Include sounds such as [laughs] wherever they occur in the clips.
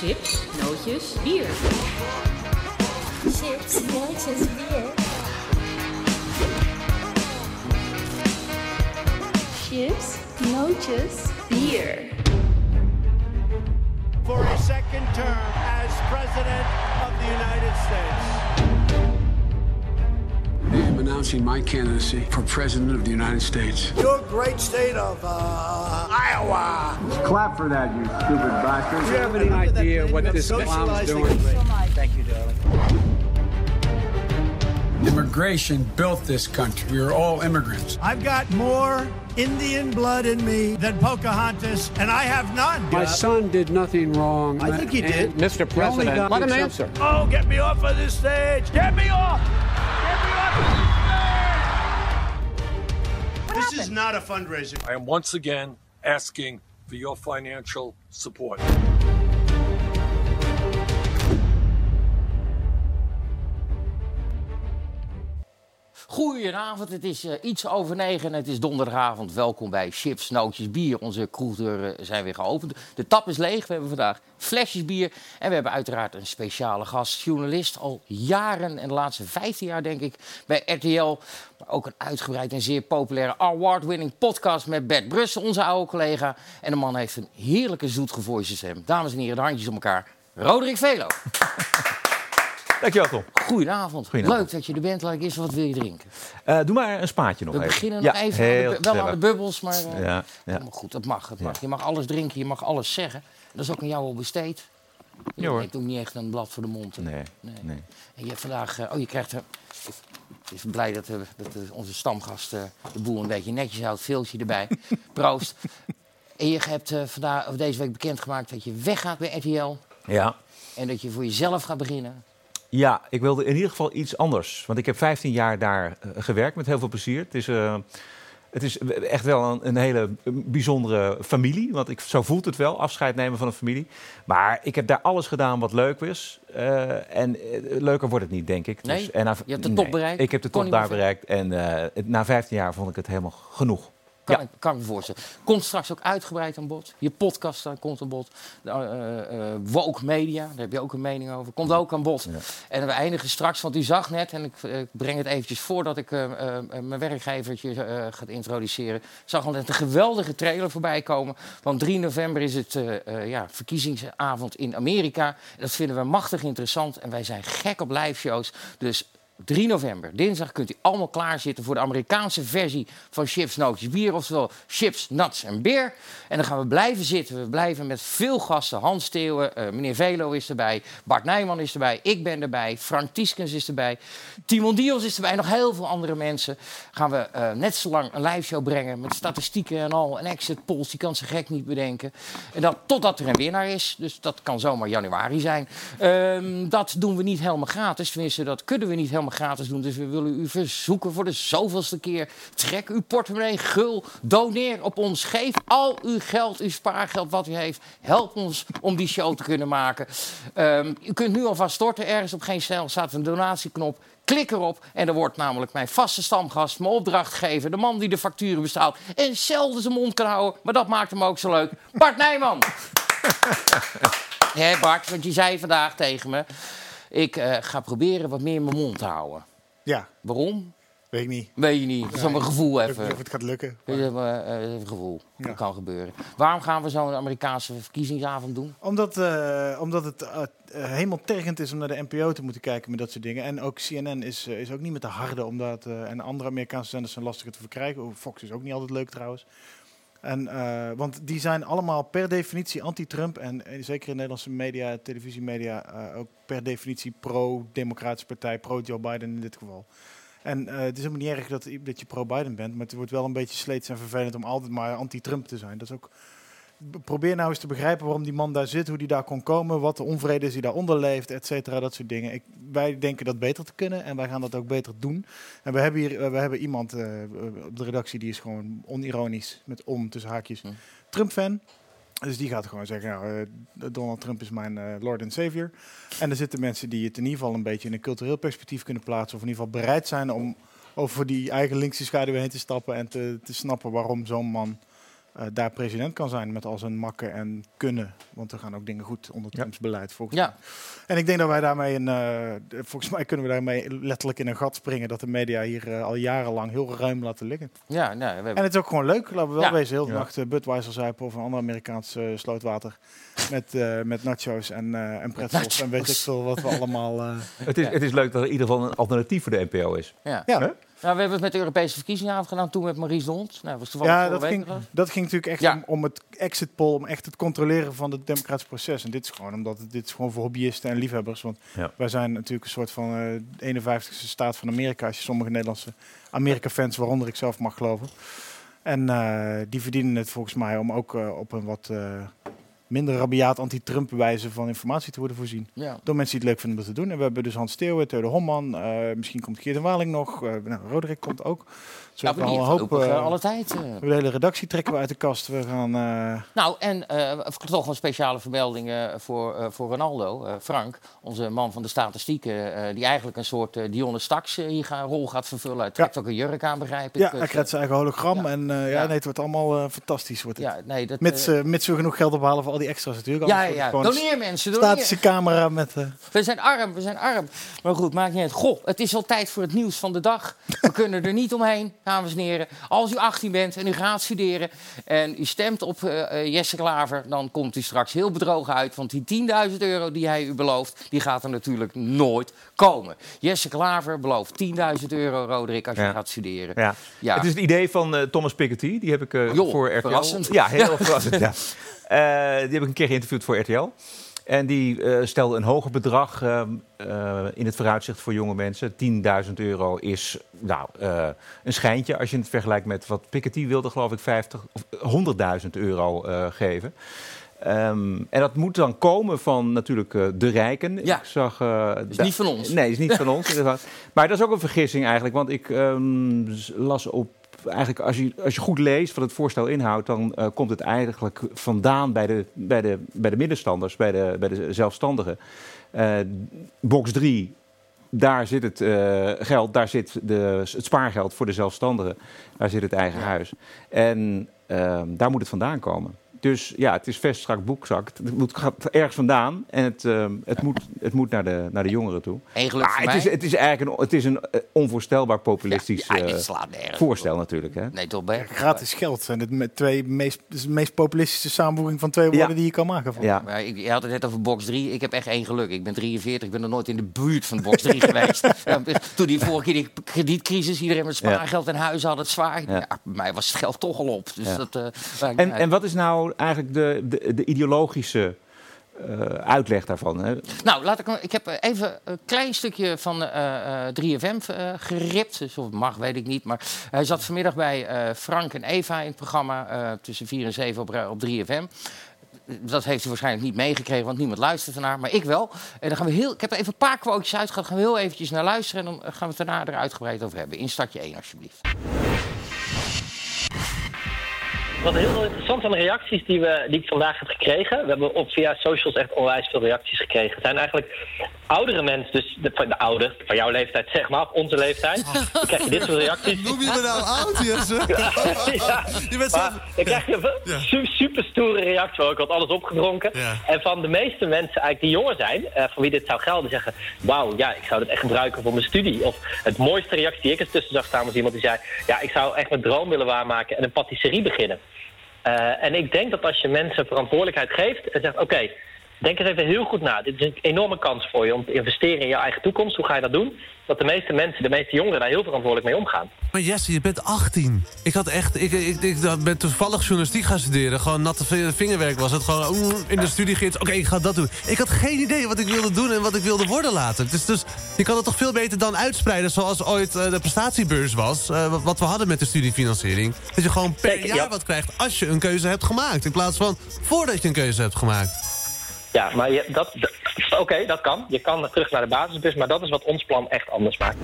Chips, nootjes, bier. Chips, nootjes, bier. Chips, nootjes, bier. for a second term as President of the United States. I am announcing my candidacy for President of the United States. Your great state of uh, Iowa. Clap for that, you stupid bastard. Do you have any idea what this clown's doing? Thank you, darling. Immigration built this country. We are all immigrants. I've got more Indian blood in me than Pocahontas, and I have none. My son did nothing wrong. I think he did. Mr. President, guy let him answer. Oh, get me off of this stage! Get me off! This is not a fundraiser. I am once again asking for your financial support. Goedenavond, het is eh, iets over negen en het is donderdagavond. Welkom bij Chips, Nootjes, Bier. Onze kroegdeuren zijn weer geopend. De tap is leeg, we hebben vandaag flesjes bier. En we hebben uiteraard een speciale gast, journalist al jaren en de laatste 15 jaar denk ik bij RTL. Ook een uitgebreid en zeer populaire award-winning podcast met Bert Brussen, onze oude collega. En de man heeft een heerlijke zoetgevoelige stem. Dames en heren, de handjes om elkaar. Roderick Velo. [laughs] Dankjewel, Tom. Goedenavond. Goedenavond. Leuk dat je er bent. Laat ik eerst wat wil je drinken? Eh, doe maar een spaatje nog We even. beginnen ja, nog even aan de, wel aan de bubbels, maar eh, Ja, goed. Dat mag, het mag. Je mag alles drinken, je mag alles zeggen. Dat is ook aan jou al besteed. Je neemt ook niet echt een blad voor de mond. Nee. nee. En je hebt vandaag... eh, oh, je krijgt... er. Ik ben blij dat, eh, dat eh, onze stamgast eh, de boel een beetje netjes houdt. Veeltje erbij. [laughs] Proost. En je hebt vandaag, of deze week bekendgemaakt dat je weggaat bij RTL. Ja. En dat je voor jezelf gaat beginnen. ja, ik wilde in ieder geval iets anders. Want ik heb 15 jaar daar gewerkt met heel veel plezier. Het is, het is echt wel een, een hele bijzondere familie. Want ik, zo voelt het wel, afscheid nemen van een familie. Maar ik heb daar alles gedaan wat leuk is. Eh, en eh, leuker wordt het niet, denk ik. Nee? en na- Je hebt de top bereikt? Ik heb de top daar bereikt. En eh, na 15 jaar vond ik het helemaal genoeg. Kan, Ja. ik, kan ik me voorstellen. Komt straks ook uitgebreid aan bod. Je podcast daar komt aan bod. De, eh, eh, Woke Media, daar heb je ook een mening over. Komt ook aan bod. Ja. En we eindigen straks, want u zag net... en ik, eh, breng het eventjes voordat ik eh, eh, eh, mijn werkgevertje eh, ga introduceren... zag al net een geweldige trailer voorbij komen. Want 3 november is het eh, eh, ja, verkiezingsavond in Amerika. En dat vinden we machtig interessant. En wij zijn gek op live shows. Dus 3 november, dinsdag, kunt u allemaal klaarzitten voor de Amerikaanse versie van Chips, Nootjes, Bier. Oftewel Chips, Nuts en Beer. En dan gaan we blijven zitten. We blijven met veel gasten. Hans Steeuwen, eh, meneer Velo is erbij. Bart Nijman is erbij. Ik ben erbij. Frank Tieskens is erbij. Timon Dios is erbij. Nog heel veel andere mensen. Gaan we eh, net zo lang een live show brengen met statistieken en al. Een exit polls, die kan ze gek niet bedenken. En dat totdat er een winnaar is. Dus dat kan zomaar januari zijn. Ehm, dat doen we niet helemaal gratis. Tenminste, dat kunnen we niet helemaal gratis doen. Dus we willen u verzoeken voor de zoveelste keer. Trek uw portemonnee gul. Doneer op ons. Geef al uw geld, uw spaargeld wat u heeft. Help ons om die show te kunnen maken. Ehm, u kunt nu alvast storten. Ergens op geen stijl staat een donatieknop. Klik erop en dan wordt namelijk mijn vaste stamgast, mijn opdrachtgever, de man die de facturen bestaat en zelden zijn mond kan houden, maar dat maakt hem ook zo leuk. Bart Nijman. [laughs] Hé Bart, want je zei vandaag tegen me, ik eh, ga proberen wat meer mijn mond te houden. Ja, Waarom? weet ik niet. Weet je niet. Dat is een gevoel Ik weet even. niet of het gaat lukken. Dat is eh, een gevoel. Ja. Dat kan gebeuren. Waarom gaan we zo'n Amerikaanse verkiezingsavond doen? Omdat, eh, omdat het uh, helemaal tergend is om naar de NPO te moeten kijken met dat soort dingen. En ook CNN is, is ook niet met de harde, omdat, en andere Amerikaanse zenders zijn lastiger te verkrijgen. Fox is ook niet altijd leuk trouwens. En, eh, want die zijn allemaal per definitie anti-Trump. En, eh, zeker in Nederlandse media, televisiemedia, eh, ook per definitie pro-Democratische Partij, pro-Joe Biden in dit geval. En het is helemaal niet erg dat, dat je pro-Biden bent, maar het wordt wel een beetje sleets en vervelend om altijd maar anti-Trump te zijn. Dat is ook probeer nou eens te begrijpen waarom die man daar zit, hoe die daar kon komen, wat de onvrede is die daaronder leeft, et cetera, dat soort dingen. Ik, wij denken dat beter te kunnen en wij gaan dat ook beter doen. En we hebben hier, eh, we hebben iemand eh, op de redactie die is gewoon onironisch, met om tussen haakjes, Hm. Trump-fan. Dus die gaat gewoon zeggen, nou, eh, Donald Trump is mijn Lord and Savior. En er zitten mensen die het in ieder geval een beetje in een cultureel perspectief kunnen plaatsen, of in ieder geval bereid zijn om over die eigen linkse schaduw heen te stappen en te, te snappen waarom zo'n man eh, daar president kan zijn met al zijn makken en kunnen. Want er gaan ook dingen goed onder Trumps beleid volgens Ja. mij. En ik denk dat wij daarmee, een, eh, volgens mij kunnen we daarmee letterlijk in een gat springen dat de media hier eh, al jarenlang heel ruim laten liggen. Ja, nou, we hebben... En het is ook gewoon leuk, laten we wel Ja. wezen. Heel de Ja. nacht uh, Budweiser zuipen of een ander Amerikaans slootwater. Met, eh, met nachos en, eh en pretzels en weet ik veel wat we allemaal... eh, Het is, het is leuk dat er in ieder geval een alternatief voor de NPO is. ja. ja, Hè? Nou, we hebben het met de Europese verkiezingen afgedaan toen met Maurice de Hond. Nou, was toevallig ja dat, ging, dat ging natuurlijk echt Ja. om, om het exit poll, om echt het controleren van het democratisch proces. En dit is gewoon omdat het, dit is gewoon voor hobbyisten en liefhebbers. Want Ja. wij zijn natuurlijk een soort van eh 51ste staat van Amerika, als je sommige Nederlandse Amerika-fans, waaronder ik zelf mag geloven. En eh, die verdienen het volgens mij om ook eh, op een wat eh, minder rabiaat anti-Trump wijze van informatie te worden voorzien. Ja. Door mensen die het leuk vinden om dat te doen. En we hebben dus Hans Steeuwen, Theode Homman, eh, misschien komt Geert en Waling nog. eh nou, Roderick komt ook. We Nou, hebben maar al een hoop... alle tijd. we hebben de hele redactie trekken we uit de kast. We gaan... eh, Nou, en eh, toch een speciale vermelding voor, voor Ronaldo, Frank, onze man van de statistieken, die eigenlijk een soort Dionne Staks hier gaan, rol gaat vervullen. Hij trekt ook een jurk aan, begrijp ik. ja, hij krijgt zijn eigen hologram. ja. En ja, Ja. nee, het wordt allemaal fantastisch. Wordt het. ja, nee, dat, mits, mits we genoeg geld ophalen voor al die extra's natuurlijk. ja, ja, doneer mensen, doneer. statische camera met... [laughs] We zijn arm, we zijn arm. Maar goed, maakt niet uit. Goh, het is al tijd voor het nieuws van de dag. We kunnen er niet omheen, dames en heren. Als u 18 bent en u gaat studeren en u stemt op eh, eh, Jesse Klaver... dan komt u straks heel bedrogen uit. Want die 10.000 euro die hij u belooft, die gaat er natuurlijk nooit komen. Jesse Klaver belooft 10.000 euro, Roderick, als je Ja. gaat studeren. Ja. Ja. Het is het idee van eh, Thomas Piketty. Die heb ik Joh, voor RTL. verrassend. Ja, heel [laughs] verrassend. Ja. Eh, die heb ik een keer geïnterviewd voor RTL. En die eh, stelde een hoger bedrag ehm, eh, in het vooruitzicht voor jonge mensen. 10.000 euro is nou, eh, een schijntje als je het vergelijkt met wat Piketty wilde, geloof ik, 50 of 100.000 euro geven. Ehm, en dat moet dan komen van natuurlijk de rijken. Ja. Ik zag, eh, Is niet van ons. Nee, is niet van ons. [laughs] Maar dat is ook een vergissing eigenlijk. Want ik ehm, las op. Eigenlijk, als je, als je goed leest wat het voorstel inhoudt, dan eh, komt het eigenlijk vandaan bij de, bij de, bij de middenstanders, bij de, bij de zelfstandigen. Eh, box 3, daar zit het eh, geld, daar zit de, het spaargeld voor de zelfstandigen, daar zit het eigen huis. En ehm, daar moet het vandaan komen. Dus ja, het is vest strak boekzak. Het moet, gaat ergens vandaan en het, ehm, het, moet, het moet naar de, naar de jongeren toe. Eén geluk Maar voor het, mij. is, het is eigenlijk een, het is een eh, onvoorstelbaar populistisch ja, ja, eh, voorstel op. natuurlijk. Hè? Nee, toch, Bert? gratis geld zijn het met twee meest, dus de meest populistische samenvoeging van twee woorden Ja. die je kan maken. Van. Ja. Maar ik, je had het net over box 3. Ik heb echt één geluk. Ik ben 43. Ik ben nog nooit in de buurt van box 3 [laughs] geweest. Toen die vorige keer die kredietcrisis, iedereen met spaargeld en huizen had het zwaar. Ja. Ja. bij mij was het geld toch al op. Dus Ja. dat, eh, En, en wat is nou eigenlijk de, de, de ideologische eh, uitleg daarvan? Hè? Nou, laat ik, ik heb even een klein stukje van eh, eh, 3FM eh, geript. Dus of het mag, weet ik niet. Maar hij zat vanmiddag bij eh, Frank en Eva in het programma eh, tussen 4 en 7 op, op 3FM. Dat heeft hij waarschijnlijk niet meegekregen, want niemand luistert ernaar. Maar ik wel. En dan gaan we heel, ik heb er even een paar quotejes uit. Gaan we heel eventjes naar luisteren. En dan gaan we het daarna er uitgebreid over hebben. In startje 1, alsjeblieft. Wat heel interessant aan de reacties die, we, die ik vandaag heb gekregen. We hebben op via socials echt onwijs veel reacties gekregen. Het zijn eigenlijk oudere mensen, dus de, de van jouw leeftijd zeg maar, of onze leeftijd. Dan krijg je dit soort reacties. [laughs] Noem je me nou oud, Jesse? [laughs] ja, Je bent zelf... dan krijg je een su- super stoere reactie. want Ik had alles opgedronken. Ja. En van de meeste mensen eigenlijk die jonger zijn, eh, voor wie dit zou gelden, zeggen: Wauw, ja, ik zou dit echt gebruiken voor mijn studie. Of het mooiste reactie die ik er tussen zag staan was iemand die zei: Ja, ik zou echt mijn droom willen waarmaken en een patisserie beginnen. Eh, en ik denk dat als je mensen verantwoordelijkheid geeft en zegt: Oké, denk er even heel goed na. Dit is een enorme kans voor je om te investeren in je eigen toekomst. Hoe ga je dat doen? Dat de meeste mensen, de meeste jongeren daar heel verantwoordelijk mee omgaan. Maar Jesse, je bent 18. Ik had echt, ik, ik, ik, ben toevallig journalistiek gaan studeren. Gewoon natte vi- vingerwerk was het. Gewoon oeh, in de studiegids. Oké, ik ga dat doen. Ik had geen idee wat ik wilde doen en wat ik wilde worden later. Dus, dus je kan het toch veel beter dan uitspreiden zoals ooit eh, de prestatiebeurs was. eh, wat- wat we hadden met de studiefinanciering. Dat je gewoon per jaar ja. wat krijgt als je een keuze hebt gemaakt. In plaats van voordat je een keuze hebt gemaakt. Ja, maar dat, oké, dat kan. Je kan terug naar de basisbus, maar dat is wat ons plan echt anders maakt.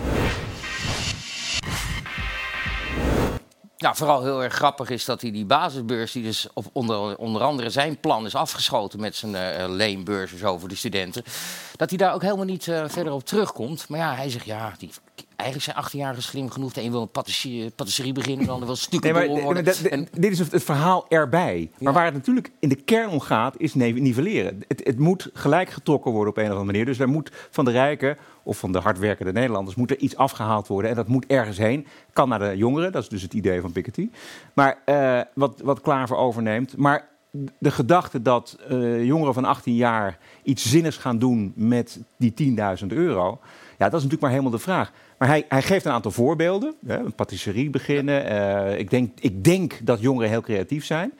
Ja, vooral heel erg grappig is dat hij die basisbeurs, die dus op onder, onder andere zijn plan is afgeschoten met zijn eh leenbeurs en zo voor de studenten, dat hij daar ook helemaal niet eh, verder op terugkomt. Maar ja, hij zegt ja, die eigenlijk zijn 18-jarigen slim genoeg. De een wil een patisserie, patisserie beginnen, de ander wil stukken Nee, maar, worden. En- dit is het, het verhaal erbij. Maar waar het natuurlijk in de kern om gaat, is nivelleren. Het, het moet gelijk getrokken worden op een of andere manier. Dus er moet van de rijken of van de hardwerkende Nederlanders moet er iets afgehaald worden. En dat moet ergens heen. Kan naar de jongeren, dat is dus het idee van Piketty. Maar eh, wat, wat Klaver overneemt. Maar de gedachte dat eh, jongeren van 18 jaar iets zinnigs gaan doen met die 10.000 euro. Ja, dat is natuurlijk maar helemaal de vraag. Maar hij, hij geeft een aantal voorbeelden. Hè, een patisserie beginnen. eh, ik, denk, ik denk dat jongeren heel creatief zijn.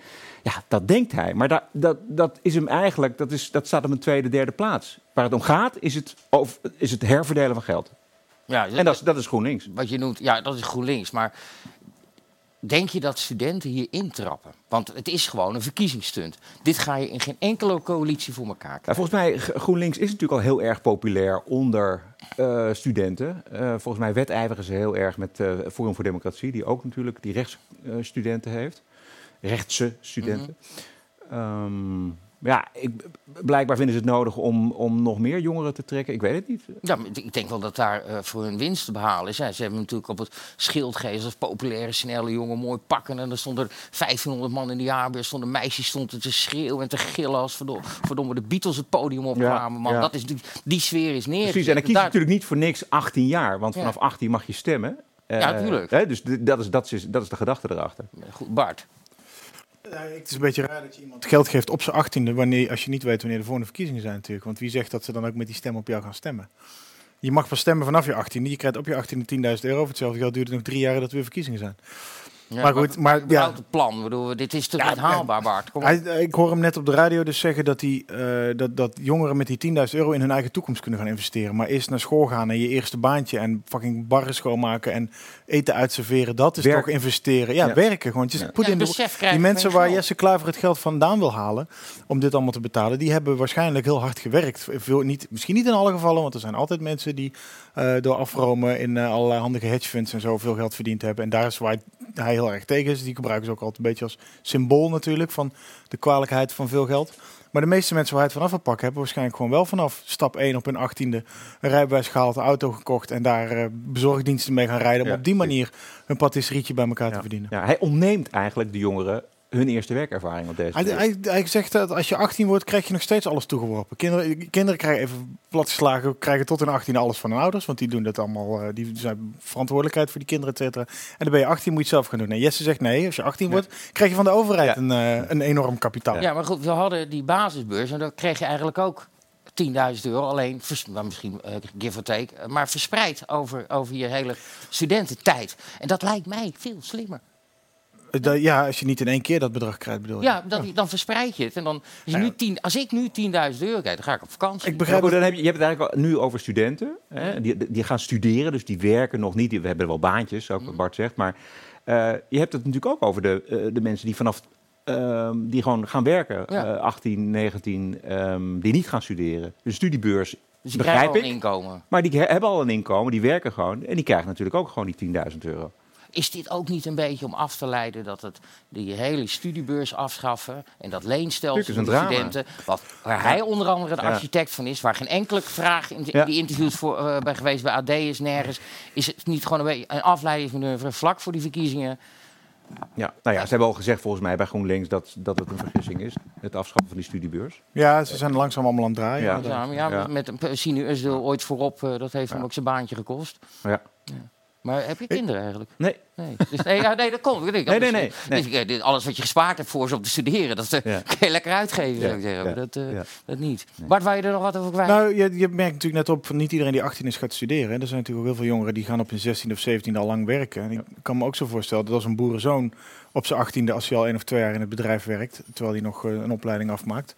Ja, dat denkt hij. Maar dat, dat, dat is hem eigenlijk, dat, is, dat staat op een tweede, derde plaats. Waar het om gaat, is het, over, is het herverdelen van geld. ja, En dat is, dat is GroenLinks. wat je noemt, ja, dat is GroenLinks. Maar denk je dat studenten hier intrappen? Want het is gewoon een verkiezingsstunt. Dit ga je in geen enkele coalitie voor elkaar Ja, krijgen. volgens mij, GroenLinks is natuurlijk al heel erg populair onder eh, studenten. Eh, volgens mij wedijveren ze heel erg met eh, Forum voor Democratie, die ook natuurlijk die rechtsstudenten heeft. Rechtse studenten. Ja, ik, blijkbaar vinden ze het nodig om, om nog meer jongeren te trekken. Ik weet het niet. Ja, maar ik denk wel dat daar eh, voor hun winst te behalen is. Ja, ze hebben natuurlijk op het schild gegeven als populaire, snelle jongen, mooi pakken. En er stonden 1500 man in de jaarbeurs, stonden meisjes stonden te schreeuwen en te gillen als verdomme, verdomme de Beatles het podium opkwamen. man. ja. Dat is, die, die sfeer is neergezet. Precies, en dan kies je Daar- natuurlijk niet voor niks 18 jaar, want vanaf 18 mag je stemmen. Eh, Ja, tuurlijk. hè, dus dat is, dat, is, dat is de gedachte erachter. Goed, Bart. Ja, het is een beetje raar dat je iemand geld geeft op zijn achttiende, wanneer, als je niet weet wanneer de volgende verkiezingen zijn natuurlijk. Want wie zegt dat ze dan ook met die stem op jou gaan stemmen? Je mag pas stemmen vanaf je achttiende. Je krijgt op je achttiende 10.000 euro. Voor hetzelfde geld duurt het nog drie jaar dat er weer verkiezingen zijn. Ja, maar goed, maar ja. Het plan. Bedoel, dit is toch Ja, niet haalbaar, Bart. Kom op. Hij, ik hoor hem net op de radio dus zeggen dat, hij, eh, dat, dat jongeren met die 10.000 euro in hun eigen toekomst kunnen gaan investeren. Maar eerst naar school gaan en je eerste baantje en fucking barren schoonmaken en eten uitserveren. Dat is Werken. toch investeren. Ja, Ja. werken gewoon. Ja. put Ja, in die mensen waar. Jesse Klaver het geld vandaan wil halen om dit allemaal te betalen, die hebben waarschijnlijk heel hard gewerkt. Veel, niet, misschien niet in alle gevallen, want er zijn altijd mensen die eh, door afromen in eh, allerlei handige hedge funds en zo veel geld verdiend hebben. En daar is waar hij heel erg tegen is. Die gebruiken ze ook altijd een beetje als symbool natuurlijk van de kwalijkheid van veel geld. Maar de meeste mensen waar hij het vanaf wil pakken, hebben waarschijnlijk gewoon wel vanaf stap 1 op hun 18e een rijbewijs gehaald, een auto gekocht en daar eh, bezorgdiensten mee gaan rijden. Om Ja, op die manier hun patisserietje bij elkaar te verdienen. Ja, hij ontneemt eigenlijk de jongeren hun eerste werkervaring op deze Hij, hij, hij zegt dat als je 18 wordt, krijg je nog stedan alles toegeworpen. Kinderen, kinderen krijgen even platgeslagen, krijgen tot hun 18 alles van hun ouders. Want die doen dat allemaal, eh, die zijn verantwoordelijkheid voor die kinderen, et cetera. En dan ben je 18, moet je het zelf gaan doen. En Jesse zegt nee, als je 18 wordt, krijg je van de overheid Ja. een, eh, een enorm kapitaal. Ja, maar goed, we hadden die basisbeurs en dan kreeg je eigenlijk ook 10.000 euro. Alleen, misschien eh, give or take, maar verspreid over, over je hele studententijd. En dat lijkt mij veel slimmer. Eh, dat- ja, als je niet in één keer dat bedrag krijgt, bedoel je. Ja, dat, dan verspreid je het. En dan, als, je nu 10, als ik nu 10.000 euro krijg, dan ga ik op vakantie. Ik Ja, begrijp dat- dan heb je, je hebt het eigenlijk nu over studenten. Hè, die, die gaan studeren, dus die werken nog niet. We hebben wel baantjes, ook wat Bart zegt. Maar eh, je hebt het natuurlijk ook over de, eh, de mensen die vanaf... ehm, die gewoon gaan werken, Ja. eh, 18, 19, ehm, die niet gaan studeren. De studiebeurs, dus die begrijp krijgen al ik. een inkomen. Maar die he- hebben al een inkomen, die werken gewoon. En die krijgen natuurlijk ook gewoon die 10.000 euro. Is dit ook niet een beetje om af te leiden dat het die hele studiebeurs afschaffen en dat leenstelsel de drama. studenten, wat, waar hij onder andere de Ja. architect van is, waar geen enkele vraag in, Ja. die interviews voor, eh, bij geweest bij AD is, nergens, is het niet gewoon een, beetje een afleidingsmanoeuvre vlak voor die verkiezingen? Ja, nou ja, ze hebben al gezegd volgens mij bij GroenLinks dat, dat het een vergissing is. Het afschaffen van die studiebeurs. Ja, ze zijn langzaam allemaal aan het draaien. Ja. Ja, maar ja, Ja. met een Usdeel ooit voorop, eh, dat heeft hem ook zijn baantje gekost. Ja. Maar heb je kinderen eigenlijk? Nee, Nee, dus, nee, ja, nee dat komt. Nee, Nee, nee, nee, nee. Dus, eh, dit- alles wat je gespaard hebt voor ze om te studeren, dat eh, Ja. kun je lekker uitgeven, Ja, zou ik zeggen. dat, eh, ja. dat niet. Bart, waar je er nog wat over kwijt? Nou, je, je merkt natuurlijk net op van niet iedereen die 18 is gaat studeren. hè. Er zijn natuurlijk ook heel veel jongeren die gaan op hun 16e of 17e al lang werken. En ik kan me ook zo voorstellen dat als een boerenzoon op zijn 18e, als hij al één of twee jaar in het bedrijf werkt, terwijl hij nog eh, een opleiding afmaakt,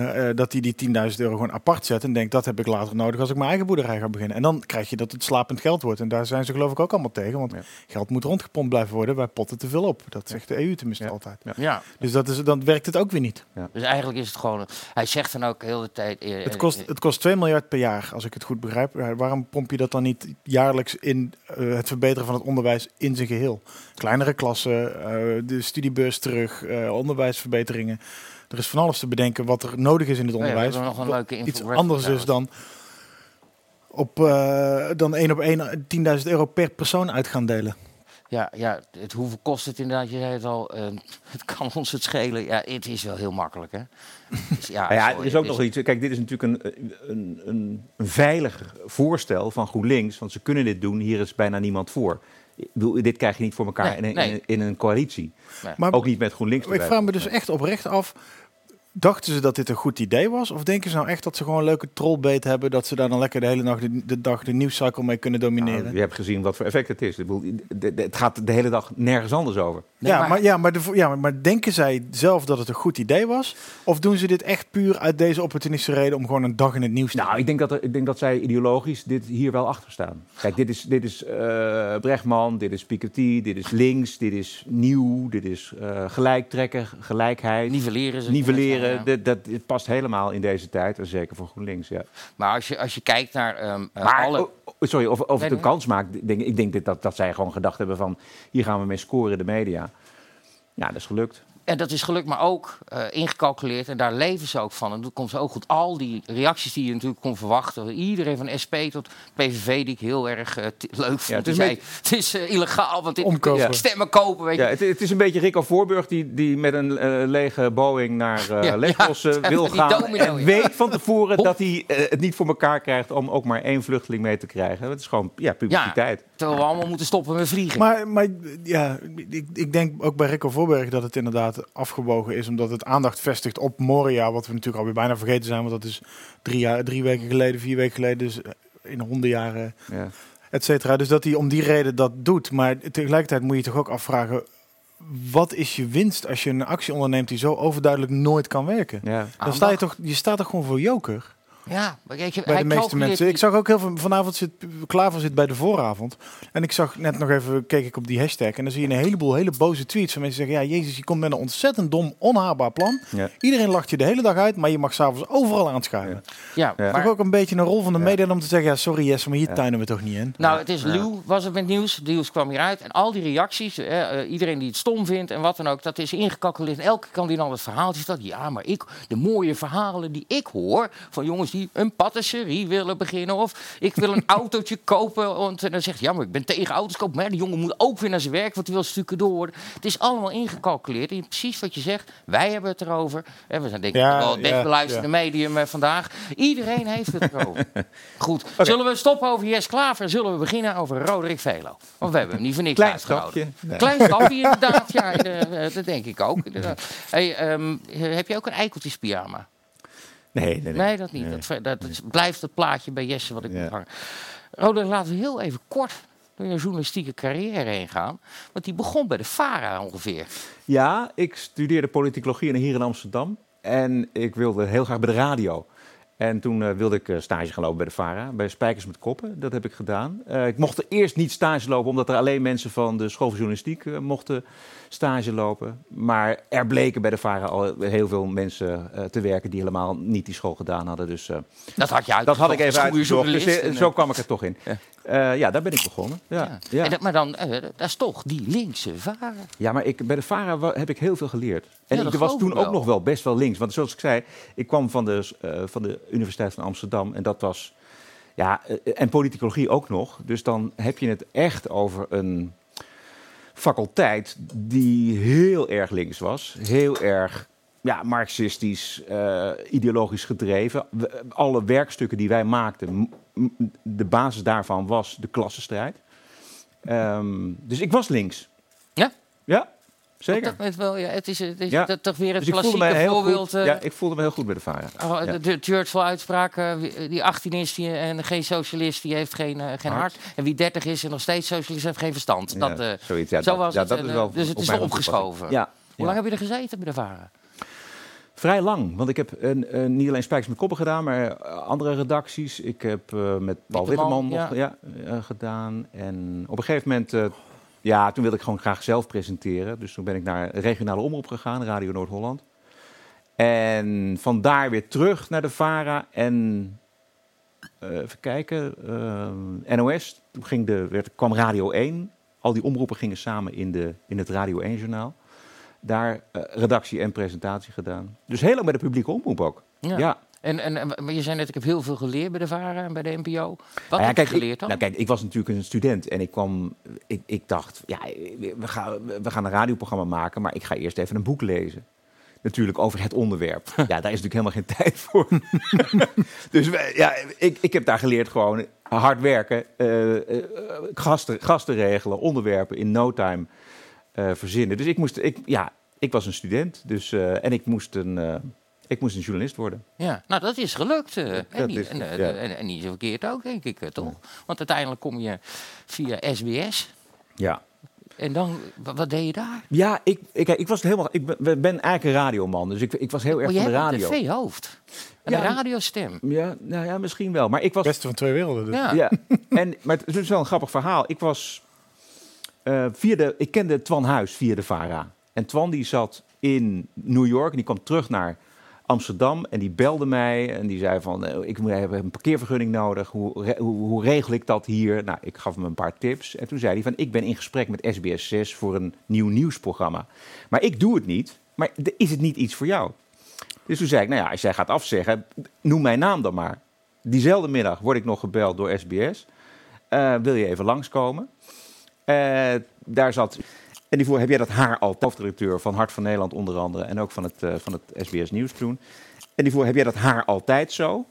en, eh, dat hij die 10.000 euro gewoon apart zet en denkt dat heb ik later nodig als ik mijn eigen boerderij ga beginnen. En dan krijg je dat het slapend geld wordt. En daar zijn ze geloof ik ook allemaal tegen, want Ja. geld moet rondgepompt blijven worden. Wij potten te veel op. Dat zegt de EU tenminste Ja. altijd. Ja. ja, Dus dat is, dan werkt het ook weer niet. dus eigenlijk is het gewoon... Hij zegt dan ook heel de tijd... eh, Het kost, eh, het kost 2 miljard per jaar, als ik het goed begrijp. Waarom pomp je dat dan niet jaarlijks in eh, het verbeteren van het onderwijs in zijn geheel? Kleinere klassen, eh, de studiebeurs terug, eh, onderwijsverbeteringen. Er is van alles te bedenken wat er nodig is in het ja, we onderwijs. hebben nog een Iets anders dus trouwens. dan op eh, dan één op één 10.000 euro per persoon uit gaan delen. Ja, ja het, hoeveel kost het inderdaad? Je zei het al, eh, [laughs] het kan ons het schelen. Ja, het is wel heel makkelijk, hè? Dus ja, [laughs] Nou ja, er is ook nog iets. Kijk, dit is natuurlijk een, een, een, een veilig voorstel van GroenLinks. Want ze kunnen dit doen. Hier is bijna niemand voor. Ik bedoel, dit krijg je niet voor elkaar Nee, in, een, nee. in, een, in een coalitie. Nee. Maar ook niet met GroenLinks. ik erbij. vraag me dus echt oprecht af. Dachten ze dat dit een goed idee was? Of denken ze nou echt dat ze gewoon een leuke trollbeet hebben... dat ze daar dan lekker de hele dag de, de dag de nieuwscycle mee kunnen domineren? Nou, je hebt gezien wat voor effect het is. Ik bedoel, de- de- het gaat de hele dag nergens anders over. ja, maar, ja, maar, de, ja, maar- denken zij zelf dat het een goed idee was? Of doen ze dit echt puur uit deze opportunistische reden... om gewoon een dag in het nieuws te Nou, ik denk dat, er, ik denk dat zij ideologisch dit hier wel achter staan. Kijk, dit is, dit is eh, Brechtman, dit is Piketty, dit is links, dit is nieuw, dit is eh gelijktrekken, gelijkheid. Nivelleren ze. Nivelleren, Ja. dit, dat, dit past helemaal in deze tijd. En zeker voor GroenLinks, ja. Maar als je, als je kijkt naar eh, Maar, alle... oh, oh, sorry, of, of het een kans maakt. Denk, ik denk dat, dat, dat zij gewoon gedacht hebben van... hier gaan we mee scoren in de media. Ja, dat is gelukt. En dat is gelukt, maar ook eh, ingecalculeerd. En daar leven ze ook van. En dat komt zo ook goed. Al die reacties die je natuurlijk kon verwachten. Iedereen van SP tot PVV, die ik heel erg eh, leuk vond. Ja, het die is zei, het is eh, illegaal, want dit Omkopen. ja. stemmen kopen. Weet je. Ja, het, het is een beetje Rico Voorburg die, die met een eh, lege Boeing naar eh [laughs] Ja, Lesbos ja, [laughs] wil gaan. domino, en ja. weet van tevoren [laughs] dat hij het niet voor elkaar krijgt om ook maar één vluchteling mee te krijgen. Het is gewoon ja, publiciteit. Terwijl we allemaal moeten stoppen met vliegen. Maar, maar ja, ik, ik denk ook bij Rico Voorberg dat het inderdaad afgebogen is. Omdat het aandacht vestigt op Moria. Wat we natuurlijk alweer bijna vergeten zijn. Want dat is drie, jaar, drie weken geleden, vier weken geleden. Dus in honderden jaren, Ja. et cetera. Dus dat hij om die reden dat doet. Maar tegelijkertijd moet je toch ook afvragen... Wat is je winst als je een actie onderneemt die zo overduidelijk nooit kan werken? Ja. Dan sta je toch, je staat toch gewoon voor joker? Ja, maar kijk, je- bij de meeste mensen. die- Ik zag ook heel veel. Vanavond zit Klaver zit bij de vooravond. En ik zag net nog even, keek ik op die hashtag. En dan zie je een heleboel hele boze tweets van mensen die zeggen: Ja, Jezus, je komt met een ontzettend dom, onhaalbaar plan. Ja. Iedereen lacht je de hele dag uit, maar je mag s'avonds overal aanschuiven. Ja, Ja. Toch maar, ook een beetje een rol van de media om te zeggen: Ja, sorry Jesse, maar hier tuinen we toch niet in. nou, het is Luw, was het met nieuws. De nieuws kwam hieruit. En al die reacties, eh, iedereen die het stom vindt en wat dan ook, dat is ingecalculeerd. En elke kandidaat het verhaaltje staat. Ja, maar ik, de mooie verhalen die ik hoor van jongens die een patisserie willen beginnen. Of ik wil een [laughs] autootje kopen. Want, en dan zegt hij, ja, maar ik ben tegen auto's kopen. Maar die jongen moet ook weer naar zijn werk, want die wil stukken door worden. Het is allemaal ingecalculeerd. En precies wat je zegt, wij hebben het erover. En we zijn denk ik Ja, wel het best ja, beluisterde ja. medium eh, vandaag. Iedereen heeft het erover. [laughs] Goed, zullen we stoppen over Jes Klaver en zullen we beginnen over Roderick Velo? Want we hebben hem niet voor niks Klein uitgehouden. Nee. Klein stapje [laughs] inderdaad, ja, eh, eh, dat denk ik ook. Hey, ehm, heb je ook een eikeltjespyjama? Nee, nee, nee. Nee, dat niet. Dat, dat is- blijft het plaatje bij Jesse wat ik moet hangen. Roderick, laten we heel even kort door je journalistieke carrière heen gaan. Want die begon bij de VARA ongeveer. Ja, ik studeerde politicologie hier in Amsterdam. En ik wilde heel graag bij de radio. En toen eh, wilde ik eh, stage gaan lopen bij de VARA, bij Spijkers met Koppen. Dat heb ik gedaan. Eh, ik mocht er eerst niet stage lopen, omdat er alleen mensen van de school van journalistiek mochten stage lopen. Maar er bleken bij de VARA al heel veel mensen eh, te werken die helemaal niet die school gedaan hadden. Dus eh, Dat had je uit. dat had ik even uitgezocht. Dus eh, en, zo kwam ik er toch in. Ja. Ja, daar ben ik begonnen. Ja, ja. En dat, maar dan, dat is toch die linkse VARA. Ja, maar ik, bij de VARA wa- heb ik heel veel geleerd. En Ja, ik was toen ook nog wel best wel links. Want zoals ik zei, ik kwam van de, van de Universiteit van Amsterdam. En dat was... Ja, en politicologie ook nog. Dus dan heb je het echt over een faculteit die heel erg links was. Heel erg ja, marxistisch, eh, ideologisch gedreven. We- alle werkstukken die wij maakten, de basis daarvan was de klassenstrijd. Ehm, dus ik was links. Ja? Ja, zeker. Dat wel, ja, het is, het is Ja. dat toch weer het Dus klassieke voorbeeld. goed. eh, Ja, ik voelde me heel goed bij de VARA. Oh, Ja. de, Churchill-uitspraak, eh, die 18 is die, en geen socialist, die heeft geen, eh, geen hart. Hart. En wie 30 is en nog steeds socialist, heeft geen verstand. Dat, zoiets. Ja, zo dat- was ja, het. dat is wel dus het is wel opgeschoven. Ja, Hoe lang heb je er gezeten bij de Varen? Vrij lang, want ik heb niet alleen Spijkers met Koppen gedaan, maar andere redacties. Ik heb met Paul Witteman, nog ja. ja. gedaan. En op een gegeven moment, ja, toen wilde ik gewoon graag zelf presenteren. Dus toen ben ik naar regionale omroep gegaan, Radio Noord-Holland. En vandaar weer terug naar de VARA en eh, even kijken, eh, NOS. Toen ging de, werd, kwam Radio 1. Al die omroepen gingen samen in, de, in het Radio 1-journaal. Daar eh, redactie en presentatie gedaan. Dus heel lang bij de publieke omroep ook. Ja. Ja. En, en, je zei net, ik heb heel veel geleerd bij de VARA en bij de NPO. Wat Nou ja, heb kijk, je geleerd dan? Ik, nou, kijk, ik was natuurlijk een student en ik kwam. Ik, ik dacht, ja, we gaan, we gaan een radioprogramma maken, maar ik ga eerst even een boek lezen. Natuurlijk over het onderwerp. [laughs] Ja, daar is natuurlijk helemaal geen tijd voor. [laughs] dus ja, ik, ik heb daar geleerd gewoon hard werken, eh, gasten, gasten regelen, onderwerpen in no time eh, verzinnen. Dus ik moest, ik, ja, ik was een student, dus en ik moest een, ik moest een journalist worden. Ja, nou dat is gelukt. eh. en, dat niet, is- en, eh, ja. en, en niet zo verkeerd ook, denk ik, eh, toch? Want uiteindelijk kom je via SBS. Ja. En dan, wa- wat deed je daar? Ja, ik, ik, ik was helemaal. Ik ben, ben eigenlijk een radioman, dus ik, ik was heel erg Oh, je van de hebt een radio. tv-hoofd. En Ja, een radiostem. Ja, nou ja, misschien wel. Maar ik was. Beste van twee werelden. Dus. Ja. Ja, en, maar het is dus wel een grappig verhaal. Ik was. eh, via de, ik kende Twan Huis via de VARA. En Twan die zat in New York en die kwam terug naar Amsterdam. En die belde mij en die zei van... eh, ik moet- heb een parkeervergunning nodig. Hoe, hoe, hoe regel ik dat hier? Nou, ik gaf hem een paar tips. En toen zei hij van... ik ben in gesprek met SBS 6 voor een nieuw nieuwsprogramma. Maar ik doe het niet. Maar is het niet iets voor jou? Dus toen zei ik, nou ja, als jij gaat afzeggen, noem mijn naam dan maar. Diezelfde middag word ik nog gebeld door SBS. Eh, wil je even langskomen? Eh, daar zat... En die voor heb jij dat haar al, hoofdredacteur van Hart van Nederland onder andere... en ook van het, eh, van het SBS Nieuws toen. En die voor heb jij dat haar altijd zo?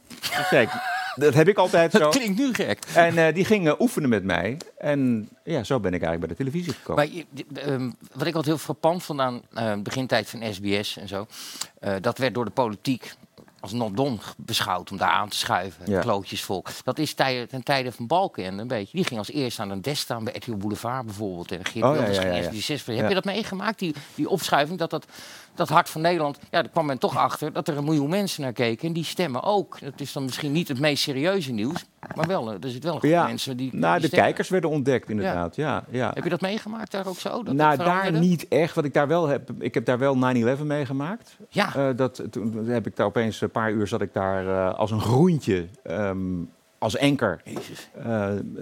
Zei ik, dat heb ik altijd zo. Dat klinkt nu gek. En eh, die ging eh, oefenen met mij. En ja, zo ben ik eigenlijk bij de televisie gekomen. Maar ehm, wat ik altijd heel frappant vond aan eh, begintijd van SBS en zo, eh, dat werd door de politiek als not dom beschouwd om daar aan te schuiven. Ja. Klootjesvolk. Dat is ten tijde van Balken een beetje. Die ging als eerste aan een desk staan bij RTL Boulevard bijvoorbeeld. En Geert Oh, ja, Wilders ja, ging ja, eerst ja. die zes- Heb je dat meegemaakt, die, die opschuiving? Dat, dat, dat Hart van Nederland, ja, daar kwam men toch achter dat er een miljoen mensen naar keken. En die stemmen ook. Dat is dan misschien niet het meest serieuze nieuws, maar wel, eh, er zit wel een groep ja, mensen die. nou, die de kijkers werden ontdekt inderdaad. Ja. Ja, Heb je dat meegemaakt daar ook zo? Dat nou, daar niet echt. Wat ik daar wel heb, ik heb daar wel 9-11 meegemaakt. Ja. Eh, dat, toen heb ik daar opeens een paar uur zat ik daar eh, als een groentje, ehm, als enker, eh,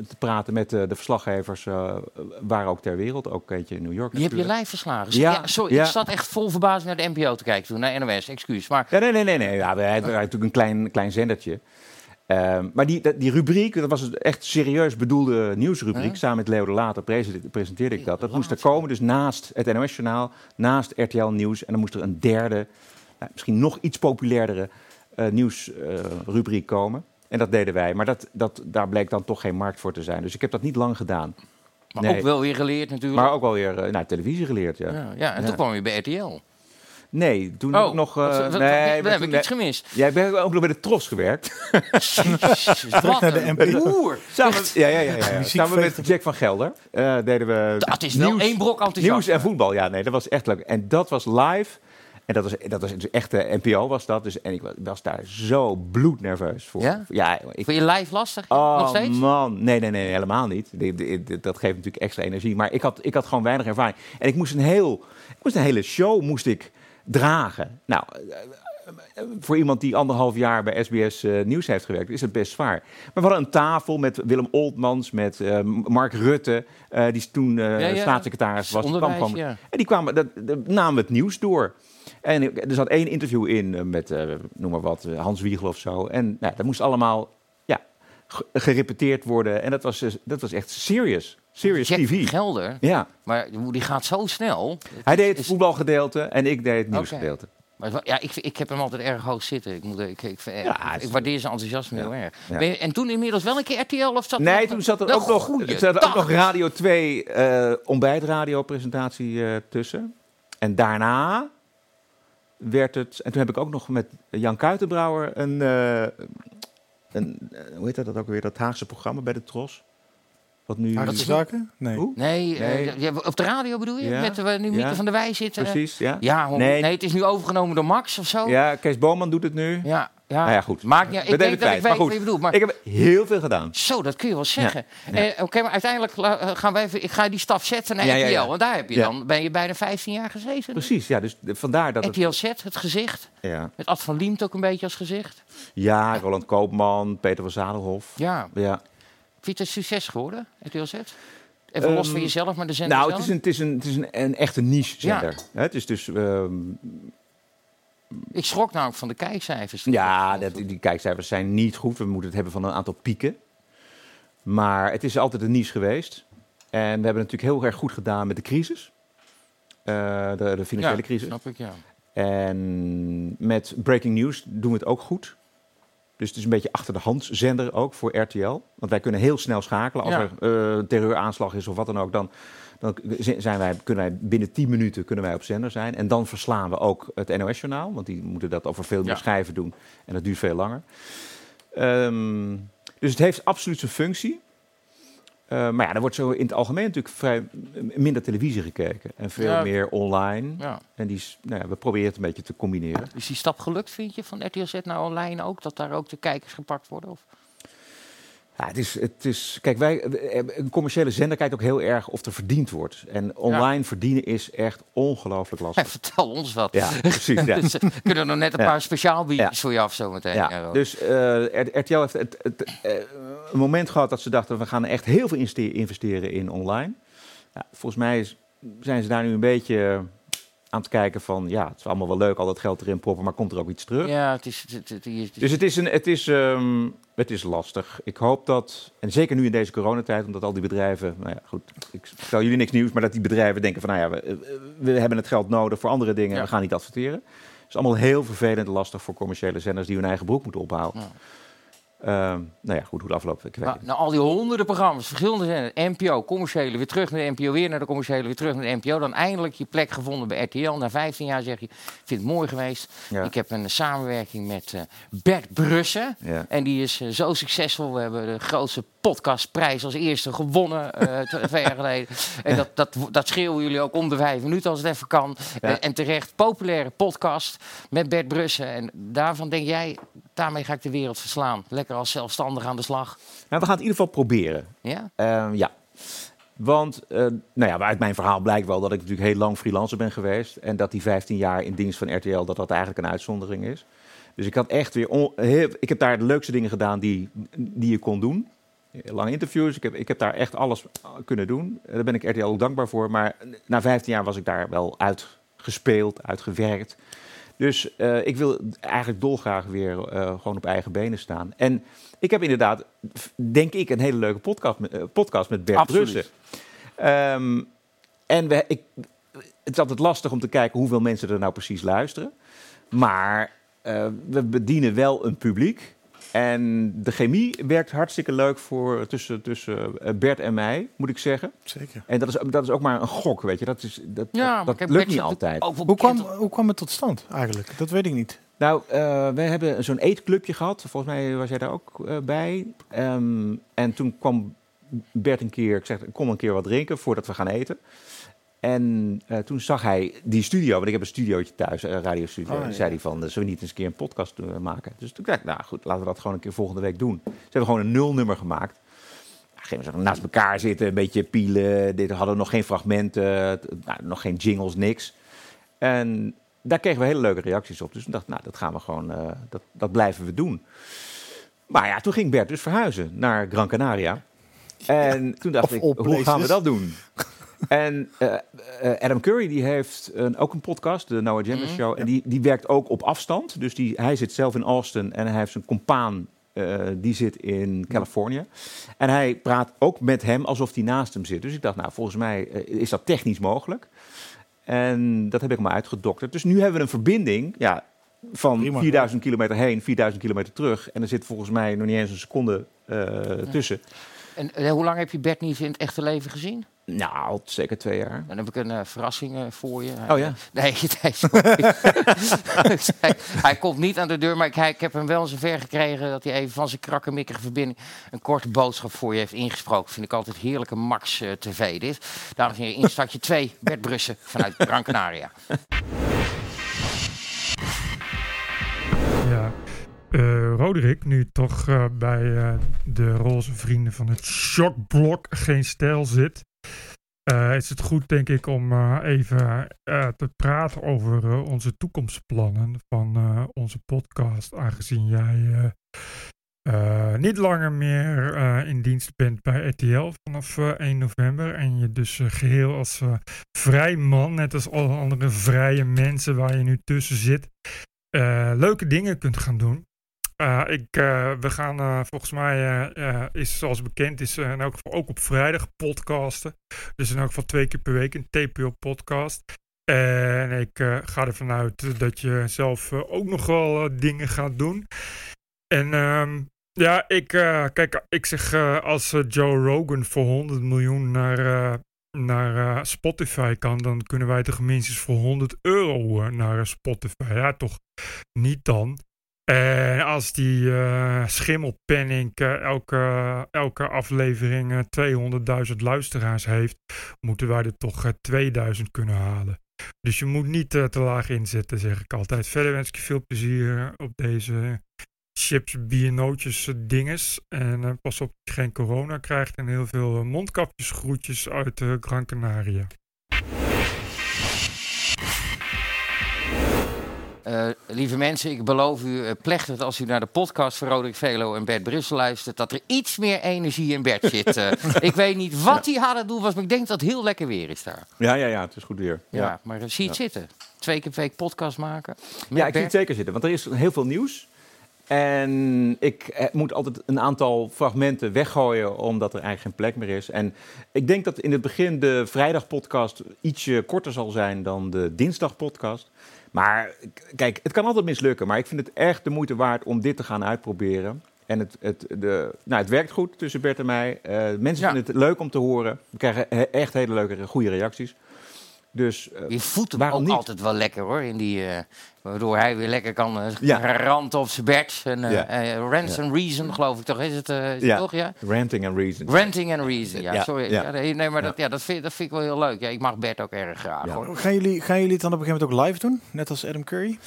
te praten met de, de verslaggevers, eh, waar ook ter wereld, ook eentje in New York. Die heb je live verslagen. Ja, Ja, sorry, ja. ik zat echt vol verbazing naar de NPO te kijken toen, naar NOS, excuus. Maar Ja, nee, nee, nee. nee. Ja, wij hadden natuurlijk een klein, klein zendertje. Ehm, maar die, die rubriek, dat was een echt serieus bedoelde nieuwsrubriek. Huh? Samen met Leo de Later prese- presenteerde ik dat. Dat moest er komen, dus naast het NOS-journaal, naast RTL Nieuws. En dan moest er een derde, nou, misschien nog iets populairdere eh, nieuwsrubriek komen. En dat deden wij. Maar dat, dat, daar bleek dan toch geen markt voor te zijn. Dus ik heb dat niet lang gedaan. Maar Nee. ook wel weer geleerd natuurlijk. Maar ook wel weer eh, naar televisie geleerd, ja. ja, ja, en Ja. toen kwam je bij RTL. Nee, toen Oh, heb ik nog... eh, wat- nee, heb ik iets gemist. Jij bent ook nog bij de Tros gewerkt. Naar de boer. Samen, ja, ja, ja, ja, Samen met feest. Jack van Gelder eh, deden we. Dat is wel nieuws- één brok enthousiasme. Nieuws en voetbal, ja, nee, dat was echt leuk. En dat was live. En dat was, dat was dus echt de NPO was dat. Dus, en ik was, was daar zo bloednerveus voor. Ja? Ja, ik, Vond je live lastig? Nog oh steeds? man, nee, nee, nee, helemaal niet. Dat geeft natuurlijk extra energie. Maar ik had, ik had gewoon weinig ervaring. En ik moest een, heel, ik moest een hele show moest ik dragen. Nou, eh, voor iemand die anderhalf jaar bij SBS eh, Nieuws heeft gewerkt, is het best zwaar. Maar we hadden een tafel met Willem Oltmans, met eh, Mark Rutte, die toen Ja, ja. staatssecretaris was. Die kwam Onderwijs, gewoon- ja. En die kwamen, dat, dat namen het nieuws door. En er zat één interview in eh, met, eh, noem maar wat, eh, Hans Wiegel of zo. En nou, dat moest allemaal ja, ge- gerepeteerd worden. En dat was, dat was echt serious. Serious Jack TV. Gelder, Ja, maar die gaat zo snel. hij deed het is- voetbalgedeelte en ik deed het nieuwsgedeelte. Maar ja, ik, ik heb hem altijd erg hoog zitten. Ik, moet, ik, ik, ik, Ja, ik is- waardeer zijn enthousiasme heel erg. Ja. Ben je- en toen inmiddels wel een keer RTL of zat Nee, toen zat er ook nog, zat er ook nog Radio 2 eh ontbijtradiopresentatie tussen. En daarna werd het... En toen heb ik ook nog met Jan Kuitenbrouwer een... eh, een eh, hoe heet dat ook weer? Dat Haagse programma bij de Tros. Wat nu... Haagse zaken? Nee. Hoe? Nee, eh, Nee. op de radio bedoel je? Ja, Met waar nu Mieke ja. van der Wij zit? eh? Precies, ja. Ja, Nee. nee. het is nu overgenomen door Max of zo. Ja, Kees Boman doet het nu. ja, ja. Nou ja, goed. Maakt niet, ik denk dat ik weet wat je bedoelt. Maar Ik heb heel veel gedaan. zo, dat kun je wel zeggen. Ja. Eh, Oké, maar uiteindelijk eh, gaan we even, ik ga die stap zetten naar Ja. Want daar heb je dan, ben je bijna 15 jaar gezeten. Precies, ja. Dus vandaar dat het... RTL Z, het gezicht. Ja. Met Ad van Liemt ook een beetje als gezicht. ja, Roland Koopman, Peter van Zadelhof. Ja. Ja. Vind je het een succes geworden, RTL Z? Even los van jezelf, maar de zender Nou, het is een, het is een, het is een, een echte niche-zender. Het is dus... ehm, Ik schrok namelijk van de kijkcijfers. Ja, dat, die kijkcijfers zijn niet goed. We moeten het hebben van een aantal pieken. Maar het is altijd een niche geweest. En we hebben het natuurlijk heel erg goed gedaan met de crisis. Uh, de, de, financiële ja, crisis. snap ik, ja. En met breaking news doen we het ook goed. Dus het is een beetje achter de hand zender ook voor RTL. Want wij kunnen heel snel schakelen. Als Ja. er uh, een terreuraanslag is of wat dan ook, dan, dan zijn wij, kunnen wij binnen 10 minuten kunnen wij op zender zijn. En dan verslaan we ook het NOS-journaal. Want die moeten dat over veel meer Ja. schijven doen. En dat duurt veel langer. Ehm, dus het heeft absoluut zijn functie. Uh, maar ja, er wordt zo in het algemeen natuurlijk vrij minder televisie gekeken. En veel Ja. meer online. Ja. En die, nou ja, we proberen het een beetje te combineren. Is die stap gelukt, vind je, van RTL Z naar online ook? Dat daar ook de kijkers gepakt worden? Of? Ja, het is, het is, kijk, wij, eh, een commerciële zender kijkt ook heel erg of er verdiend wordt. En online verdienen is echt ongelooflijk lastig. [laughs] Vertel ons wat. Ja, precies. Ja. [laughs] dus, eh, kunnen er nog net een Ja. paar speciaal biertjes voor je af zometeen. Ja, dus eh, R- RTL heeft het, het, eh, een moment gehad dat ze dachten... we gaan echt heel veel investeren in online. Ja, volgens mij is, zijn ze daar nu een beetje aan het kijken van... ja, het is allemaal wel leuk, al dat geld erin proppen... maar komt er ook iets terug? Ja, het is... Het, het, het- Dus het is, een, het, is, ehm, het is lastig. Ik hoop dat, en zeker nu in deze coronatijd, omdat al die bedrijven, nou ja, goed, ik vertel jullie niks nieuws, maar dat die bedrijven denken van, nou ja, we, we hebben het geld nodig voor andere dingen, Ja. we gaan niet adverteren. Het is allemaal heel vervelend en lastig voor commerciële zenders die hun eigen broek moeten ophouden. Ja. Ehm, nou ja, goed, hoe het afloopt, ik Nou, nou, al die honderden programma's, verschillende zenders, NPO, commerciële, weer terug naar de NPO, weer naar de commerciële, weer terug naar de NPO. Dan eindelijk je plek gevonden bij RTL. Na 15 jaar zeg je, ik vind het mooi geweest. Ja. Ik heb een samenwerking met eh, Bert Brussen. Ja. En die is eh, zo succesvol. We hebben de grootste podcastprijs als eerste gewonnen [laughs] t- twee jaar geleden. En dat, dat, dat schreeuwen jullie ook om de vijf minuten als het even kan. Ja. Eh, en terecht, populaire podcast met Bert Brussen. En daarvan denk jij, daarmee ga ik de wereld verslaan. Lekker als zelfstandig aan de slag. Nou, we gaan het in ieder geval proberen. Ja? Ehm, ja. Want eh, nou ja, uit mijn verhaal blijkt wel dat ik natuurlijk heel lang freelancer ben geweest. En dat die 15 jaar in dienst van RTL, dat dat eigenlijk een uitzondering is. Dus ik had echt weer. on- heel, ik heb daar de leukste dingen gedaan die, die je kon doen. Lange interviews. Ik heb, ik heb daar echt alles kunnen doen. Eh, Daar ben ik RTL ook dankbaar voor. Maar na 15 jaar was ik daar wel uitgespeeld, uitgewerkt. Dus eh, ik wil eigenlijk dolgraag weer eh, gewoon op eigen benen staan. En ik heb inderdaad, denk ik, een hele leuke podcast met, eh, podcast met Bert Absoluut. Brussen. Ehm, en we, ik, het is altijd lastig om te kijken hoeveel mensen er nou precies luisteren. Maar we bedienen wel een publiek. En de chemie werkt hartstikke leuk voor, tussen, tussen eh, Bert en mij, moet ik zeggen. Zeker. En dat is, dat is ook maar een gok, weet je. Dat, is, dat, Ja, dat, maar dat kijk, lukt niet altijd. Hoe kwam, hoe kwam het tot stand eigenlijk? Dat weet ik niet. Nou, eh we hebben zo'n eetclubje gehad. Volgens mij was jij daar ook eh, bij. Ehm, en toen kwam Bert een keer, ik zeg, kom een keer wat drinken voordat we gaan eten. En eh, toen zag hij die studio, want ik heb een studiootje thuis, een radiostudio. Oh, en ja. zei hij van, eh, zullen we niet eens een keer een podcast eh, maken? Dus toen dacht ik, nou goed, laten we dat gewoon een keer volgende week doen. Ze hebben gewoon een nulnummer gemaakt. Gingen we zo naast elkaar zitten, een beetje pielen. Dit hadden we nog geen fragmenten, nou, nog geen jingles, niks. En daar kregen we hele leuke reacties op. Dus ik dacht, nou, dat gaan we gewoon, eh, dat, dat blijven we doen. Maar ja, toen ging Bert dus verhuizen naar Gran Canaria. En toen dacht ik, hoe gaan we dat doen? [laughs] en eh, eh, Adam Curry die heeft een, ook een podcast, de Noah Agenda Mhm. Show. En die, die werkt ook op afstand. Dus die, hij zit zelf in Austin en hij heeft zijn compaan, eh, die zit in Californië. En hij praat ook met hem alsof hij naast hem zit. Dus ik dacht, nou, volgens mij is dat technisch mogelijk. En dat heb ik maar uitgedokterd. Dus nu hebben we een verbinding ja, van Prima. 4000 kilometer heen, 4000 kilometer terug. En er zit volgens mij nog niet eens een seconde eh, tussen. En eh, hoe lang heb je Bert niet in het echte leven gezien? Nou, al zeker twee jaar. Dan heb ik een eh, verrassing eh, voor je. Oh ja? Nee, [laughs] nee [laughs] hij, hij komt niet aan de deur, maar ik, hij- ik heb hem wel zover gekregen dat hij even van zijn krakkemikkige verbinding een korte boodschap voor je heeft ingesproken. Vind ik altijd heerlijke Max TV dit. Dames en heren, instartje 2, Bert Brussen vanuit Gran Canaria. Eh, Roderick, nu toch eh, bij eh, de roze vrienden van het shockblok geen stijl zit, is het goed, denk ik, om even te praten over onze toekomstplannen van onze podcast. Aangezien jij niet langer meer in dienst bent bij RTL vanaf eh, 1 november. En je dus eh, geheel als vrij man, net als alle andere vrije mensen waar je nu tussen zit, leuke dingen kunt gaan doen. Eh, ik, eh, we gaan eh, volgens mij, is zoals bekend, is in elk geval ook op vrijdag podcasten. Dus in elk geval twee keer per week een TPO-podcast. En ik ga ervan uit dat je zelf ook nog wel dingen gaat doen. En ehm, ja, ik, kijk, ik zeg als Joe Rogan voor 100 miljoen naar, naar Spotify kan, dan kunnen wij toch minstens voor 100 euro naar Spotify. Ja, toch niet dan. En als die eh schimmelpenning eh, elke, elke aflevering eh, 200.000 luisteraars heeft, moeten wij er toch eh, 2000 kunnen halen. Dus je moet niet eh, te laag inzetten, zeg ik altijd. Verder wens ik je veel plezier op deze chips, bier, nootjes, eh, dinges. En eh, pas op dat je geen corona krijgt en heel veel eh, mondkapjes, groetjes uit eh, Gran Canaria. Eh, lieve mensen, ik beloof u eh, plechtig als u naar de podcast van Roderick Velo en Bert Brussel luistert, dat er iets meer energie in Bert zit. Eh, [laughs] ik weet niet wat hij had het doen was, maar ik denk dat het heel lekker weer is daar. Ja, ja, ja, het is goed weer. Ja, maar zie je het zitten? Twee keer per week podcast maken. Ja, ik zie het zeker zitten, want er is heel veel nieuws. En ik eh, moet altijd een aantal fragmenten weggooien, omdat er eigenlijk geen plek meer is. En ik denk dat in het begin de vrijdagpodcast ietsje korter zal zijn dan de dinsdagpodcast. Maar kijk, het kan altijd mislukken, maar ik vind het echt de moeite waard om dit te gaan uitproberen. En het, het, de, nou, het werkt goed tussen Bert en mij. Eh, mensen Ja. vinden het leuk om te horen. We krijgen echt hele leuke, goede reacties. Dus, eh, Je voelt hem waarom ook niet? altijd wel lekker hoor. In die, eh, waardoor hij weer lekker kan eh Ja. ranten op zijn Bert. En, eh Ja. Rants and Reason, geloof ik toch? Is het, eh, is het ja, toch? Ja? ranting and reason. Ranting and Reason, ja, Ja, sorry. ja. Ja, nee, maar Dat, ja, dat, vind, dat vind ik wel heel leuk. Ja, ik mag Bert ook erg graag hoor. Gaan jullie, gaan jullie het dan op een gegeven moment ook live doen? Net als Adam Curry?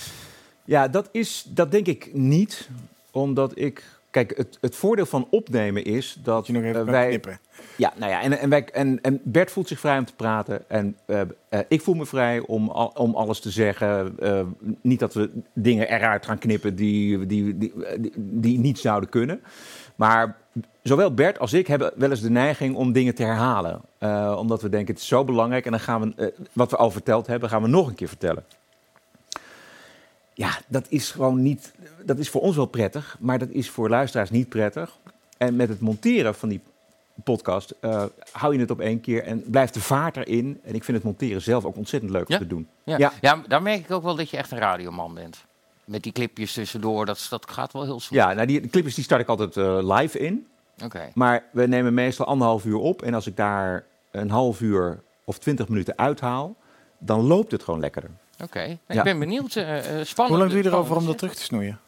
Ja, dat, is, dat denk ik niet. Omdat ik. Kijk, het, het voordeel van opnemen is dat, je nog even kan wij. knippen. Ja, nou ja, en, en, en, Bert voelt zich vrij om te praten. En eh, eh, ik voel me vrij om, om alles te zeggen. Eh, niet dat we dingen eruit gaan knippen die, die, die, die, niet zouden kunnen. Maar zowel Bert als ik hebben wel eens de neiging om dingen te herhalen. Omdat we denken, het is zo belangrijk. En dan gaan we, wat we al verteld hebben, gaan we nog een keer vertellen. Ja, dat is gewoon niet. Dat is voor ons wel prettig, maar dat is voor luisteraars niet prettig. En met het monteren van die podcast eh, hou je het op één keer en blijft de vaart erin. En ik vind het monteren zelf ook ontzettend leuk Ja? om te doen. Ja. Ja. Ja. dan merk ik ook wel dat je echt een radioman bent. Met die clipjes tussendoor, dat, dat gaat wel heel smooth. Ja, nou die clipjes die start ik altijd eh, live in. Oké. Maar we nemen meestal anderhalf uur op. En als ik daar een half uur of twintig minuten uithaal, dan loopt het gewoon lekkerder. Oké, Ja. ik ben benieuwd. eh, eh, spannend. Hoe lang doe je erover om dat terug te snoeien?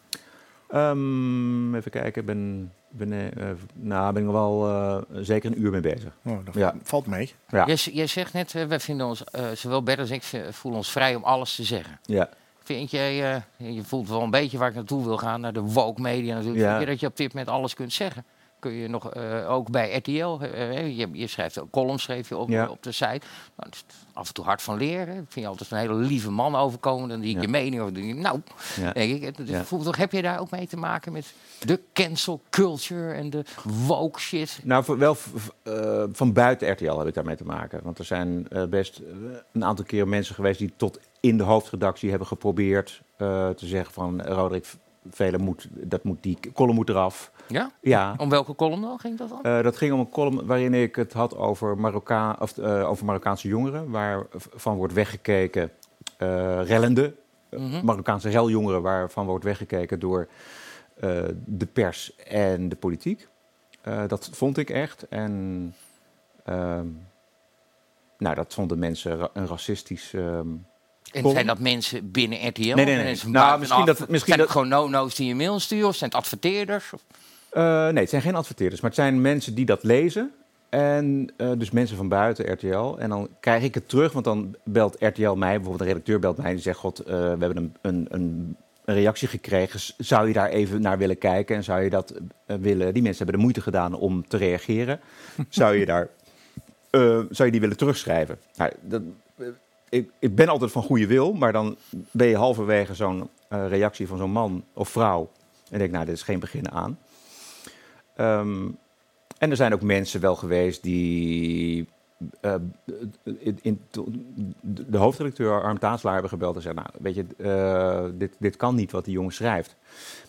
Ehm, even kijken, ik ben, ben, eh, nou, ben ik wel eh, zeker een uur mee bezig. Oh, dat Ja. valt mee. Ja. Jij, zegt net, wij vinden ons, eh, zowel Bert als ik voelen ons vrij om alles te zeggen. Ja. Vind jij, eh, je voelt wel een beetje waar ik naartoe wil gaan, naar de woke media natuurlijk. Ja. Vind je dat je op dit moment alles kunt zeggen? Kun je nog, eh, ook bij RTL, eh, je, je schrijft ook columns schreef je op, Ja. op de site. Nou, af en toe hard van leren. Ik vind je altijd een hele lieve man overkomen. Dan die Ja. je mening over doe. Nou, Ja. denk ik. voelt toch, heb je daar ook mee te maken met de cancel culture en de woke shit? Nou, wel eh, van buiten RTL heb ik daarmee te maken. Want er zijn best een aantal keer mensen geweest die tot in de hoofdredactie hebben geprobeerd te zeggen van Roderick Velen moet, dat moet die column moet eraf. Ja? Ja. Om welke column dan ging dat dan? Eh, dat ging om een column waarin ik het had over, Marokka of, eh, over Marokkaanse jongeren, waarvan wordt weggekeken, eh rellende, Mhm. Marokkaanse reljongeren, waarvan wordt weggekeken door de pers en de politiek. Dat vond ik echt. En ehm, nou, dat vonden mensen een racistisch. ehm, En zijn dat mensen binnen RTL? Nee, nee, nee. Mensen Nou, misschien dat- misschien zijn het dat- gewoon no-no's die je mail sturen? Of zijn het adverteerders? Of- nee, het zijn geen adverteerders, maar het zijn mensen die dat lezen. En eh, dus mensen van buiten RTL. En dan krijg ik het terug, want dan belt RTL mij, bijvoorbeeld een redacteur belt mij en die zegt: God, eh, we hebben een, een, een, reactie gekregen. Zou je daar even naar willen kijken? En zou je dat eh, willen? Die mensen hebben de moeite gedaan om te reageren. [laughs] zou je daar, eh, zou je die willen terugschrijven? Nou, dat, eh, ik, ik ben altijd van goede wil, maar dan ben je halverwege zo'n eh, reactie van zo'n man of vrouw. En denk, nou, dit is geen begin aan. Ehm, en er zijn ook mensen wel geweest die eh, in, de hoofdredacteur Arm Taaslaar hebben gebeld en zei, nou, weet je, eh, dit, dit kan niet wat die jongen schrijft.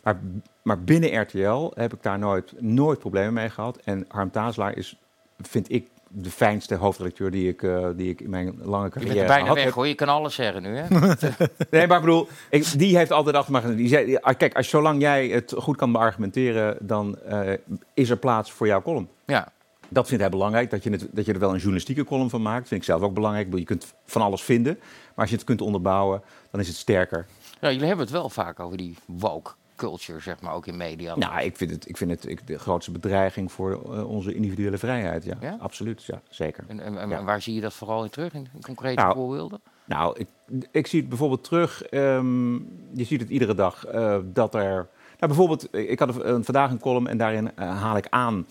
Maar, maar binnen RTL heb ik daar nooit, nooit problemen mee gehad. En Harm Taaslaar is, vind ik, de fijnste hoofdredacteur die ik, eh, die ik in mijn lange Je carrière bent er bijna weg hoor, je kan alles zeggen nu hè. [laughs] Nee, maar ik bedoel, ik, die heeft altijd achter. Die zei, kijk, als, zolang jij het goed kan beargumenteren, dan eh, is er plaats voor jouw column. Ja. Dat vindt hij belangrijk, dat je, het, dat je er wel een journalistieke column van maakt. vind ik zelf ook belangrijk. Je kunt van alles vinden, maar als je het kunt onderbouwen, dan is het sterker. Ja, jullie hebben het wel vaak over die woke culture, zeg maar, ook in media. Nou, ik vind het, ik vind het ik, de grootste bedreiging voor eh, onze individuele vrijheid. Ja, Ja? absoluut. Ja, zeker. En, en, en Ja. waar zie je dat vooral in terug, in concrete Nou, voorbeelden? Nou, ik, ik zie het bijvoorbeeld terug. ehm, je ziet het iedere dag eh, dat er. Nou, bijvoorbeeld, ik had een- vandaag een column en daarin eh, haal ik aan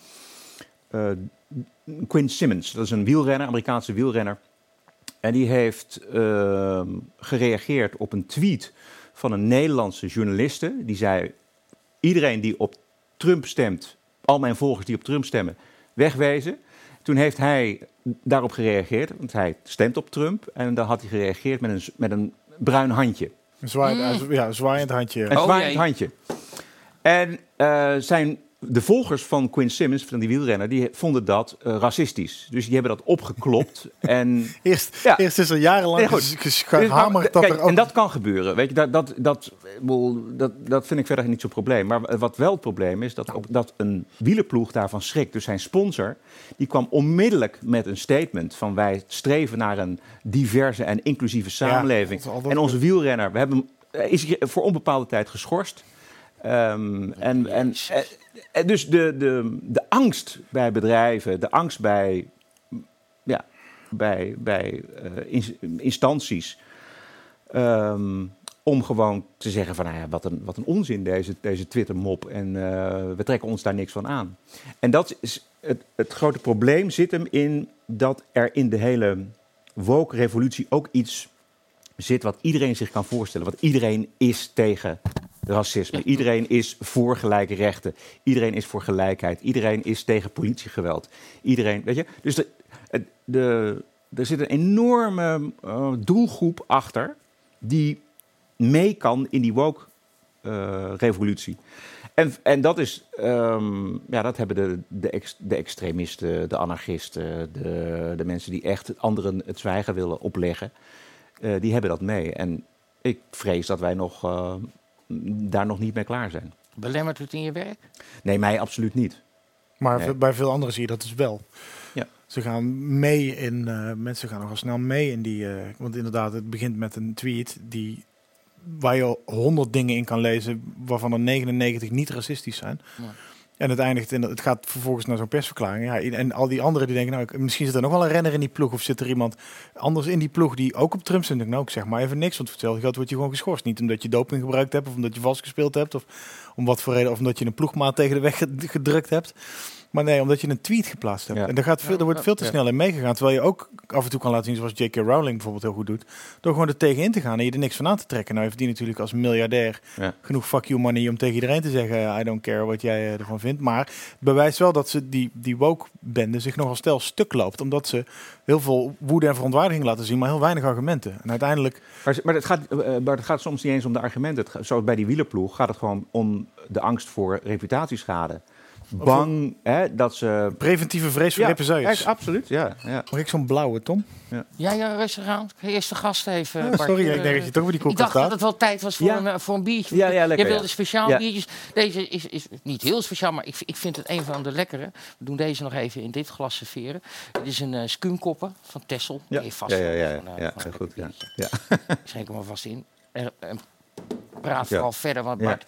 eh, Quinn Simmons. Dat is een wielrenner, Amerikaanse wielrenner. En die heeft ehm, gereageerd op een tweet van een Nederlandse journaliste. Die zei: Iedereen die op Trump stemt, al mijn volgers die op Trump stemmen, wegwezen. Toen heeft hij daarop gereageerd, want hij stemt op Trump. En dan had hij gereageerd met een, met een bruin handje. Een zwaaiend, ja, zwaaiend handje. Een zwaaiend handje. En eh, zijn de volgers van Quinn Simmons, van die wielrenner, die vonden dat eh, racistisch. Dus die hebben dat opgeklopt. [laughs] en, Eerst, ja. eerst is er jarenlang Nee, ges- Dus, gehamerd dat er ook... En dat kan gebeuren. Weet je, dat, dat, dat, dat, dat vind ik verder niet zo'n probleem. Maar wat wel het probleem is, dat, op- dat een wielerploeg daarvan schrikt. Dus zijn sponsor, die kwam onmiddellijk met een statement van wij streven naar een diverse en inclusieve samenleving. En onze wielrenner, we hebben, hem- hij is voor onbepaalde tijd geschorst. Ehm, en, en, en, en dus de, de, de angst bij bedrijven, de angst bij, ja, bij, bij eh, ins- instanties. ehm, om gewoon te zeggen van, nou ja, wat een, wat een onzin deze, deze Twitter-mop. En eh, we trekken ons daar niks van aan. En dat is het, het grote probleem zit hem in dat er in de hele woke-revolutie ook iets zit wat iedereen zich kan voorstellen. Want iedereen is tegen racisme. Iedereen is voor gelijke rechten. Iedereen is voor gelijkheid. Iedereen is tegen politiegeweld. Iedereen, weet je. Dus de, de, er zit een enorme eh, doelgroep achter die mee kan in die woke-revolutie. en, en dat is, ehm, ja, dat hebben de, de, ex- de extremisten, de anarchisten, de, de mensen die echt anderen het zwijgen willen opleggen, eh, die hebben dat mee. En ik vrees dat wij nog, eh, daar nog niet mee klaar zijn. Belemmert het in je werk? Nee, mij absoluut niet. Maar Nee. bij veel anderen zie je dat dus wel. Ja. Ze gaan mee in, eh, mensen gaan nogal snel mee in die, eh, want inderdaad, het begint met een tweet die, waar je honderd dingen in kan lezen, waarvan er 99 niet racistisch zijn. Ja. En het eindigt in, het gaat vervolgens naar zo'n persverklaring. Ja, en al die anderen die denken, nou, misschien zit er nog wel een renner in die ploeg. Of zit er iemand anders in die ploeg die ook op Trump zit. Nou, ik zeg maar even niks. Want vertel geld word je gewoon geschorst. Niet omdat je doping gebruikt hebt of omdat je vastgespeeld hebt. Of om wat voor reden. Of omdat je een ploegmaat tegen de weg ged- gedrukt hebt. Maar nee, omdat je een tweet geplaatst hebt. Ja. En daar, gaat veel, er wordt veel te Ja. snel in meegegaan. Terwijl je ook af en toe kan laten zien, zoals J.K. Rowling bijvoorbeeld heel goed doet. Door gewoon er tegenin te gaan en je er niks van aan te trekken. Nou heeft die natuurlijk als miljardair Ja. genoeg fuck you money om tegen iedereen te zeggen... I don't care wat jij eh, ervan vindt. Maar het bewijst wel dat ze die, die woke-bende zich nogal stel stuk loopt. Omdat ze heel veel woede en verontwaardiging laten zien, maar heel weinig argumenten. En uiteindelijk... Maar, maar, het gaat, eh, maar het gaat soms niet eens om de argumenten. Het zoals bij die wielerploeg gaat het gewoon om de angst voor reputatieschade. Bang hè, dat ze... Preventieve vrees voor Ja, represailles. ja, absoluut, ja. ja. Mag ik zo'n blauwe, Tom? Ja, ja, rustig aan. Eerst de gast even. Ja, Bart. sorry, ik Eh, denk dat je toch weer die Ik koelkast dacht dat het wel tijd was voor, Ja. een, eh, voor een biertje. Ja, ja, lekker, Je wilde ja. speciaal Ja. biertjes. Deze is, is niet heel speciaal, maar ik, ik vind het een van de lekkere. We doen deze nog even in dit glas serveren. Het is een uh, skuumkoppen van Tessel. Ja. Die vast Ja, ja, ja, van, ja, van goed, ja. Ja. Ik schenk hem alvast in. En, en praat Ja. vooral verder, want Ja. Bart,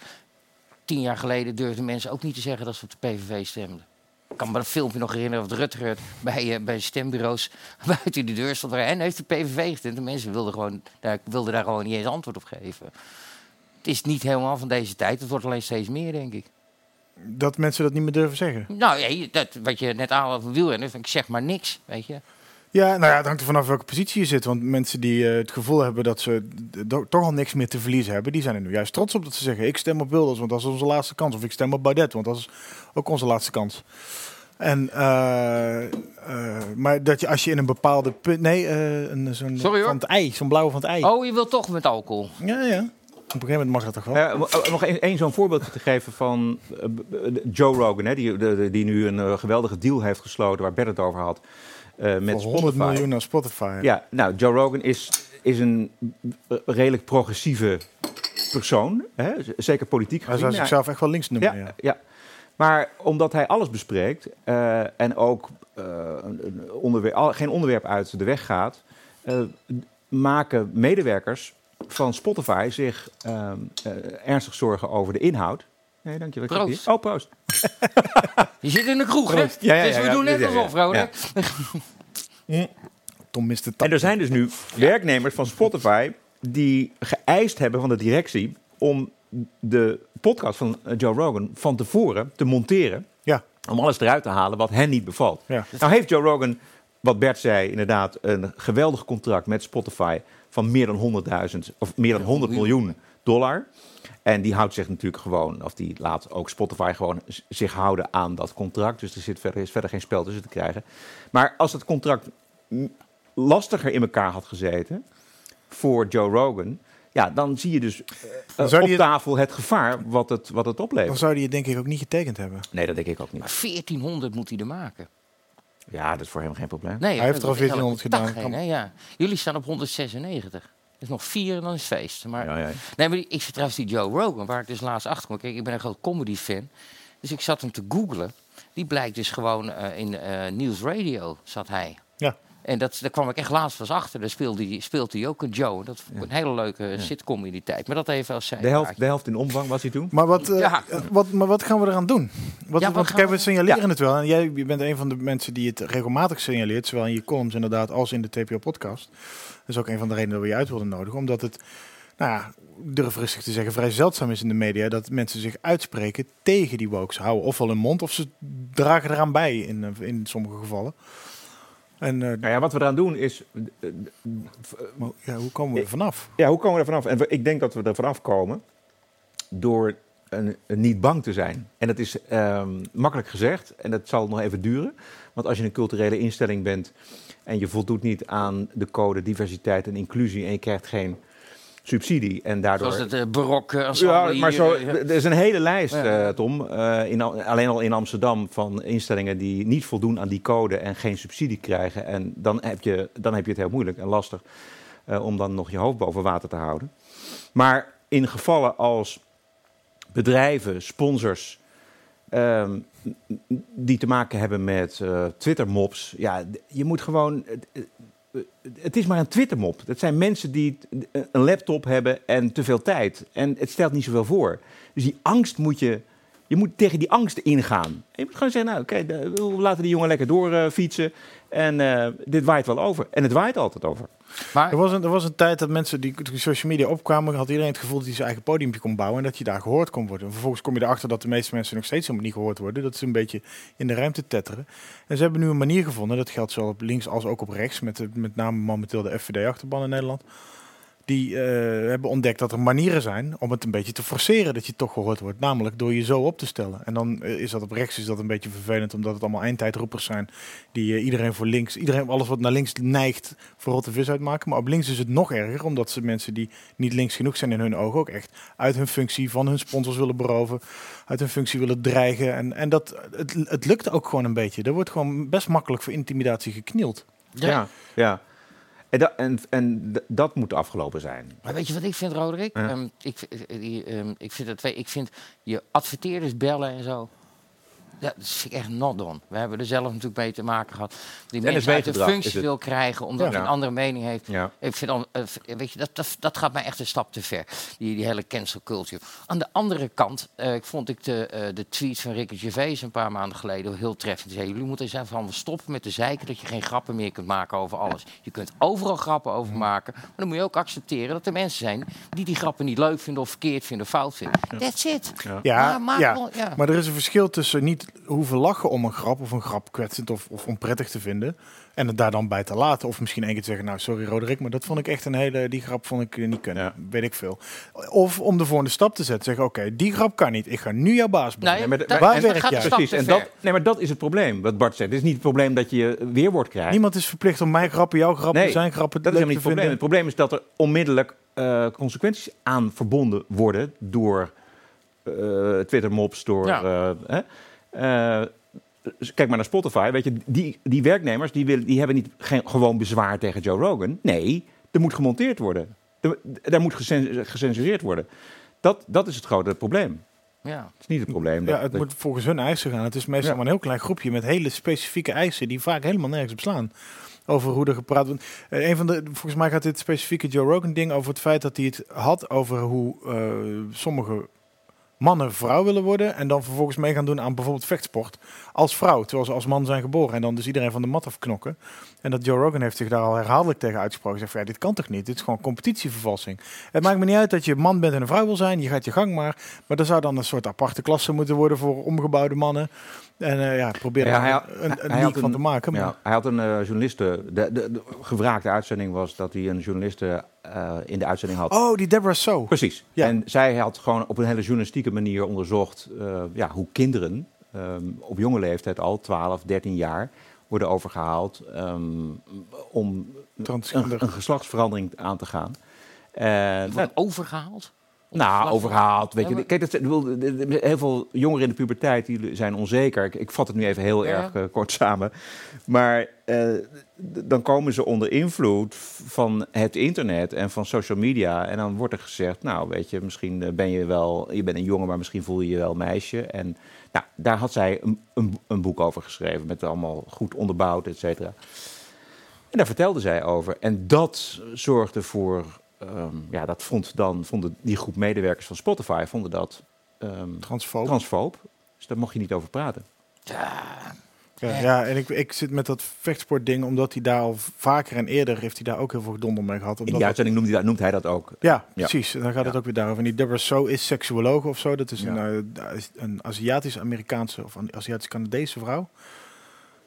tien jaar geleden durfden mensen ook niet te zeggen dat ze op de PVV stemden. Ik kan me een filmpje nog herinneren dat Rutger bij, eh, bij stembureaus [laughs] buiten de deur stond. En heeft de PVV gestemd? De mensen wilden, gewoon, daar, wilden daar gewoon niet eens antwoord op geven. Het is niet helemaal van deze tijd. Het wordt alleen steeds meer, denk ik. Dat mensen dat niet meer durven zeggen. Nou, ja, dat, wat je net aan over wielrennen, ik zeg maar niks, weet je. Ja, nou ja, het hangt er vanaf welke positie je zit. Want mensen die eh, het gevoel hebben dat ze toch al niks meer te verliezen hebben, die zijn er nu juist trots op dat ze zeggen: ik stem op Wilders, want dat is onze laatste kans. Of ik stem op Baudet, want dat is ook onze laatste kans. En, eh, eh, maar dat je als je in een bepaalde punt. Nee, eh, een, zo'n Sorry, hoor. van het ei, zo'n blauwe van het ei. Oh, je wilt toch met alcohol? Ja, ja. Op een gegeven moment mag dat toch wel? Om nog één één zo'n voorbeeld te geven van Joe Rogan, hè, die, de- die nu een geweldige deal heeft gesloten, waar Bert het over had. Eh, met Voor 100 Spotify. miljoen aan Spotify. Ja, nou, Joe Rogan is, is een redelijk progressieve persoon. Hè? Zeker politiek Hij zou gezien. zichzelf echt wel links noemen. Ja, Ja. ja. Maar omdat hij alles bespreekt eh, en ook eh, een- onderwerp, al- geen onderwerp uit de weg gaat, maken medewerkers van Spotify zich ehm, eh, ernstig zorgen over de inhoud. Nee, dankjewel. Proost. Oh, proost. [laughs] Je zit in de kroeg, hè? Proost. Ja, ja, dus we ja, doen net ja, ja, alsof, ja. Roderick. Tom mist de En er zijn dus nu werknemers van Spotify die geëist hebben van de directie om de podcast van eh, Joe Rogan van tevoren te monteren. Ja. Om alles eruit te halen wat hen niet bevalt. Ja. Nou heeft Joe Rogan, wat Bert zei, inderdaad een geweldig contract met Spotify van meer dan 100.000 of meer dan 100 miljoen dollar. En die houdt zich natuurlijk gewoon, of die laat ook Spotify gewoon zich houden aan dat contract. Dus er zit verder, is verder geen spel tussen te krijgen. Maar als het contract lastiger in elkaar had gezeten voor Joe Rogan, ja, dan zie je dus eh, Dan op tafel het gevaar wat het, wat het Dan oplevert. zou die het denk ik ook niet getekend hebben. Nee, dat denk ik ook niet. Maar 1400 moet hij er maken. Ja, dat is voor hem geen probleem. Nee, Hij heeft er al is 1400 elke dag gedaan. heen, hè, ja. Jullie staan op 196. Dat is nog vier en dan is het feest. Maar, Ja, ja. Nee, maar die, ik zit trouwens die Joe Rogan, waar ik dus laatst achter kwam. Kijk, ik ben een groot comedy-fan. Dus ik zat hem te googlen. Die blijkt dus gewoon eh, in eh Nieuws Radio zat hij. Ja. En dat, daar kwam ik echt laatst pas achter. Daar speelde hij, speelt hij ook een Joe. Dat vond ik een hele leuke sitcom in die tijd. Maar dat even als zij. De helft, de helft in omvang was hij toen. Maar wat, eh, Ja. eh, wat, maar wat gaan we eraan doen? Wat, Ja, wat want kijk, we- signaleren het wel. En jij je bent een van de mensen die het regelmatig signaleert. Zowel in je columns inderdaad als in de TPO-podcast. Dat is ook een van de redenen dat we je uit wilden nodigen. Omdat het, nou ja, durf rustig te zeggen, vrij zeldzaam is in de media... dat mensen zich uitspreken tegen die woke. Ze houden ofwel hun mond of ze dragen eraan bij in, eh, in sommige gevallen. En eh, Nou ja, wat we eraan doen is. eh, ja, hoe komen we er vanaf? Ja, hoe komen we er vanaf? En we- ik denk dat we er vanaf komen door een, een niet bang te zijn. En dat is ehm, makkelijk gezegd en dat zal nog even duren. Want als je een culturele instelling bent en je voldoet niet aan de code diversiteit en inclusie en je krijgt geen subsidie en daardoor... Zoals het eh, barok eh, Ja, maar zo, eh, er is een hele lijst, Ja. Tom, in, Al- alleen al in Amsterdam van instellingen die niet voldoen aan die code en geen subsidie krijgen. En dan heb je, dan heb je het heel moeilijk en lastig om dan nog je hoofd boven water te houden. Maar in gevallen als bedrijven, sponsors, ehm, die te maken hebben met Twitter-mobs, ja, je moet gewoon. Eh, Het is maar een Twitter-mop. Dat zijn mensen die een laptop hebben en te veel tijd. En het stelt niet zoveel voor. Dus die angst moet je. Je moet tegen die angst ingaan. En je moet gewoon zeggen: Nou, oké, we laten die jongen lekker doorfietsen. fietsen en eh, dit waait wel over. En het waait altijd over. Maar Er was, een, er was een tijd dat mensen die die social media opkwamen, had iedereen het gevoel dat hij zijn eigen podiumpje kon bouwen en dat je daar gehoord kon worden. En vervolgens kom je erachter dat de meeste mensen nog steeds helemaal niet gehoord worden. Dat ze een beetje in de ruimte tetteren. En ze hebben nu een manier gevonden, dat geldt zowel op links als ook op rechts, met, de, met name momenteel de FVD-achterban in Nederland. Die eh, hebben ontdekt dat er manieren zijn om het een beetje te forceren dat je toch gehoord wordt. Namelijk door je zo op te stellen. En dan eh, is dat op rechts is dat een beetje vervelend, omdat het allemaal eindtijdroepers zijn. Die eh, iedereen voor links, iedereen alles wat naar links neigt, voor rotte vis uitmaken. Maar op links is het nog erger, omdat ze mensen die niet links genoeg zijn in hun ogen ook echt uit hun functie van hun sponsors willen beroven. Uit hun functie willen dreigen. En, en dat, het, het lukt ook gewoon een beetje. Er wordt gewoon best makkelijk voor intimidatie geknield. Ja, ja. En, dat, en, dat moet afgelopen zijn. Maar weet je wat ik vind, Roderick? Ja. Ehm, ik, eh, ehm, ik, vind het, ik vind je adverteerders bellen en zo. Ja, dat vind ik echt not done. We hebben er zelf natuurlijk mee te maken gehad. Die mensen uit de is functie wil krijgen omdat Ja. hij een andere mening heeft. Ja. Ik vind dan, eh, weet je, dat, dat, dat gaat mij echt een stap te ver. Die, die hele cancel culture. Aan de andere kant eh, ik vond ik de, eh, de tweet van Ricky Gervais een paar maanden geleden heel treffend. Hij zei, jullie moeten eens even stoppen met de zeiken dat je geen grappen meer kunt maken over alles. Je kunt overal grappen over maken. Maar dan moet je ook accepteren dat er mensen zijn die die grappen niet leuk vinden of verkeerd vinden of fout vinden. That's it. Ja, Maar maak ja. wel- ja. maar er is een verschil tussen niet hoeven lachen om een grap of een grap kwetsend of, of onprettig te vinden. En het daar dan bij te laten. Of misschien één keer te zeggen, nou sorry Roderick, maar dat vond ik echt een hele, die grap vond ik eh, niet kunnen. Weet ik veel. Of om de volgende stap te zetten. Zeggen, oké, die grap kan niet. Ik ga nu jouw baas Nee, worden. maar, Waar werk jij? Precies, en dat, nee, maar dat is het probleem, wat Bart zegt. Het is niet het probleem dat je weerwoord krijgt. Niemand is verplicht om mijn grappen, jouw grappen, Nee, zijn grappen dat is helemaal niet te het probleem. vinden. Het probleem is dat er onmiddellijk eh, consequenties aan verbonden worden door eh Twitter-mobs, door... Ja. dus kijk maar naar Spotify. Weet je, die, die werknemers die willen, die hebben niet geen, gewoon bezwaar tegen Joe Rogan. Nee, er moet gemonteerd worden. Er, daar moet gecen- gecensureerd worden. Dat, dat is het grote probleem. Ja. Het is niet het probleem. Ja, dat- het dat- moet volgens hun eisen gaan. Het is meestal Ja. maar een heel klein groepje met hele specifieke eisen die vaak helemaal nergens op slaan. Over hoe er gepraat wordt. Eh, een van de, volgens mij gaat dit specifieke Joe Rogan ding over het feit dat hij het had over hoe eh, sommige mannen vrouw willen worden en dan vervolgens mee gaan doen aan bijvoorbeeld vechtsport als vrouw, terwijl ze als man zijn geboren en dan dus iedereen van de mat afknokken. En dat Joe Rogan heeft zich daar al herhaaldelijk tegen uitgesproken. Zegt van, ja, dit kan toch niet? Dit is gewoon competitievervalsing. Het maakt me niet uit dat je man bent en een vrouw wil zijn. Je gaat je gang maar. Maar er zou dan een soort aparte klasse moeten worden voor omgebouwde mannen. En eh, ja, probeer er Ja, hij een, had- een, hij had van te maken. Maar Ja, hij had een eh, journaliste. De, de, de gevraagde uitzending was dat hij een journaliste eh, in de uitzending had. Oh, die Deborah So. Precies. En zij had gewoon op een hele journalistieke manier onderzocht eh, ja, hoe kinderen ehm, op jonge leeftijd al, 12, 13 jaar, worden overgehaald ehm, om een, geslachtsverandering aan te gaan. En, Wordt overgehaald? Nou, overgehaald. Weet je. Kijk, dat, heel veel jongeren in de puberteit die zijn onzeker. Ik, ik vat het nu even heel Ja. erg eh, kort samen. Maar eh, dan komen ze onder invloed van het internet en van social media. En dan wordt er gezegd, nou weet je, misschien eh, ben je wel, je bent een jongen, maar misschien voel je je wel meisje. En nou, daar had zij een, een, een boek over geschreven, met allemaal goed onderbouwd, et cetera. En daar vertelde zij over. En dat zorgde voor, ehm, ja, dat vond dan, vonden die groep medewerkers van Spotify, vonden dat ehm, Transfoob. transfoob. Dus daar mocht je niet over praten. Ja, ja, en ik, ik zit met dat vechtsportding, omdat hij daar al vaker en eerder heeft hij daar ook heel veel gedonder mee gehad. In Omdat die uitzending noemt hij, dat, noemt hij dat ook. Ja, precies. En dan gaat het ook weer daarover. En die Deborah So is seksuoloog of zo. Dat is Ja. een, eh, een Aziatisch-Amerikaanse of een Aziatisch-Canadese vrouw.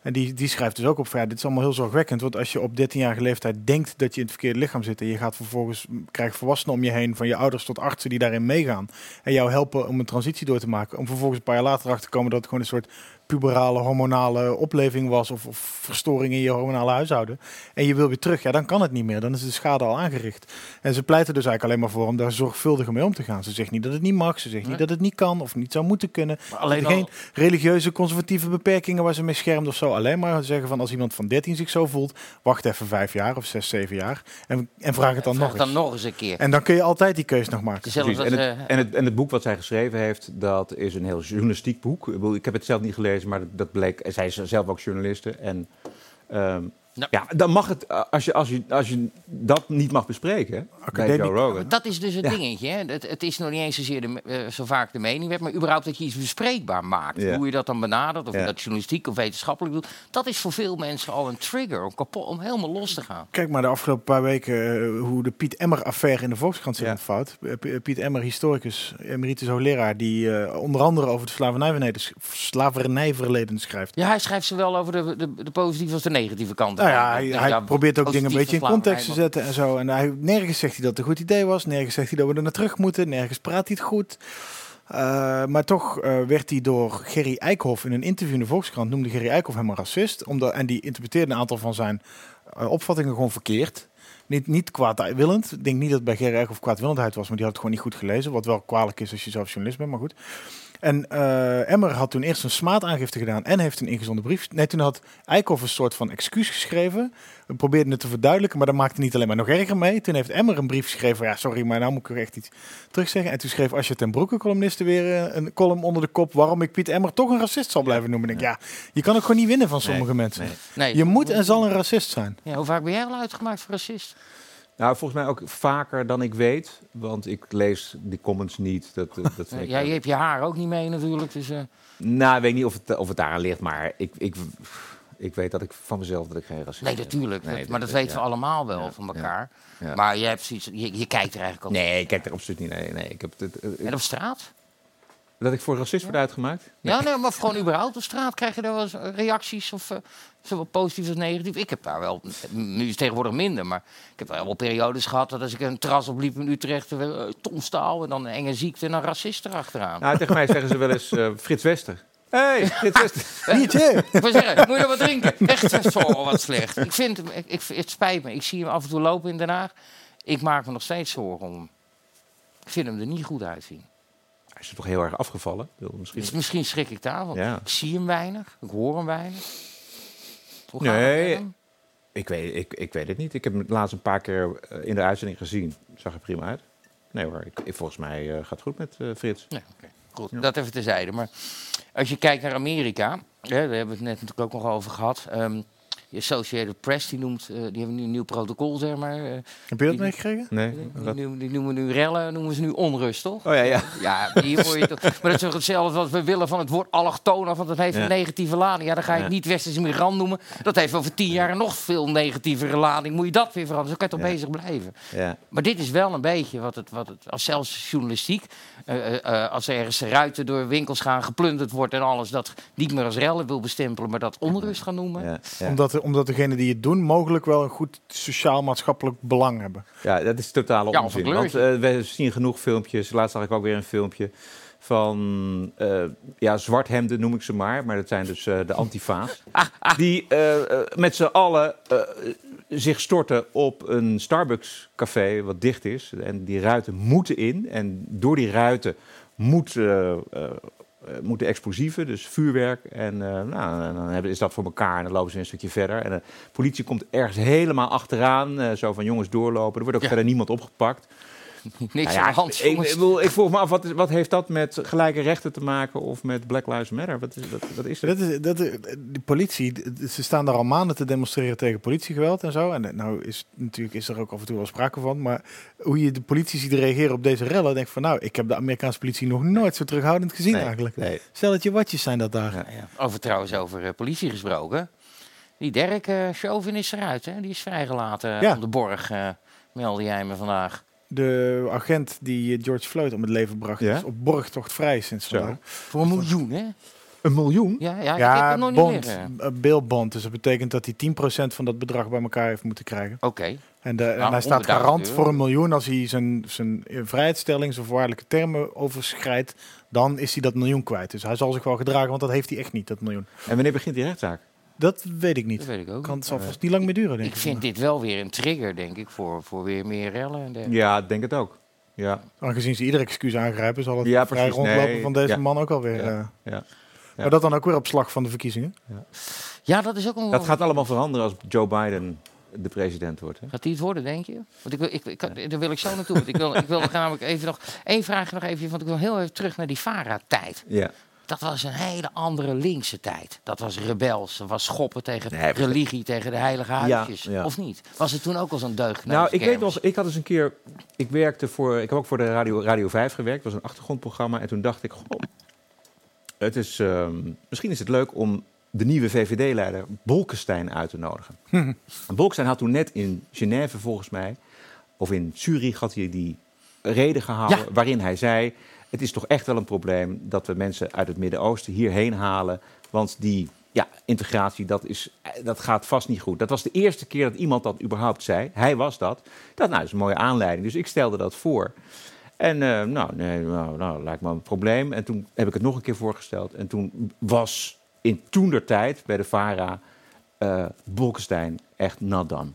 En die, die schrijft dus ook op ja, dit is allemaal heel zorgwekkend. Want als je op 13-jarige leeftijd denkt dat je in het verkeerde lichaam zit... en je gaat vervolgens, krijgt volwassenen om je heen... van je ouders tot artsen die daarin meegaan... en jou helpen om een transitie door te maken... om vervolgens een paar jaar later erachter te komen... dat het gewoon een soort puberale, hormonale opleving was... of, of verstoring in je hormonale huishouden. En je wil weer terug, ja, dan kan het niet meer. Dan is de schade al aangericht. En ze pleiten dus eigenlijk alleen maar voor om daar zorgvuldiger mee om te gaan. Ze zegt niet dat het niet mag, ze zegt Nee. niet dat het niet kan... of niet zou moeten kunnen. alleen Geen al- religieuze conservatieve beperkingen waar ze mee schermt of zo. Alleen maar zeggen van als iemand van 13 zich zo voelt, wacht even vijf jaar of zes, zeven jaar en, en vraag het dan Vraag nog dan eens. nog eens een keer. En dan kun je altijd die keus nog maken. En, het, en, het, en het boek wat zij geschreven heeft, dat is een heel journalistiek boek. Ik heb het zelf niet gelezen, maar dat, bleek. Zij is zelf ook journaliste. En ehm, Nou. ja, dan mag het, eh, als je, als je, als je dat niet mag bespreken bij Academie- Joe Rogan. Dat is dus het Ja. dingetje. Hè? Het, het is nog niet eens zozeer de, eh, zo vaak de mening, maar überhaupt dat je iets bespreekbaar maakt. Ja. Hoe je dat dan benadert, of Ja. je dat journalistiek of wetenschappelijk doet. Dat is voor veel mensen al een trigger om, kapot, om helemaal los te gaan. Kijk maar de afgelopen paar weken eh, hoe de Piet Emmer-affaire in de Volkskrant zich Ja. ontvouwt. Piet Emmer, historicus, emeritus hoogleraar, die onder andere over het slavernijverleden, slavernijverleden schrijft. Ja, hij schrijft zowel over de, de, de positieve als de negatieve kant. Nou ja, hij, hij probeert ook dingen een beetje in context te zetten en zo. En hij, nergens zegt hij dat het een goed idee was. Nergens zegt hij dat we er naar terug moeten. Nergens praat hij het goed. Eh, maar toch eh, werd hij door Gerry Eikhoff in een interview in de Volkskrant... noemde Gerry Eikhoff hem een racist. Omdat, en die interpreteerde een aantal van zijn eh, opvattingen gewoon verkeerd. Niet, niet kwaadwillend. Ik denk niet dat het bij Gerry Eikhoff kwaadwillendheid was... maar die had het gewoon niet goed gelezen. Wat wel kwalijk is als je zelf journalist bent, maar goed. En eh, Emmer had toen eerst een smaadaangifte gedaan en heeft een ingezonden brief. Nee, toen had Eikhoff een soort van excuus geschreven. We probeerden het te verduidelijken, maar dat maakte niet alleen maar nog erger mee. Toen heeft Emmer een brief geschreven ja, sorry, maar nou moet ik er echt iets terugzeggen. En toen schreef Asje ten Broeke, columniste, weer eh, een column onder de kop... waarom ik Piet Emmer toch een racist zal blijven noemen. Ik denk, ja, je kan ook gewoon niet winnen van sommige mensen. Nee. Je moet en zal een racist zijn. Ja, hoe vaak ben jij al uitgemaakt voor racist? Nou, volgens mij ook vaker dan ik weet. Want ik lees die comments niet. Dat, dat, [laughs] Ja, je hebt je haar ook niet mee natuurlijk. Dus, eh, Nou, ik weet niet of het, of het daaraan ligt, maar ik, ik, ik weet dat ik van mezelf dat ik geen racist nee, ben. natuurlijk. Nee, dat- maar dat ja. weten we allemaal wel Ja, van ja, elkaar. ja. Maar je, hebt zoiets, je, je kijkt er eigenlijk ook Nee, ik kijk er absoluut niet. Nee, nee, ik heb het, het- En op straat? Dat ik voor racist word uitgemaakt? Ja, nee, maar gewoon überhaupt op straat krijg je daar wel eens reacties, of, eh, zowel positief als negatief. Ik heb daar wel, nu is het tegenwoordig minder, maar ik heb wel periodes gehad dat als ik een terras opliep in Utrecht, uh, Tom Staal en dan een enge ziekte en een racist erachteraan. Nou, tegen mij zeggen ze wel eens eh, Frits Wester. hey, Frits Wester. [laughs] Nietje! Ik wil zeggen, moet je nog wat drinken? Echt zo wat slecht. Ik vind, hem- ik, ik, het spijt me. Ik zie hem af en toe lopen in Den Haag. Ik maak me nog steeds zorgen om hem. Ik vind hem er niet goed uitzien. Hij is toch heel erg afgevallen? Misschien... Dus misschien schrik ik daar, want Ja. ik zie hem weinig. Ik hoor hem weinig. Hoe gaat het Nee, ik weet, ik, ik weet het niet. Ik heb hem laatst een paar keer eh, in de uitzending gezien. Zag er prima uit. Nee hoor, ik, ik- volgens mij eh, gaat het goed met eh, Frits. Nee. Goed, dat even terzijde. Maar als je kijkt naar Amerika, hè, daar hebben we het net natuurlijk ook nog over gehad. Ehm de Associated Press die noemt, eh, die hebben nu een nieuw protocol, zeg maar. eh, Heb je dat die- meegekregen? Nee, Die, die noemen nu rellen, noemen ze nu onrust, toch? Oh ja, ja. Ja, maar hier word je toch, maar dat is toch hetzelfde wat we willen van het woord allochtoon, want dat heeft Ja. een negatieve lading. Ja, dan ga je het niet westerse migrant noemen. Dat heeft over tien jaar nog veel negatievere lading. Moet je dat weer veranderen? Zo kan je toch Ja. bezig blijven. Ja. Maar dit is wel een beetje wat het, wat het als zelfs journalistiek, eh, als er ergens ruiten door winkels gaan, geplunderd wordt en alles, dat niet meer als rellen wil bestempelen, maar dat onrust gaan noemen. Ja, ja. Omdat, omdat degenen die het doen mogelijk wel een goed sociaal-maatschappelijk belang hebben. Ja, dat is totale Ja, onzin. Want we zien genoeg filmpjes. Laatst zag ik ook weer een filmpje van eh, ja, zwarthemden noem ik ze maar. Maar dat zijn dus eh, de antifa's. Die eh, eh, met z'n allen eh, zich storten op een Starbucks café wat dicht is. En die ruiten moeten in. En door die ruiten moet, eh, eh, moeten explosieven, dus vuurwerk. En eh, nou, dan hebben, is dat voor elkaar en dan lopen ze een stukje verder. En de politie komt ergens helemaal achteraan. zo van jongens doorlopen. Er wordt ook Ja. verder niemand opgepakt. [laughs] Niks Nou aan de hand. ik, ik, bedoel, ik vroeg me af, wat, is- wat heeft dat met gelijke rechten te maken of met Black Lives Matter? Wat is, wat, wat is het? Dat is, dat is, die politie, ze staan daar al maanden te demonstreren tegen politiegeweld en zo. En eh, nou is natuurlijk is er ook af en toe wel sprake van. Maar hoe je de politie ziet reageren op deze rellen, denk ik van nou, ik heb de Amerikaanse politie nog nooit zo terughoudend gezien Nee, eigenlijk. nee. Stelletje watjes zijn dat daar. Ja. Ja. Over trouwens over eh, politie gesproken. Die Dirk eh Chauvin is eruit, hè? Die is vrijgelaten Ja. op de borg, eh meldde jij me vandaag. De agent die George Floyd om het leven bracht, Ja? is op borgtocht vrij sinds Zo. vandaag. Voor een miljoen, hè? Een miljoen? Ja, ja, ik heb Ja, het nog niet bond, liggen. eh, bailbond. Dus dat betekent dat hij 10% van dat bedrag bij elkaar heeft moeten krijgen. Oké. En, de, en Nou, hij staat 100.000 garant euro. voor een miljoen als hij zijn, zijn vrijheidsstelling, zijn voorwaardelijke termen overschrijdt. Dan is hij dat miljoen kwijt. Dus hij zal zich wel gedragen, want dat heeft hij echt niet, dat miljoen. En wanneer begint die rechtszaak? Dat weet ik niet. Dat weet ik ook. Kan, het zal vast niet lang meer duren, denk Ik ik. vind dit wel weer een trigger, denk ik, voor, voor weer meer rellen. En dergelijke. Ja, ik denk het ook. Ja, Aangezien ze ieder excuus aangrijpen, zal het Ja, vrij precies. rondlopen Nee, van deze ja. man ook alweer. Ja. eh. ja. Maar dat dan ook weer op slag van de verkiezingen. Ja, dat is ook een... Dat gaat allemaal veranderen als Joe Biden de president wordt. Hè? Gaat die het worden, denk je? Want ik wil, ik, ik, daar wil ik zo naartoe. Want ik wil, ik wil [laughs] namelijk even nog... één vraag nog even, want ik wil heel even terug naar die VARA-tijd. Ja. Dat was een hele andere linkse tijd. Dat was rebels, dat was schoppen tegen Nee, religie, tegen de heilige huisjes. ja. Of niet? Was het toen ook al zo'n deugd? Nou, ik weet nog, ik had eens een keer, ik werkte voor, ik heb ook voor de Radio, Radio 5 gewerkt, dat was een achtergrondprogramma. En toen dacht ik, goh, het is, ehm, misschien is het leuk om de nieuwe VVD-leider Bolkestein uit te nodigen. [laughs] Bolkestein had toen net in Genève volgens mij, of in Zurich had hij die reden gehouden Ja. waarin hij zei, het is toch echt wel een probleem dat we mensen uit het Midden-Oosten hierheen halen, want die ja, integratie, dat, is, dat gaat vast niet goed. Dat was de eerste keer dat iemand dat überhaupt zei. Hij was dat. Dat, nou, dat is een mooie aanleiding. Dus ik stelde dat voor. En eh, nou, nee, nou, nou, lijkt me een probleem. En toen heb ik het nog een keer voorgesteld. En toen was in toentertijd bij de VARA eh Bolkestein echt done.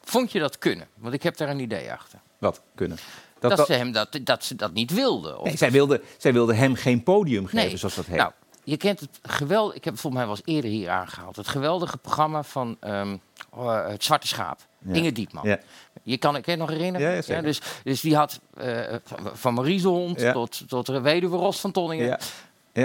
Vond je dat kunnen? Want ik heb daar een idee achter. Wat kunnen. Dat, dat- ze hem dat, dat ze dat niet wilden. Nee, zij, wilde, zij wilde hem geen podium geven, Nee. zoals dat heet. Nou, je kent het geweld. Ik heb het volgens mij wel eens eerder hier aangehaald. Het geweldige programma van ehm, eh, het Zwarte Schaap. Ja. Inge Diepman. Ja. Je kan ik nog herinneren. Ja, ja, dus, dus die had eh, van, van Mariezehond Ja. tot, tot de weduwe Ros van Tonningen. Ja.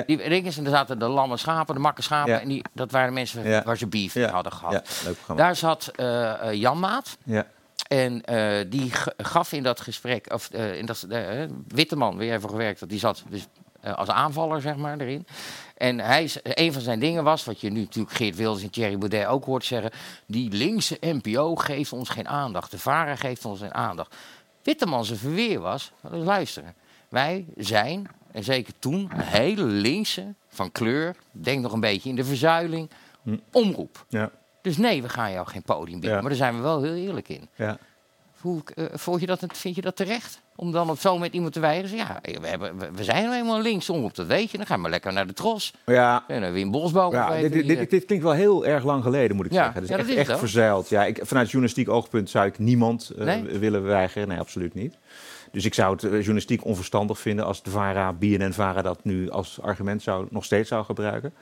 Die dingen, en er zaten de lamme schapen, de makke schapen. Ja. En die, dat waren mensen Ja. waar ze beef hadden gehad. Ja, leuk programma. Daar zat eh, Jan Maat. Ja. En eh, die gaf in dat gesprek, of eh, in dat eh, Witteman, waar jij voor gewerkt had, die zat dus als aanvaller, zeg maar, erin. En hij, een van zijn dingen was, wat je nu natuurlijk Geert Wilders en Thierry Baudet ook hoort zeggen, die linkse NPO geeft ons geen aandacht. De VARA geeft ons geen aandacht. Witteman zijn verweer was, luisteren, wij zijn en zeker toen, een hele linkse, van kleur, denk nog een beetje in de verzuiling, omroep. Ja. Dus nee, we gaan jou geen podium bieden. Ja. Maar daar zijn we wel heel eerlijk in. Ja. Hoe, eh, vond je dat, vind je dat terecht? Om dan op zo met iemand te weigeren? Ja, we, hebben, we, we zijn nou eenmaal linksom op, dat weet je. Dan gaan we lekker naar de tros. Ja. En dan Wim Bosboom. Ja, dit, wie, dit, eh. dit, dit klinkt wel heel erg lang geleden, moet ik Ja, zeggen. Dat echt, is echt verzeild. Ja, ik, vanuit journalistiek oogpunt zou ik niemand eh, Nee? willen weigeren. Nee, absoluut niet. Dus ik zou het eh, journalistiek onverstandig vinden als de VARA, BNN-VARA dat nu als argument zou, nog steeds zou gebruiken.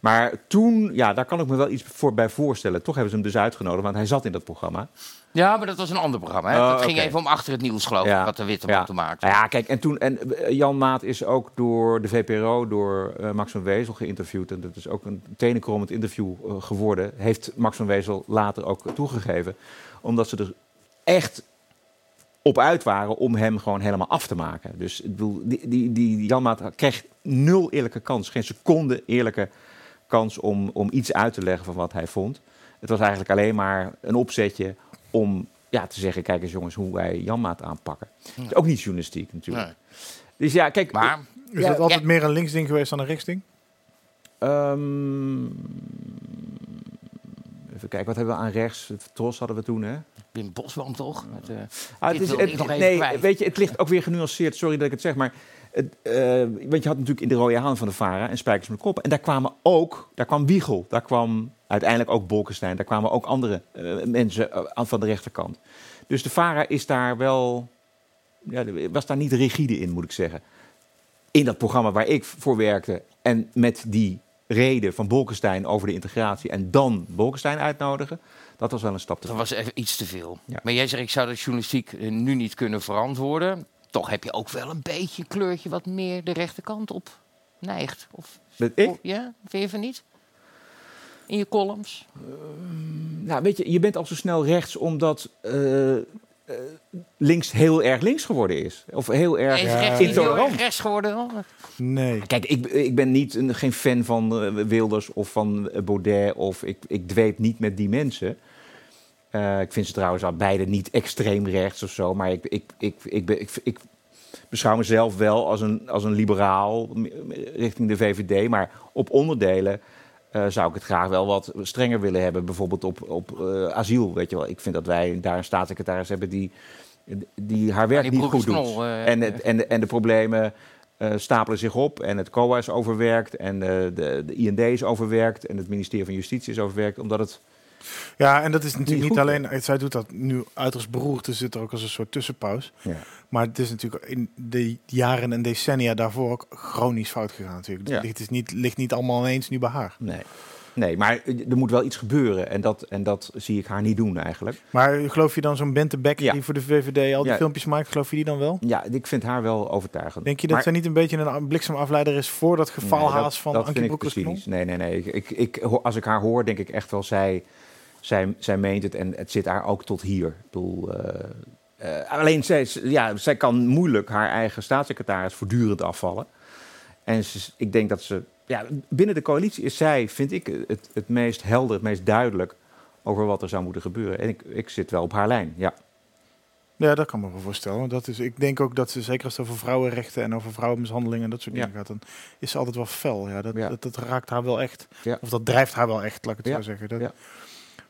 Maar toen, ja, daar kan ik me wel iets voor bij voorstellen. Toch hebben ze hem dus uitgenodigd, want hij zat in dat programma. Ja, maar dat was een ander programma. Hè? Oh, dat ging even om achter het nieuws, geloof ik, Ja. wat de Witte Ja. Te maken. Nou ja, kijk, en toen en eh, Jan Maat is ook door de VPRO, door eh, Max van Wezel geïnterviewd. En dat is ook een tenenkrommend interview eh, geworden. Heeft Max van Wezel later ook toegegeven. Omdat ze er echt op uit waren om hem gewoon helemaal af te maken. Dus ik bedoel, die, die, die Jan Maat kreeg nul eerlijke kans. Geen seconde eerlijke kans om, om iets uit te leggen van wat hij vond. Het was eigenlijk alleen maar een opzetje om ja, te zeggen... kijk eens jongens, hoe wij Jan Maat aanpakken. Het is ook niet journalistiek natuurlijk. Dus ja, kijk... Maar, Is dat altijd meer een linksding geweest dan een rechtsding? Ehm, even kijken, wat hebben we aan rechts? Tros hadden we toen, hè? Wim Bosboom toch? Met, eh, Ah, het is, het- ik nog even nee, kwijt. weet je, het ligt ook weer genuanceerd. Sorry dat ik het zeg, maar... Eh, want je had natuurlijk in de rode haan van de Vara en Spijkers met Kop. En daar kwamen ook, daar kwam Wiegel, daar kwam uiteindelijk ook Bolkestein. Daar kwamen ook andere eh, mensen eh, aan van de rechterkant. Dus de Vara is daar wel, ja, was daar niet rigide in, moet ik zeggen. In dat programma waar ik voor werkte en met die reden van Bolkestein over de integratie en dan Bolkestein uitnodigen, dat was wel een stap te Dat was even iets te veel. Ja. Maar jij zegt, ik zou de journalistiek nu niet kunnen verantwoorden. Toch heb je ook wel een beetje een kleurtje wat meer de rechterkant op neigt. Of, ik? of- ja, vind je van niet? In je columns? Nou, weet je, je bent al zo snel rechts omdat eh, eh, links heel erg links geworden is. Of heel erg Is rechts heel intolerant. rechts geworden? dan? Nee. Kijk, ik, ik ben niet een, geen fan van eh, Wilders of van eh, Baudet. Of ik, ik dweep niet met die mensen. Eh, ik vind ze trouwens al beide niet extreem rechts of zo. Maar ik, ik, ik, ik, ik, ik beschouw mezelf wel als een, als een liberaal richting de VVD. Maar op onderdelen eh, zou ik het graag wel wat strenger willen hebben. Bijvoorbeeld op, op eh, asiel. Weet je wel. Ik vind dat wij daar een staatssecretaris hebben die, die haar werk die niet goed doet. knol, en, het, en, de, en de problemen stapelen zich op. En het COA is overwerkt. En eh, de, de IND is overwerkt. En het ministerie van Justitie is overwerkt. Omdat het Ja, en dat is natuurlijk Niet alleen... Zij doet dat nu uiterst beroerd, dus zit er ook als een soort tussenpauze. Ja. Maar het is natuurlijk in de jaren en decennia daarvoor ook chronisch fout gegaan natuurlijk. Ja. Het ligt, is niet, ligt niet allemaal ineens nu bij haar. Nee. Nee, maar er moet wel iets gebeuren. En dat, en dat zie ik haar niet doen eigenlijk. Maar geloof je dan zo'n Bente Becker Ja. die voor de VVD al die Ja. filmpjes maakt, geloof je die dan wel? Ja, ik vind haar wel overtuigend. Denk je dat Maar- zij niet een beetje een bliksemafleider is voor dat gefaalhaas dat, van dat Ankie vind ik Broekers precies. Nee, nee, nee. Ik, ik, als ik haar hoor, denk ik echt wel, zij, zij, zij meent het en het zit haar ook tot hier. Ik bedoel, eh, eh, alleen zij, ja, zij kan moeilijk haar eigen staatssecretaris voortdurend afvallen. En ze, ik denk dat ze... Ja, binnen de coalitie is zij, vind ik, het, het meest helder, het meest duidelijk over wat er zou moeten gebeuren. En ik, ik zit wel op haar lijn, ja. Ja, dat kan me wel voorstellen. Dat is, ik denk ook dat ze, zeker als het over vrouwenrechten en over vrouwenmishandeling en dat soort Ja. dingen gaat, dan is ze altijd wel fel. Ja, dat, Ja. dat, dat raakt haar wel echt. Ja. Of dat drijft haar wel echt, laat ik het zo zeggen. Dat, Ja.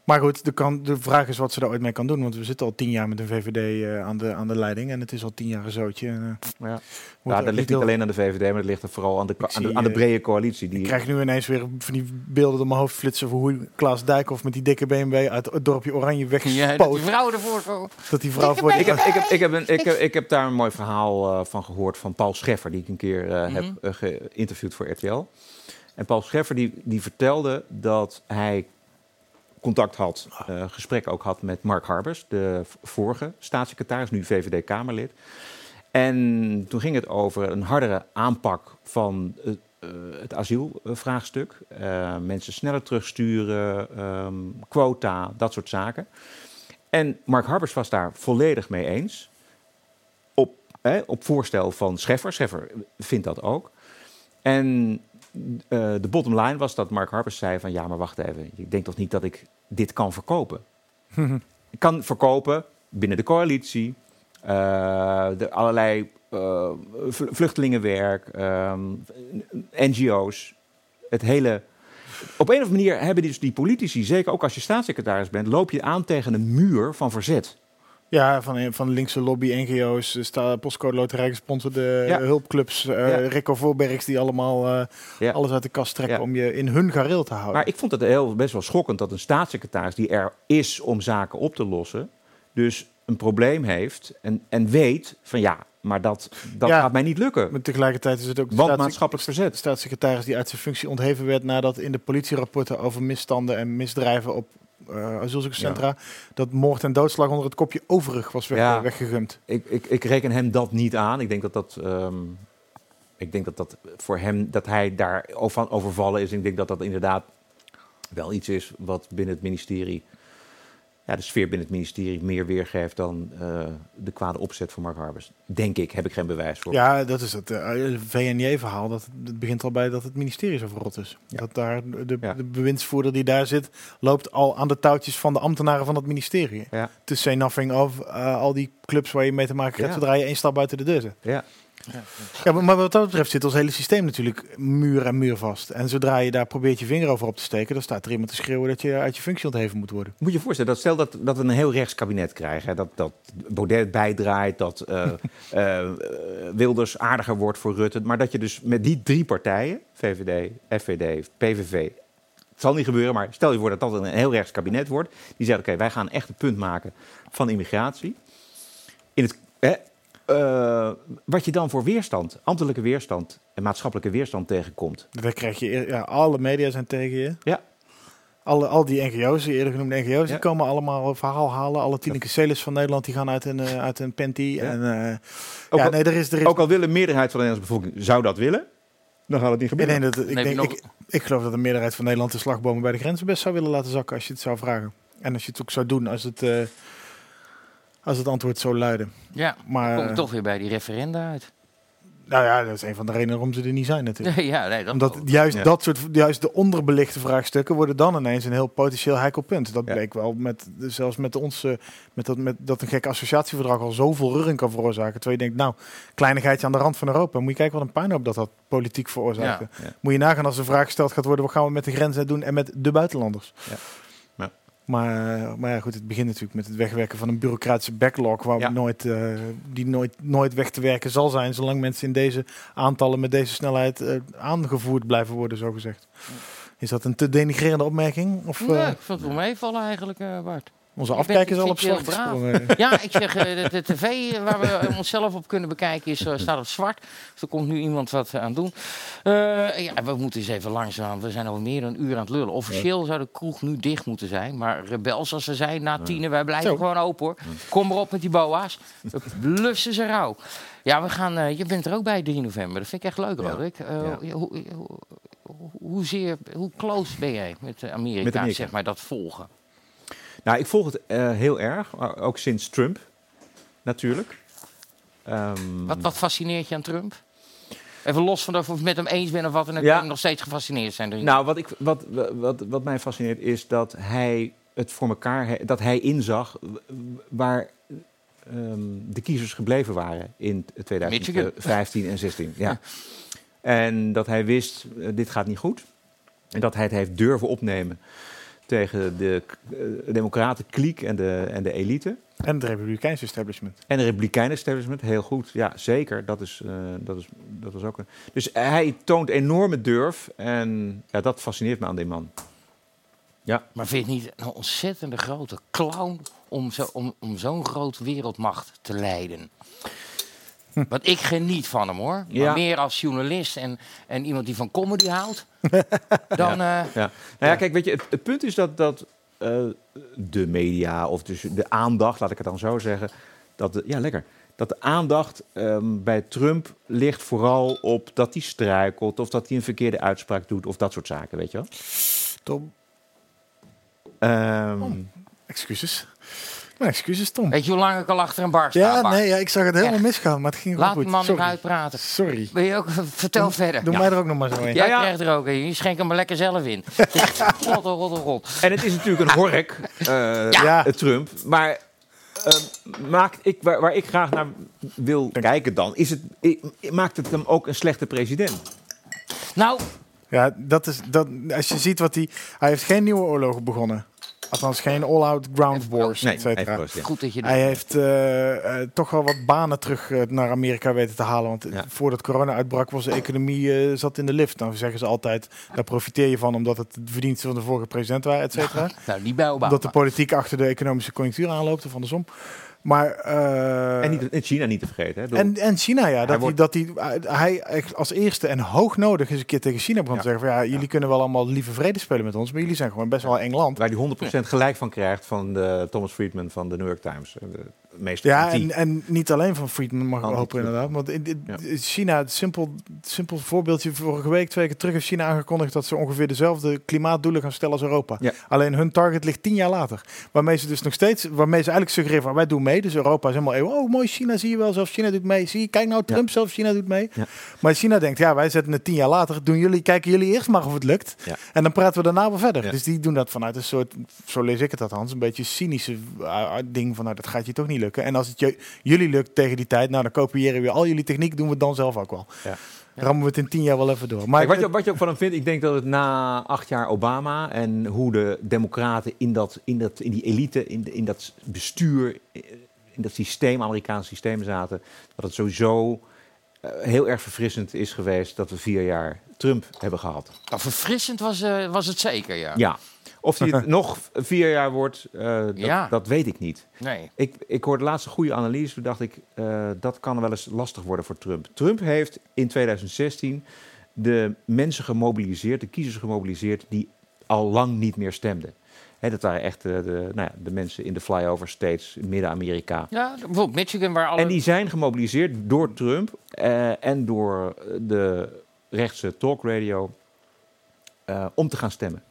Maar goed, de, kan, de vraag is wat ze daar ooit mee kan doen. Want we zitten al tien jaar met een VVD eh, aan, de, aan de leiding. En het is al tien jaar een zootje. En, eh, Ja, ja dat ligt niet alleen aan de VVD, maar het ligt er vooral aan de, aan de, zie, aan de eh, brede coalitie. Die, Ik krijg nu ineens weer van die beelden door mijn hoofd flitsen... van hoe Klaas Dijkhoff met die dikke BMW uit het dorpje Oranje wegspoot. Ja, dat die vrouw ervoor. Dat die vrouw voor. Ik heb, ik, heb, ik, heb een, ik, heb, ik heb daar een mooi verhaal eh, van gehoord van Paul Scheffer, die ik een keer eh, heb Mhm. geïnterviewd voor RTL. En Paul Scheffer die, die vertelde dat hij contact had, eh, gesprek ook had met Mark Harbers, de vorige staatssecretaris, nu VVD-Kamerlid. En toen ging het over een hardere aanpak van het, eh, het asielvraagstuk. Eh, mensen sneller terugsturen, ehm, quota, dat soort zaken. En Mark Harbers was daar volledig mee eens. Op, op voorstel van Scheffer. Scheffer vindt dat ook. En de bottom line was dat Mark Harbers zei van... ja, maar wacht even, ik denk toch niet dat ik dit kan verkopen? [laughs] Ik kan verkopen binnen de coalitie. eh, de allerlei eh, vl- vluchtelingenwerk, ehm, NGO's. Het hele. Op een of andere manier hebben die, dus die politici, zeker ook als je staatssecretaris bent, loop je aan tegen een muur van verzet. Ja, van, van linkse lobby, NGO's, postcode loterij gesponsorde Ja. hulpclubs, eh Ja. Rico Voorbergs die allemaal eh, Ja. alles uit de kast trekken om je in hun gareel te houden. Maar ik vond het heel, best wel schokkend dat een staatssecretaris die er is om zaken op te lossen, dus een probleem heeft en, en weet van ja, maar dat, dat Ja. gaat mij niet lukken. Maar tegelijkertijd is het ook Want maatschappelijk verzet. staatssecretaris die uit zijn functie ontheven werd nadat in de politierapporten over misstanden en misdrijven op eh asielzoekerscentra dat moord en doodslag onder het kopje overig was weg, Ja. weggegumd. Ik, ik, ik reken hem dat niet aan. Ik denk dat dat, ehm, ik denk dat, dat voor hem, dat hij daar o- van overvallen is. Ik denk dat dat inderdaad wel iets is wat binnen het ministerie, ja, de sfeer binnen het ministerie meer weergeeft dan eh, de kwade opzet van Mark Harbers. Denk ik, heb ik geen bewijs voor. Ja, dat is het eh, VNJ-verhaal. Dat het begint al bij dat het ministerie zo verrot is. Dat daar de, Ja. de bewindsvoerder die daar zit, loopt al aan de touwtjes van de ambtenaren van het ministerie. Ja. To say nothing of eh, al die clubs waar je mee te maken Ja. zodra je één stap buiten de deur zet. Ja. Ja, maar, maar wat dat betreft zit ons hele systeem natuurlijk muur en muur vast. En zodra je daar probeert je vinger over op te steken, dan staat er iemand te schreeuwen dat je uit je functie ontheven moet worden. Moet je je voorstellen, dat stel dat, dat we een heel rechts kabinet krijgen. Hè, dat, dat Baudet bijdraait, dat eh, [laughs] eh, Wilders aardiger wordt voor Rutte. Maar dat je dus met die drie partijen, VVD, FVD, PVV... Het zal niet gebeuren, maar stel je voor dat dat een heel rechts kabinet wordt. Die zeggen, oké, wij gaan echt een punt maken van immigratie. In het, hè, eh, wat je dan voor weerstand, ambtelijke weerstand en maatschappelijke weerstand tegenkomt. Dan krijg je, ja, alle media zijn tegen je. Ja. Alle, al die NGO's, die eerder genoemde NGO's, Ja. die komen allemaal een verhaal halen. Alle Tineke Celis van Nederland, die gaan uit een, eh, uit een panty. En, eh, Ook, ja, al, nee, er is, er is, ook al wil een meerderheid van de Nederlandse bevolking zou dat willen, dan gaat het niet gebeuren. denk dat, ik, denk, nog- ik, ik geloof dat de meerderheid van Nederland de slagbomen bij de grenzen best zou willen laten zakken als je het zou vragen. En als je het ook zou doen als het, eh, als het antwoord zo luidde. Ja, Maar, kom ik eh, toch weer bij die referenda uit. Nou ja, dat is een van de redenen waarom ze er niet zijn natuurlijk. [laughs] ja, nee, dat Omdat juist Ja. dat soort, juist de onderbelichte vraagstukken worden dan ineens een heel potentieel heikel punt. Dat Ja. bleek wel met, zelfs met ons, eh, met dat, met dat een gek associatieverdrag al zoveel reuring kan veroorzaken. Terwijl je denkt, nou, kleinigheidje aan de rand van Europa. Moet je kijken wat een puinhoop dat dat politiek veroorzaakt. Ja, ja. Moet je nagaan als de vraag gesteld gaat worden, wat gaan we met de grenzen doen en met de buitenlanders. Maar, maar ja, goed, het begint natuurlijk met het wegwerken van een bureaucratische backlog, waar Ja. we nooit, eh, die nooit, nooit weg te werken zal zijn, zolang mensen in deze aantallen met deze snelheid eh, aangevoerd blijven worden, zogezegd. Is dat een te denigrerende opmerking? Of, Nee, eh, ik vond het wel meevallen eigenlijk, Bart. Onze afkijkers al op gesprongen? [laughs] Ja, ik zeg, eh, de, de tv waar we onszelf op kunnen bekijken is, eh, staat op zwart. Dus er komt nu iemand wat aan doen. Eh, ja, we moeten eens even langzaam. We zijn al meer dan een uur aan het lullen. Officieel zou de kroeg nu dicht moeten zijn. Maar rebels als ze zijn, na tienen, wij blijven Zo. gewoon open hoor. Kom maar op met die boa's. We blussen ze rauw. Ja, we gaan, je bent er ook bij 3 november. Dat vind ik echt leuk, Ja. Roderick. Ja. ja, hoe, hoe, hoezeer, hoe close ben jij met Amerika, Met Amerika. zeg maar, dat volgen? Nou, ik volg het eh, heel erg, maar ook sinds Trump, natuurlijk. Ehm, Wat, wat fascineert je aan Trump? Even los van of je het met hem eens bent of wat, en dan Ja. kan ik nog steeds gefascineerd zijn. door je. Nou, wat, ik, wat, wat, wat mij fascineert is dat hij het voor elkaar, dat hij inzag waar ehm, de kiezers gebleven waren in 2015 en 16. Ja. En dat hij wist, eh, dit gaat niet goed. En dat hij het heeft durven opnemen tegen de uh, democraten kliek en de, en de elite. En het Republikeins establishment. En de Republikeinen establishment, heel goed. Ja, zeker. Dat is, eh, dat is, dat is ook een... Dus hij toont enorme durf. En ja, dat fascineert me aan die man. Ja. Maar vind je het niet een ontzettende grote clown om, zo, om, om zo'n groot wereldmacht te leiden? [laughs] Want ik geniet van hem hoor. Maar meer als journalist en, en iemand die van comedy houdt. [laughs] dan, ja. eh, ja. Nou ja, kijk, weet je, het, het punt is dat, dat eh, de media, of dus de aandacht, laat ik het dan zo zeggen, dat de, ja, lekker. Dat de aandacht ehm, bij Trump ligt vooral op dat hij struikelt, of dat hij een verkeerde uitspraak doet, of dat soort zaken, weet je wel. Tom, Ehm, excuses. Maar excuses, Tom. Weet je hoe lang ik al achter een bar sta? Ja, Bart? nee, ja, ik zag het helemaal Echt. misgaan, maar het ging wel Laat goed. man Sorry. even uitpraten. Sorry. Ben je ook, vertel verder. Doe Ja. mij er ook nog maar zo in. Jij ja. krijgt er ook een. Je schenkt hem maar lekker zelf in. God, oh, god. En het is natuurlijk een hork, eh, Ja. eh, Trump. Maar eh, maakt ik, waar, waar ik graag naar wil kijken dan, is het, i- maakt het hem ook een slechte president? Nou, Ja, dat is, dat, als je ziet wat hij... Hij heeft geen nieuwe oorlogen begonnen. Althans, geen all-out ground wars, Nee, et cetera. ja. goed dat je Hij heeft eh, eh, toch wel wat banen terug eh, naar Amerika weten te halen. Want Ja. voordat corona uitbrak was de economie eh, zat in de lift. Dan zeggen ze altijd, daar profiteer je van omdat het de verdiensten van de vorige president waren, et cetera. [laughs] nou, niet bij Obama. Omdat de politiek achter de economische conjunctuur aanloopt of andersom. Maar, eh, En, niet, en China niet te vergeten. Hè? En, en China, ja. Dat hij, wordt- dat hij, hij als eerste en hoog nodig eens een keer tegen China begon te zeggen van ja, jullie kunnen wel allemaal lieve vrede spelen met ons, maar jullie zijn gewoon best wel eng land. waar hij 100% gelijk van krijgt van de Thomas Friedman van de New York Times. Eh, meeste Ja, en, en niet alleen van Friedman mag ik hopen inderdaad. Want in, in- Ja. China, het simpel, simpel voorbeeldje. Vorige week, twee keer terug, heeft China aangekondigd dat ze ongeveer dezelfde klimaatdoelen gaan stellen als Europa. Ja. Alleen hun target ligt tien jaar later. Waarmee ze dus nog steeds, waarmee ze eigenlijk suggereren van wij doen mee. Dus Europa is helemaal, eeuw, oh mooi China, zie je wel, zelfs China doet mee. Zie je, kijk nou, Trump, zelfs China doet mee. Ja. Maar China denkt, ja, wij zetten het tien jaar later. Doen jullie, kijken jullie eerst maar of het lukt. Ja. En dan praten we daarna wel verder. Ja. Dus die doen dat vanuit een soort, zo lees ik het althans, een beetje cynische uh, ding van, nou, dat gaat je toch niet lukken. En als het je, jullie lukt tegen die tijd, nou, dan kopiëren we al jullie techniek, doen we het dan zelf ook wel. Ja. Rammen we het in tien jaar wel even door. Maar Kijk, wat, je, wat je ook van hem vindt, ik denk dat het na acht jaar Obama en hoe de democraten in, dat, in, dat, in die elite, in, in dat bestuur, in dat systeem, Amerikaans systeem zaten, dat het sowieso eh, heel erg verfrissend is geweest dat we vier jaar Trump hebben gehad. Nou, verfrissend was, eh, was het zeker, ja. Ja. Of hij het [laughs] nog vier jaar wordt, eh, dat, Ja. dat weet ik niet. Nee. Ik, ik hoorde laatst een goede analyse. Toen dacht ik, eh, dat kan wel eens lastig worden voor Trump. Trump heeft in 2016 de mensen gemobiliseerd, de kiezers gemobiliseerd... die al lang niet meer stemden. Hè, dat waren echt de, de, nou ja, de mensen in de flyover states in Midden-Amerika. Ja, bijvoorbeeld Michigan, waar alle... En die zijn gemobiliseerd door Trump eh, en door de rechtse talkradio eh, om te gaan stemmen.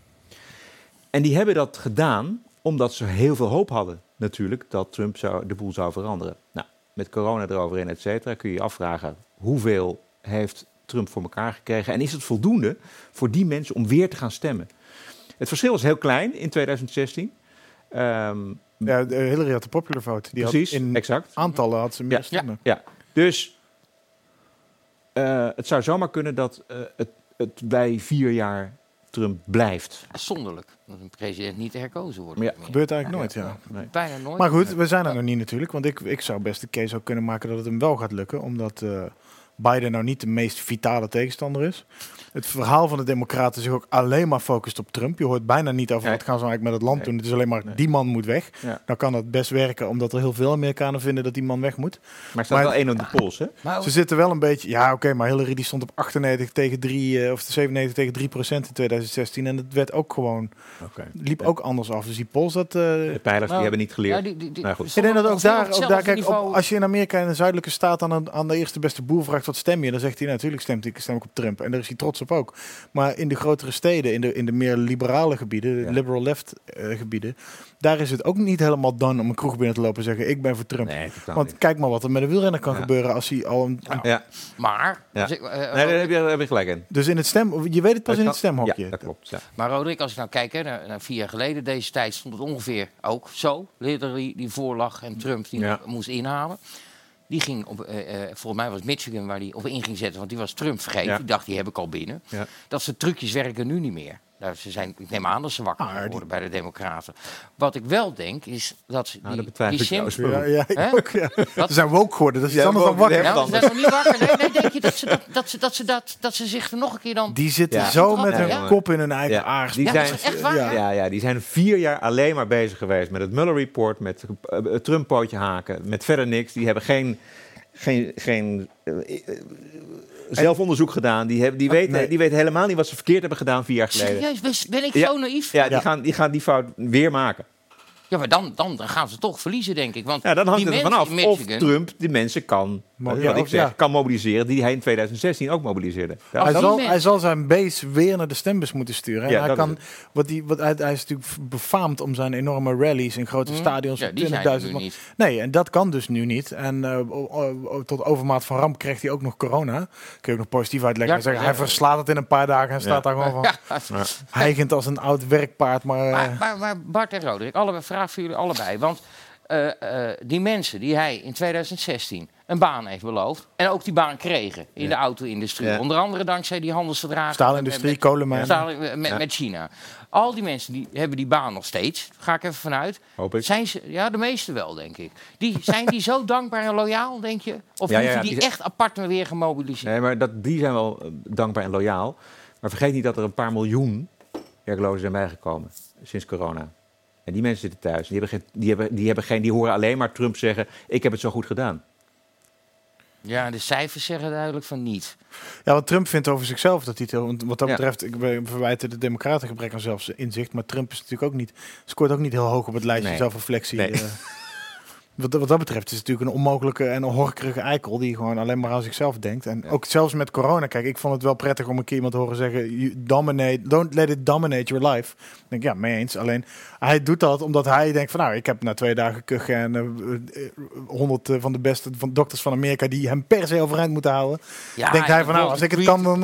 En die hebben dat gedaan omdat ze heel veel hoop hadden, natuurlijk, dat Trump zou, de boel zou veranderen. Nou, met corona eroverheen, et cetera, kun je je afvragen hoeveel heeft Trump voor elkaar gekregen en is het voldoende voor die mensen om weer te gaan stemmen? Het verschil is heel klein in 2016. Ehm, ja, de- Hillary had de popular vote. Die Precies, had in exact. aantallen had ze meer Ja, stemmen. Ja, dus eh, het zou zomaar kunnen dat eh, het, het bij vier jaar Trump blijft. Zonderlijk, dat een president niet herkozen wordt. Maar ja, meer. Gebeurt eigenlijk nooit, ja. Nee. Bijna nooit. Maar goed, we zijn er nog niet natuurlijk. Want ik, ik zou best de case ook kunnen maken dat het hem wel gaat lukken. Omdat eh, Biden nou niet de meest vitale tegenstander is. Het verhaal van de Democraten zich ook alleen maar focust op Trump. Je hoort bijna niet over Nee. wat gaan ze nou eigenlijk met het land Nee. doen. Het is alleen maar Nee. die man moet weg. Ja. Dan kan dat best werken, omdat er heel veel Amerikanen vinden dat die man weg moet. Maar staat Maar- wel één op de pols, hè? Maar Ze zitten wel een beetje. Ja, oké, maar Hillary die stond op 98 tegen 3 eh, of 97 tegen 3 procent in 2016 en het werd ook gewoon Oké. liep ook anders af. Dus die polls dat. eh, De pijlers die Nou, hebben niet geleerd. ja, die- die- die- Nou goed. ik denk dat ook daar, ook daar kijk, op, als je in Amerika in een zuidelijke staat aan, een, aan de eerste beste boer vraagt wat stem je, dan zegt hij natuurlijk stemt ik stem ik op Trump en daar is hij trots op ook. Maar in de grotere steden, in de, in de meer liberale gebieden, de Ja. liberal left eh, gebieden, daar is het ook niet helemaal dan om een kroeg binnen te lopen en zeggen ik ben voor Trump. Nee, Want niet. kijk maar wat er met een wielrenner kan Ja. gebeuren als hij al een, Ja, Maar, Ja. als ik, eh, nee, daar heb je, daar heb je gelijk in. dus in het stem, je weet het pas in het stemhokje. Ja, dat klopt. Ja. maar Roderick, als ik nou kijk, hè, naar, naar vier jaar geleden, deze tijd stond het ongeveer ook zo. Hillary die voorlag en Trump die moest inhalen. Die ging op, eh, eh, volgens mij was het Michigan waar die op in ging zetten, want die was Trump vergeten. Ja. Die dacht, die heb ik al binnen. Ja. Dat soort trucjes werken nu niet meer. Nou, ze zijn, ik neem aan dat ze wakker Ah, die- worden bij de Democraten. Wat ik wel denk, is dat ze Nou, die, dat die ik Sims-. Ja, ja, ik Hè? ook, ja. Wat? Ze zijn woke geworden, dat is iets Ja, anders dan woke, wakker. Ja, ze zijn nog niet wakker. Nee, nee, denk je dat ze, dat, dat ze, dat ze, dat, dat ze zich er nog een keer dan... Die zitten Ja. zo met Ja, hun ja. kop in hun eigen Ja, aars. die Ja, zijn, dat is echt waar, Ja. hè? ja, ja, die zijn vier jaar alleen maar bezig geweest met het Mueller Report, met eh, het Trump-pootje haken, met verder niks. Die hebben geen, geen, geen eh, eh, zelfonderzoek gedaan. Die, hebben, die, weten, nee. die weten helemaal niet wat ze verkeerd hebben gedaan vier jaar geleden. Serieus, ben- ben ik Ja. zo naïef? Ja, die. Gaan, die gaan die fout weer maken. Ja, maar dan, dan, dan gaan ze toch verliezen, denk ik. Want Ja, dan hangt die het ervan af mensen in of Trump die mensen kan, Mo- wat ik zeg, ja. kan mobiliseren die hij in 2016 ook mobiliseerde. Ja, hij, zal, hij zal zijn base weer naar de stembus moeten sturen. En hij, kan, is wat die, wat, hij, hij is natuurlijk befaamd om zijn enorme rallies in grote Hm. stadions Ja, van die zijn 20.000 er nu man. niet. Nee, en dat kan dus nu niet. En eh, tot overmaat van ramp krijgt hij ook nog corona. Kun je ook nog positief uitleggen. Ja, zeggen, ja. hij verslaat het in een paar dagen en staat daar gewoon van Ja. [laughs] hijgend als een oud werkpaard. Maar, eh, Maar, maar, maar Bart en Roderick, allebei, vraag voor jullie allebei. Want eh, eh, die mensen die hij in 2016 een baan heeft beloofd. En ook die baan kregen in de auto-industrie. Ja. Onder andere dankzij die handelsverdragen. Staalindustrie, met- kolenmijnen. staal- met, Ja. met China. Al die mensen die hebben die baan nog steeds. Ga ik even vanuit. Hoop ik. Zijn ze, ja, de meeste wel, denk ik. Die, zijn die zo [laughs] dankbaar en loyaal, denk je? Of ja, die, die echt apart weer gemobiliseerd? Nee, maar dat, die zijn wel eh, dankbaar en loyaal. Maar vergeet niet dat er een paar miljoen werklozen zijn bijgekomen sinds corona. En die mensen zitten thuis. Die hebben, geen, die, hebben, die, hebben geen, die horen alleen maar Trump zeggen: Ik heb het zo goed gedaan. Ja, de cijfers zeggen duidelijk van niet. Ja, want Trump vindt over zichzelf dat hij het want Wat dat betreft, ik verwijten de democraten gebrek aan zelfsinzicht. Maar Trump is natuurlijk ook niet, scoort ook niet heel hoog op het lijstje Nee. zelfreflectie. Nee. eh. [laughs] wat, wat dat betreft is het natuurlijk een onmogelijke en een horkerige eikel... die gewoon alleen maar aan zichzelf denkt. En ook zelfs met corona. Kijk, ik vond het wel prettig om een keer iemand te horen zeggen... You dominate, don't let it dominate your life. Ik denk, ja, mee eens. Alleen, hij doet dat omdat hij denkt van... nou, ik heb na twee dagen kuchen en eh, eh, honderd eh, van de beste van dokters van Amerika... die hem per se overeind moeten houden. Ja, denkt hij van, nou, als ik het kan, dan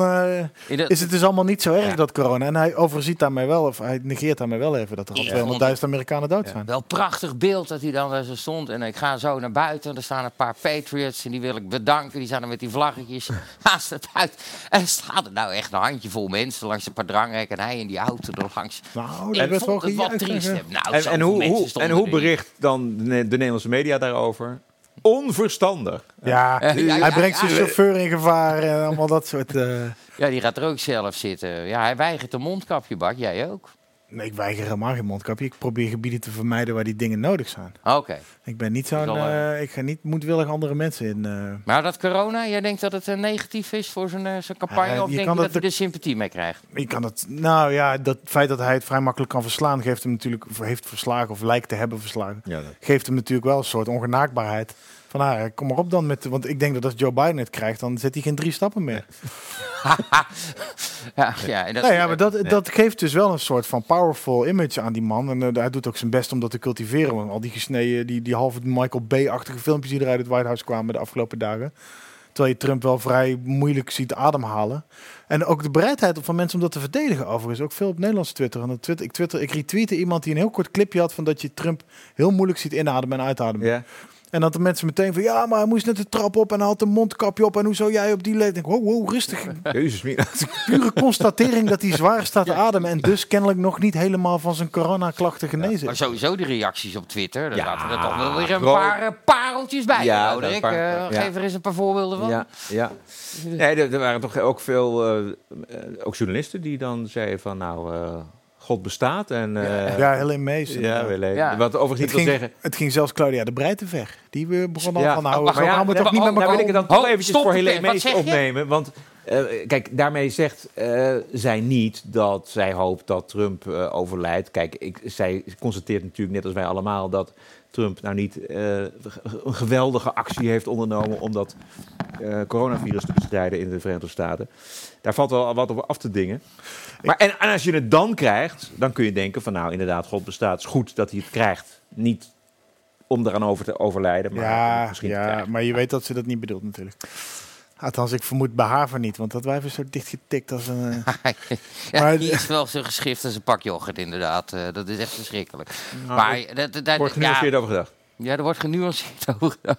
is het dus allemaal niet zo erg, Ja. dat corona. En hij overziet daarmee wel, of hij negeert daarmee wel even... dat er al 200.000 Amerikanen dood zijn. Wel prachtig beeld dat hij dan daar zo stond. En ik ga zo naar buiten. Er staan een paar Patriots. En die wil ik bedanken. Die staan er met die vlaggetjes [laughs] naast het buiten. En er staat er nou echt een handjevol mensen langs een paar dranghekken. En hij in die auto er langs. Nou, dat werd wel vond het wat triest. Nou, en, en, hoe, en hoe bericht dan de, Ne- de Nederlandse media daarover? Onverstandig. Ja, Ja, ja, hij brengt ja. zijn chauffeur in gevaar en allemaal dat soort... eh, Ja, die gaat er ook zelf zitten. Ja, hij weigert een mondkapje, Bart. Jij ook? Nee, ik weiger helemaal geen mondkapje. Ik probeer gebieden te vermijden waar die dingen nodig zijn. Oké. Ik ben niet zo'n... Eh, eh, ik ga niet moedwillig andere mensen in... eh, Maar dat corona, jij denkt dat het eh, negatief is voor zijn, eh, zijn campagne? Of je denk kan je dat dat hij de- er sympathie mee krijgt? Je kan het, nou ja, dat feit dat hij het vrij makkelijk kan verslaan, geeft hem natuurlijk, of heeft verslagen of lijkt te hebben verslagen, Ja, dat- geeft hem natuurlijk wel een soort ongenaakbaarheid. Van ah, kom maar op dan met, want ik denk dat als Joe Biden het krijgt, dan zet hij geen drie stappen meer. [laughs] ja, ja, en dat, Nou ja, maar dat, dat geeft dus wel een soort van powerful image aan die man. En eh, hij doet ook zijn best om dat te cultiveren. Want al die gesneden, die, die halve Michael Bay-achtige filmpjes die er uit het White House kwamen de afgelopen dagen. Terwijl je Trump wel vrij moeilijk ziet ademhalen. En ook de bereidheid van mensen om dat te verdedigen overigens. Ook veel op Nederlands Twitter. En op Twitter ik, Twitter, ik retweette iemand die een heel kort clipje had van dat je Trump heel moeilijk ziet inademen en uitademen. Ja. En dat de mensen meteen van ja, maar hij moest net de trap op en hij had een mondkapje op. En hoe zou jij op die leeftijd? Wow, wow, rustig. Jezus, mina. [laughs] Pure constatering dat hij zwaar staat te ademen. En dus kennelijk nog niet helemaal van zijn coronaklachten genezen Maar sowieso de reacties op Twitter. Daar Ja, zaten er toch wel weer een paar eh, pareltjes bij. Ja, Ja, een ik. paar- Eh, ja. Geef er eens een paar voorbeelden van. Ja, ja. Nee, er, er waren toch ook veel eh, eh, ook journalisten die dan zeiden van nou, eh, God bestaat. En, eh, Ja, heel Mees. ja, leven. Ja. Wat overigens Het niet wil ging, zeggen. het ging zelfs Claudia de Breij te ver. Die we begon al Ja, van nou, maar gaan we toch niet maar- met oh, elkaar nou wil ik het dan Oh, toch eventjes stop voor. Wat Mees opnemen. Want eh, kijk, daarmee zegt eh, zij niet dat zij hoopt dat Trump eh, overlijdt. Kijk, ik, zij constateert natuurlijk net als wij allemaal dat Trump nou niet eh, een geweldige actie heeft ondernomen om dat eh, coronavirus te bestrijden in de Verenigde Staten. Daar valt wel wat over af te dingen. Maar en, en als je het dan krijgt, dan kun je denken van nou inderdaad, God bestaat. Het is goed dat hij het krijgt. Niet om eraan over te overlijden, maar Ja, misschien ja, maar je weet dat ze dat niet bedoelt natuurlijk. Althans, ik vermoed bij haar van niet, want dat wijf is zo dichtgetikt als een... [laughs] eh, ja, Maar- die is wel zo geschift als een pak yoghurt, inderdaad. Eh, dat is echt verschrikkelijk. Nou, maar dat, dat, dat- wordt ja, genuanceerd over gedacht. ja, er wordt genuanceerd [laughs] over gedaan.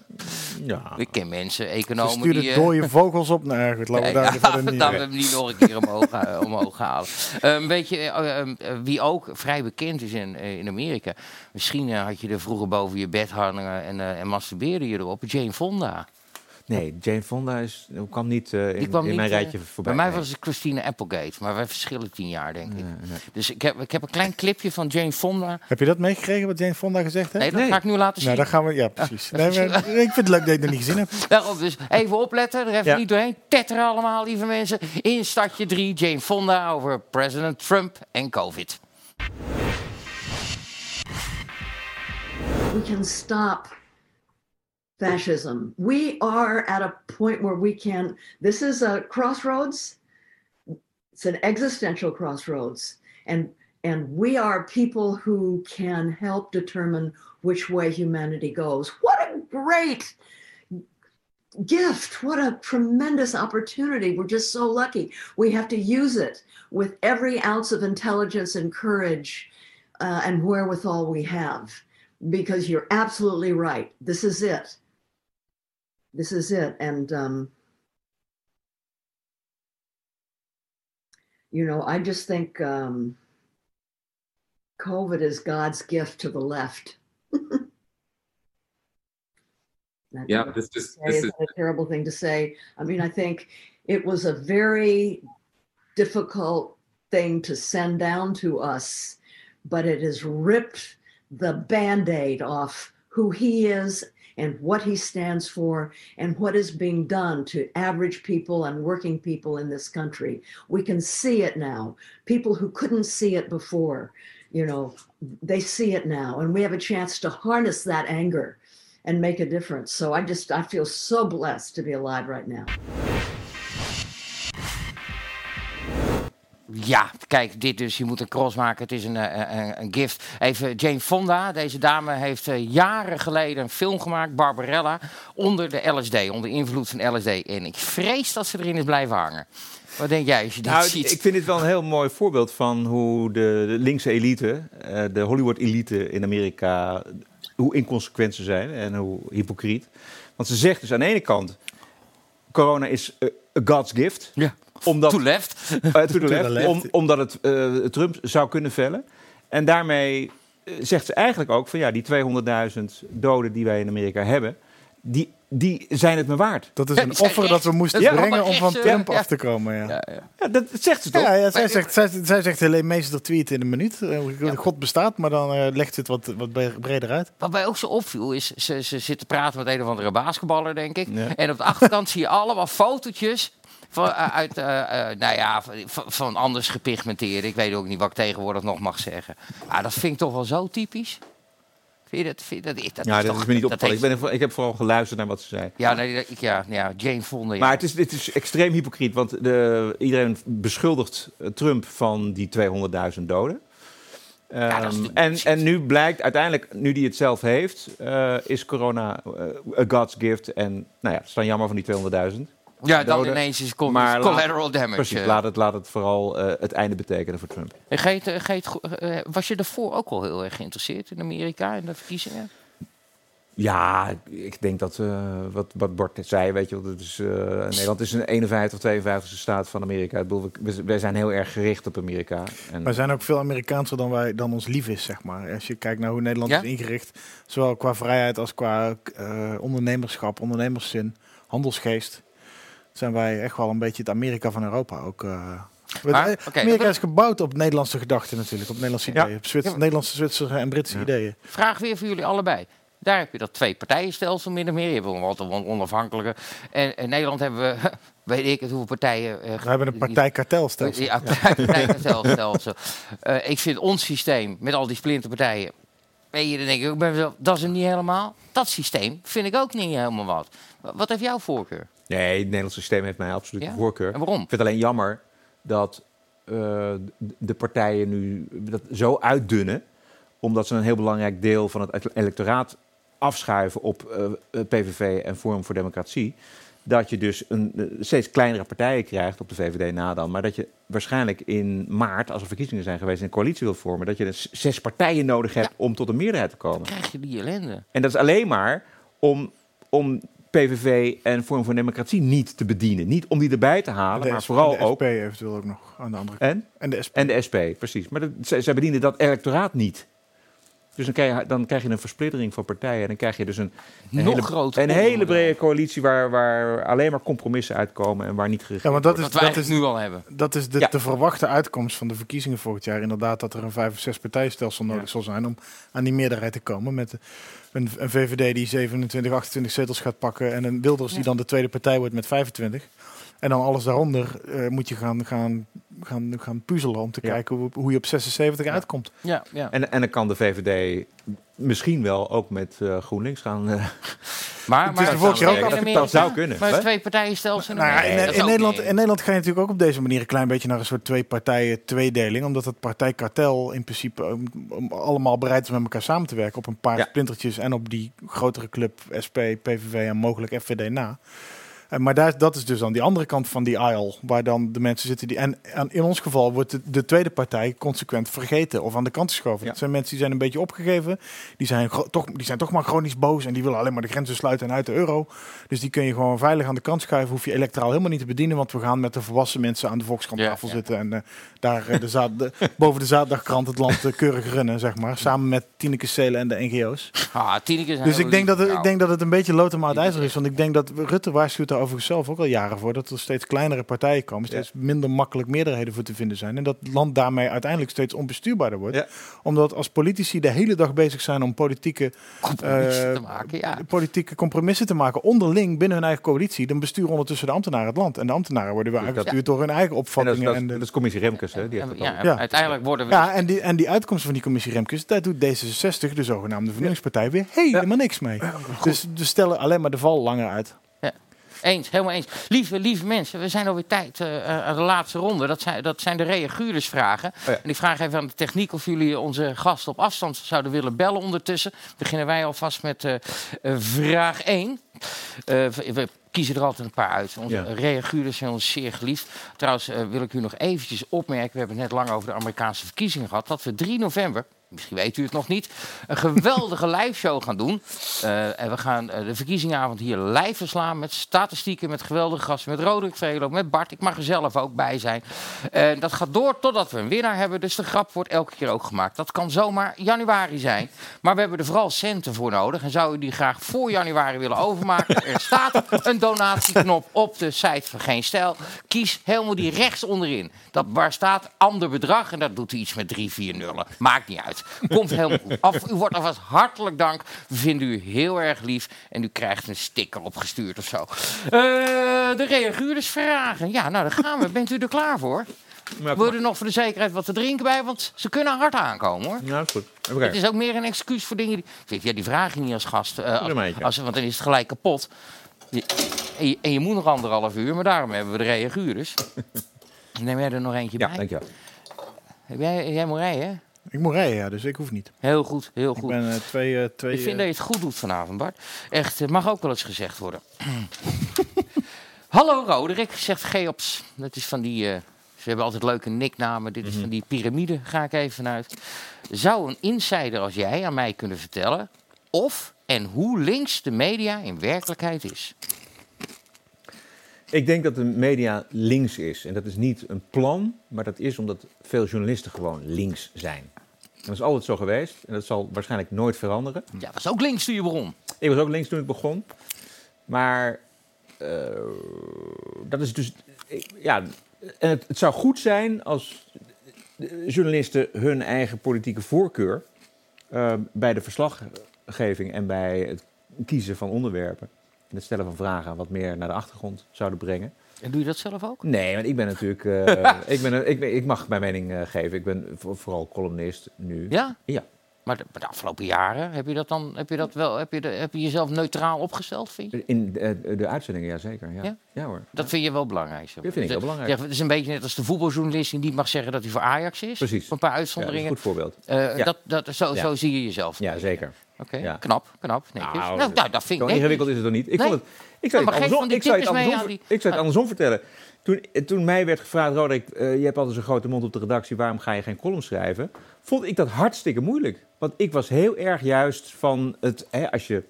Ja. Ik ken mensen, Ze economen stuurde die... eh, dode vogels op. Nou goed, laten we daar ja, [laughs] niet... dan we hem niet nog een keer omhoog, eh, omhoog halen. Ehm, weet je, eh, eh, wie ook vrij bekend is in, in Amerika. Misschien had je er vroeger boven je bed hangen en, eh, en masturbeerde je erop. Jane Fonda. Nee, Jane Fonda is, kwam niet eh, in, Die kwam in niet, mijn eh, rijtje voorbij. Bij mij was het Christine Applegate, maar wij verschillen tien jaar, denk ik. Dus ik heb, ik heb een klein clipje van Jane Fonda. Heb je dat meegekregen, wat Jane Fonda gezegd heeft? Nee, dat ga ik nu laten zien. Nou, dan gaan we... Ja, precies. [laughs] Nee, maar, ik vind het leuk dat je het nog niet gezien hebt. [laughs] Daarom, dus even opletten, er even Ja. niet doorheen. Tetteren allemaal, lieve mensen. In stadje 3, Jane Fonda over president Trump en COVID. we can stop fascism. We are at a point where we can, this is a crossroads. It's an existential crossroads. And and we are people who can help determine which way humanity goes. What a great gift. What a tremendous opportunity. We're just so lucky. We have to use it with every ounce of intelligence and courage uh, and wherewithal we have. because you're absolutely right. This is it. This is it. And, um, you know, I just think um, COVID is God's gift to the left. [laughs] Yeah, this is this is is a terrible thing to say. I mean, I think it was a very difficult thing to send down to us, but it has ripped the band aid off who he is and what he stands for and what is being done to average people and working people in this country. We can see it now. People who couldn't see it before, you know, they see it now, and we have a chance to harness that anger and make a difference. So I just I feel so blessed to be alive right now. Ja, kijk, dit dus. Je moet een cross maken. Het is een, eh, een, een gift. Even Jane Fonda. Deze dame heeft eh, jaren geleden een film gemaakt, Barbarella, onder de LSD, onder invloed van LSD. En ik vrees dat ze erin is blijven hangen. Wat denk jij als je dit Nou, ziet? ik vind dit wel een heel mooi voorbeeld van hoe de, de linkse elite, eh, de Hollywood-elite in Amerika, hoe inconsequent ze zijn en hoe hypocriet. Want ze zegt dus aan de ene kant, corona is God's gift. Ja. Omdat, To left. Eh, to left, left. om- omdat het eh, Trump zou kunnen vellen. En daarmee eh, zegt ze eigenlijk ook van ja, die 200.000 doden die wij in Amerika hebben, die, die zijn het me waard. Dat is een offer dat we moesten Ja. brengen om van Ja, Trump ja. af te komen. Ja, Ja, dat zegt ze toch? ja, ja, zij, zegt, zij, zij zegt Helene Meester tweet in een minuut. Eh, God bestaat, maar dan eh, legt ze het wat, wat bre- breder uit. Wat mij ook zo opviel is, ze, ze zit te praten met een of andere basketballer, denk ik. Ja. En op de achterkant [laughs] zie je allemaal fotootjes van, eh, uit, eh, eh, nou ja, van, van anders gepigmenteerd. Ik weet ook niet wat ik tegenwoordig nog mag zeggen. Maar dat vind ik toch wel zo typisch. Vind je dat? Vind je dat, dat ja, dat toch- is me niet opgevallen. Ik, ben, ik heb vooral geluisterd naar wat ze zei. Ja, nee, ik- ja, ja, Jane Fonda. Ja. Maar het is, het is extreem hypocriet, want de, iedereen beschuldigt eh, Trump van die 200.000 doden. Ehm, en, en nu blijkt uiteindelijk, nu die het zelf heeft, eh, is corona eh, a God's gift. En nou ja, het is dan jammer van die 200.000. Ja, dan doden. ineens is Maar laat- collateral damage, Precies, eh. laat het, laat het vooral eh, het einde betekenen voor Trump. En Geet, eh, Geet, eh, was je daarvoor ook al heel erg geïnteresseerd in Amerika in de verkiezingen? Ja, ik denk dat eh, wat, wat Bart net zei, weet je wel, dat is, eh, Nederland is een 51 of 52 staat van Amerika. Ik bedoel, we- wij zijn heel erg gericht op Amerika. En, Wij zijn ook veel Amerikaanser dan, wij, dan ons lief is, zeg maar. Als je kijkt naar hoe Nederland Ja? is ingericht, zowel qua vrijheid als qua eh, ondernemerschap, ondernemerszin, handelsgeest, zijn wij echt wel een beetje het Amerika van Europa ook. eh. Maar, Eh, Amerika is gebouwd op Nederlandse gedachten natuurlijk, op Nederlandse Ja. ideeën, op Ja. Nederlandse, Zwitserse en Britse ideeën. Vraag weer voor jullie allebei. Daar heb je dat twee partijenstelsel min of meer. Je hebt wel wat on- onafhankelijke. En in Nederland hebben we, [laughs] weet ik het, hoeveel partijen. eh, We hebben een partijkartelstelsel. Ja, partijkartelstelsel. [laughs] Eh, ik vind ons systeem met al die splinterpartijen. Weet je, dan denk ik ook bij mezelf, dat is hem niet helemaal. Dat systeem vind ik ook niet helemaal wat. Wa- Wat heeft jouw voorkeur? Nee, het Nederlandse systeem heeft mij absoluut Ja? de voorkeur. En waarom? Ik vind het alleen jammer dat eh, de partijen nu dat zo uitdunnen, omdat ze een heel belangrijk deel van het electoraat afschuiven op eh, PVV en Forum voor Democratie. Dat je dus een, eh, steeds kleinere partijen krijgt op de VVD na dan. Maar dat je waarschijnlijk in maart, als er verkiezingen zijn geweest, een coalitie wil vormen. Dat je dus zes partijen nodig hebt om tot een meerderheid te komen. Krijg je die ellende? En dat is alleen maar om, om PVV en Vorm voor Democratie niet te bedienen. Niet om die erbij te halen, De maar vooral de SP ook... eventueel ook nog aan de andere kant. En? En de SP. En de SP, precies. Maar dat, zij, zij bedienen dat electoraat niet. Dus dan krijg, je, dan krijg je een versplittering van partijen. En dan krijg je dus een, een, Nog hele, een hele brede coalitie... Waar, waar alleen maar compromissen uitkomen en waar niet geregeerd Ja, maar dat is, wordt. dat is, nu al hebben. Dat is de, Ja. de verwachte uitkomst van de verkiezingen volgend jaar. Inderdaad, dat er een vijf of zes partijenstelsel nodig zal zijn om aan die meerderheid te komen. Met een, een VVD die 27, 28 zetels gaat pakken en een Wilders die dan de tweede partij wordt met 25. En dan alles daaronder eh, moet je gaan, gaan, gaan, gaan puzzelen om te Ja. kijken hoe, hoe je op 76 uitkomt. Ja, ja. En, en dan kan de VVD misschien wel ook met eh, GroenLinks gaan... eh, [laughs] Maar, Het is maar de volgende keer ook dat zou kunnen, Maar hè? twee partijenstelsel in Nou in, in Nederland, in Nederland ga je natuurlijk ook op deze manier een klein beetje naar een soort twee partijen tweedeling. Omdat het partijkartel in principe um, um, allemaal bereid is met elkaar samen te werken op een paar Ja. splintertjes en op die grotere club SP, PVV en mogelijk FVD na. Eh, maar daar, dat is dus aan die andere kant van die aisle, waar dan de mensen zitten die. En, en in ons geval wordt de, de tweede partij consequent vergeten of aan de kant geschoven. Het zijn mensen die zijn een beetje opgegeven, die zijn, toch, die zijn toch maar chronisch boos en die willen alleen maar de grenzen sluiten en uit de euro. Dus die kun je gewoon veilig aan de kant schuiven, hoef je electoraal helemaal niet te bedienen, want we gaan met de volwassen mensen aan de Volkskrant-tafel zitten en eh, daar eh, de [laughs] boven de zaterdagkrant het land keurig runnen, zeg maar. Samen met Tineke Stelen en de NGO's. Ah, Tineke Dus ik denk, dat het, ik denk dat het een beetje lood om ijzer is. Want ik denk dat Rutte waarschuwt daar overigens zelf ook al jaren voor. Dat er steeds kleinere partijen komen. Steeds minder makkelijk meerderheden voor te vinden zijn. En dat het land daarmee uiteindelijk steeds onbestuurbaarder wordt. Omdat als politici de hele dag bezig zijn om politieke Compromissen eh, te maken, ja. politieke compromissen te maken. Onderling binnen hun eigen coalitie. Dan besturen ondertussen de ambtenaren het land. En de ambtenaren worden weer Dus aangestuurd door hun eigen En dat, opvattingen. is- dat, en de- dat is commissie Remkes, hè? Die heeft Ja, uiteindelijk worden we... ja, en die, en die uitkomst van die commissie Remkes, daar doet D66, de zogenaamde vernieuwingspartij, weer helemaal niks mee. Dus we stellen alleen maar de val langer uit. Eens, helemaal eens. Lieve, lieve mensen, we zijn alweer tijd eh, eh, aan de laatste ronde. Dat zijn, dat zijn de reaguurdersvragen. ja. En ik vraag even aan de techniek of jullie onze gast op afstand zouden willen bellen ondertussen. Beginnen wij alvast met eh, vraag 1. Eh, we, kiezen er altijd een paar uit. Onze Ja. reaguurders zijn ons zeer geliefd. Trouwens wil ik u nog eventjes opmerken, we hebben het net lang over de Amerikaanse verkiezingen gehad, dat we 3 november, misschien weet u het nog niet, een geweldige [laughs] live show gaan doen. Eh, en we gaan eh, de verkiezingenavond hier live verslaan met statistieken, met geweldige gasten, met Roderick Velo, met Bart. Ik mag er zelf ook bij zijn. Dat gaat door totdat we een winnaar hebben. Dus de grap wordt elke keer ook gemaakt. Dat kan zomaar januari zijn. Maar we hebben er vooral centen voor nodig. En zou u die graag voor januari willen overmaken? Er staat een donatieknop op de site van Geen Stijl. Kies helemaal die rechts onderin. Dat, waar staat ander bedrag. En dat doet u iets met drie, vier nullen. Maakt niet uit. Komt helemaal goed. Af, u wordt alvast hartelijk dank. We vinden u heel erg lief. En u krijgt een sticker opgestuurd of zo. Eh, de reaguurders vragen. Ja, nou, daar gaan we. Bent u er klaar voor? Wil er nog voor de zekerheid wat te drinken bij? Want ze kunnen hard aankomen, hoor. Nou, goed. Het is ook meer een excuus voor dingen die... Ja, die vraag je niet als gast. eentje. als, want dan is het gelijk kapot. Je- en, je, en je moet nog anderhalf uur, maar daarom hebben we de reaguurders. Neem jij er nog eentje Ja, bij? dankjewel. Heb jij, jij moet rijden, hè? Ik moet rijden, ja, dus ik hoef niet. Heel goed, heel Ik goed. ben eh, twee... eh, twee Ik vind eh, dat je het goed doet vanavond, Bart. Echt, het mag ook wel eens gezegd worden. [clears throat] Hallo Roderick, zegt Geops. Dat is van die... eh, ze hebben altijd leuke nicknamen. Dit is van die piramide, ga ik even vanuit. Zou een insider als jij aan mij kunnen vertellen... of en hoe links de media in werkelijkheid is? Ik denk dat de media links is. En dat is niet een plan, maar dat is omdat veel journalisten gewoon links zijn. En dat is altijd zo geweest en dat zal waarschijnlijk nooit veranderen. Ja, was ook links toen je begon. Ik was ook links toen ik begon. Maar eh, dat is dus. Ja, en het, het zou goed zijn als journalisten hun eigen politieke voorkeur eh, bij de verslaggeving en bij het kiezen van onderwerpen en het stellen van vragen wat meer naar de achtergrond zouden brengen. En doe je dat zelf ook? Nee, want ik ben natuurlijk. eh, [laughs] ik, ben, ik, ik mag mijn mening eh, geven. Ik ben voor- vooral columnist nu. Ja? Ja. Maar de, afgelopen jaren, heb je dat dan heb je dat wel, heb je, de, heb je jezelf neutraal opgesteld, vind je? In de, de uitzendingen, ja zeker. Ja, Ja? ja? hoor. Dat vind je wel belangrijk. Zo. Dat vind ik wel belangrijk. Het is een beetje net als de voetbaljournalist die niet mag zeggen dat hij voor Ajax is. Precies. Een paar Ja, dat is een uitzonderingen. goed voorbeeld. Eh, dat, dat, zo, zo zie je jezelf. Ja, zeker. Oké, Ja. knap, knap. netjes. Nou, Nou, nou, dat vind ik ingewikkeld is het toch niet? Ik, Nee. vond het, ik zou het andersom, die ik zou het tipjes mee andersom, aan die- ik zou het andersom vertellen. Toen, toen mij werd gevraagd, Roderick, eh, je hebt altijd zo'n grote mond op de redactie, waarom ga je geen column schrijven? Vond ik dat hartstikke moeilijk. Want ik was heel erg juist van het, hè, als je,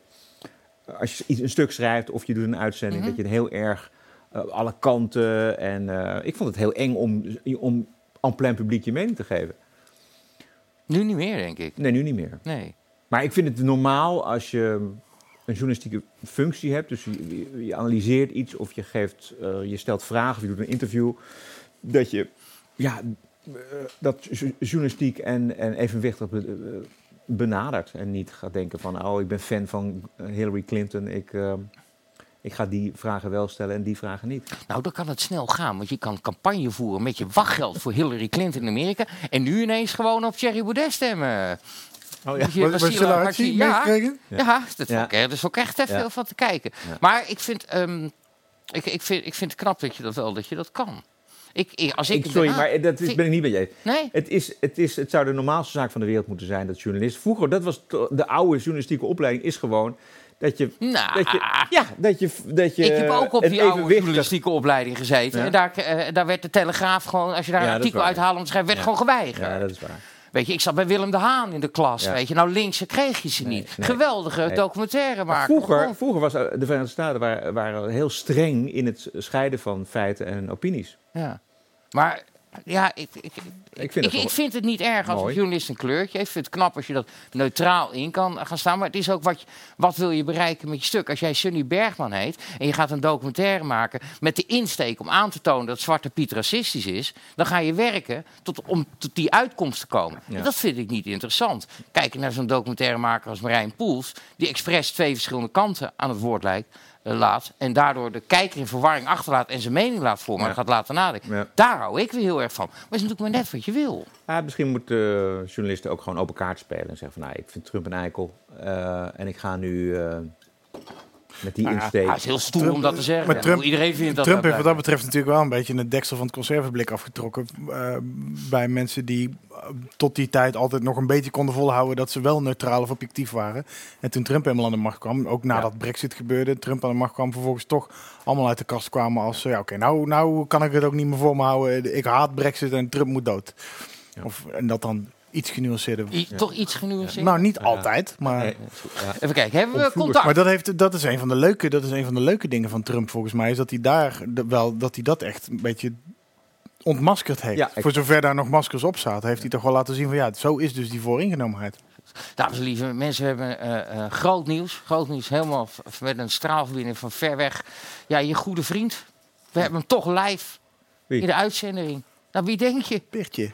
als je iets, een stuk schrijft of je doet een uitzending, Mhm. dat je heel erg eh, alle kanten en eh, ik vond het heel eng om, om aan plein publiek je mening te geven. Nu niet meer, denk ik. Nee, nu niet meer. Nee. Maar ik vind het normaal als je een journalistieke functie hebt, dus je, analyseert iets of je, geeft, eh, je stelt vragen of je doet een interview, dat je ja, eh, dat jo- journalistiek en, en evenwichtig eh, benadert en niet gaat denken van oh ik ben fan van Hillary Clinton, ik, ik ga die vragen wel stellen en die vragen niet. Nou, dan kan het snel gaan. Want je kan campagne voeren met je wachtgeld voor Hillary Clinton in Amerika. En nu ineens gewoon op Thierry Baudet stemmen. Oh Moet je- Wat- was zien, ja, ja, dat Ja. ik, er is ook echt even Ja. veel van te kijken. Ja. Maar ik vind, ehm, ik, ik, vind, ik vind het knap dat je dat wel dat je dat kan. Ik, ik- als ik, Ik, sorry, ah, maar dat is, ben ik niet met je. Nee? Het, is, het, is, het zou de normaalste zaak van de wereld moeten zijn dat journalist. Vroeger, dat was to- de oude journalistieke opleiding, is gewoon Dat je, Nou, dat je, ja, dat je, dat je ik heb ook op die oude evenwichtig- journalistieke opleiding gezeten. Ja. En daar, eh, daar werd de Telegraaf gewoon, als je daar Ja, een artikel uithaalde om te schrijven, werd Ja. gewoon geweigerd. Ja, dat is waar. Weet je, ik zat bij Willem de Haan in de klas. Ja. Weet je, nou linkse kreeg je ze niet. nee. Geweldige Nee. documentaire maken. vroeger, vroeger was eh, de Verenigde Staten waren, waren heel streng in het scheiden van feiten en opinies. Ja. Maar ja, ik, ik, Ik vind, ik, het ik vind het niet erg als een journalist een kleurtje heeft. Ik vind het knap als je dat neutraal in kan gaan staan. Maar het is ook wat, je, wat wil je bereiken met je stuk. Als jij Sunny Bergman heet en je gaat een documentaire maken... met de insteek om aan te tonen dat Zwarte Piet racistisch is... dan ga je werken tot, om tot die uitkomst te komen. Ja. En dat vind ik niet interessant. Kijk naar zo'n documentairemaker als Marijn Poels... die expres twee verschillende kanten aan het woord lijkt, laat... en daardoor de kijker in verwarring achterlaat en zijn mening laat vormen... Ja. gaat laten nadenken. Ja. Daar hou ik weer heel erg van. Maar het is natuurlijk maar net wat je wil. Ja, misschien moeten eh, journalisten ook gewoon open kaart spelen en zeggen van, nou, ik vind Trump een eikel eh, en ik ga nu eh, met die Nou ja, insteek. Het is heel stoer om dat te zeggen. Maar Ja, Trump, iedereen vindt dat Trump heeft wat dat betreft natuurlijk wel een beetje het deksel van het conserveblik afgetrokken. eh, bij mensen die eh, tot die tijd altijd nog een beetje konden volhouden dat ze wel neutraal of objectief waren. En toen Trump helemaal aan de macht kwam, ook nadat Brexit gebeurde, Trump aan de macht kwam, vervolgens toch allemaal uit de kast kwamen als, eh, ja oké, nou, nou kan ik het ook niet meer voor me houden. Ik haat Brexit en Trump moet dood. Of, en dat dan iets genuanceerder. I- Toch iets genuanceerd? Nou, niet altijd, maar... Nee, ja. Even kijken, hebben we contact? Maar dat, heeft, dat, is een van de leuke, dat is een van de leuke dingen van Trump volgens mij. Is dat hij daar wel dat hij dat echt een beetje ontmaskerd heeft. Ja, Voor zover daar nog maskers op zaten, heeft hij toch wel laten zien van ja, zo is dus die vooringenomenheid. Dames en lieve mensen, we hebben eh, eh, groot nieuws. Groot nieuws, helemaal met een straalverbinding van ver weg. Ja, je goede vriend. We hebben hem toch live Wie? in de uitzending. Nou, wie denk je? Peertje.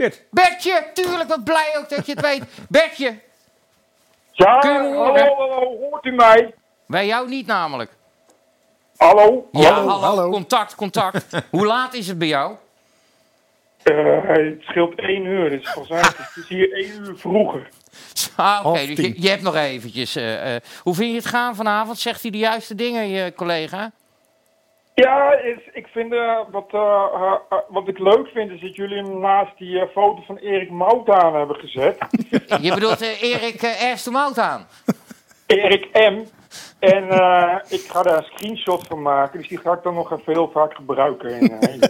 Bert, Bertje! Tuurlijk, wat blij ook dat je het weet. Bertje! Ja, hallo, hallo, hoort u mij? Bij jou niet namelijk. Hallo? Ja, Hallo? hallo. Contact, contact. [laughs] Hoe laat is het bij jou? Eh, het scheelt één uur, dus het is hier één uur vroeger. Ah, oké, dus je, je hebt nog eventjes. eh, eh, hoe vind je het gaan vanavond? Zegt hij de juiste dingen, je collega? Ja, is, ik vind, eh, wat, eh, eh, wat ik leuk vind is dat jullie hem naast die foto van Erik Mout aan hebben gezet. [laughs] Je bedoelt Erik uh, Erstemout aan? Erik M. En eh, ik ga daar een screenshot van maken, dus die ga ik dan nog even heel vaak gebruiken. In, eh, in. [laughs]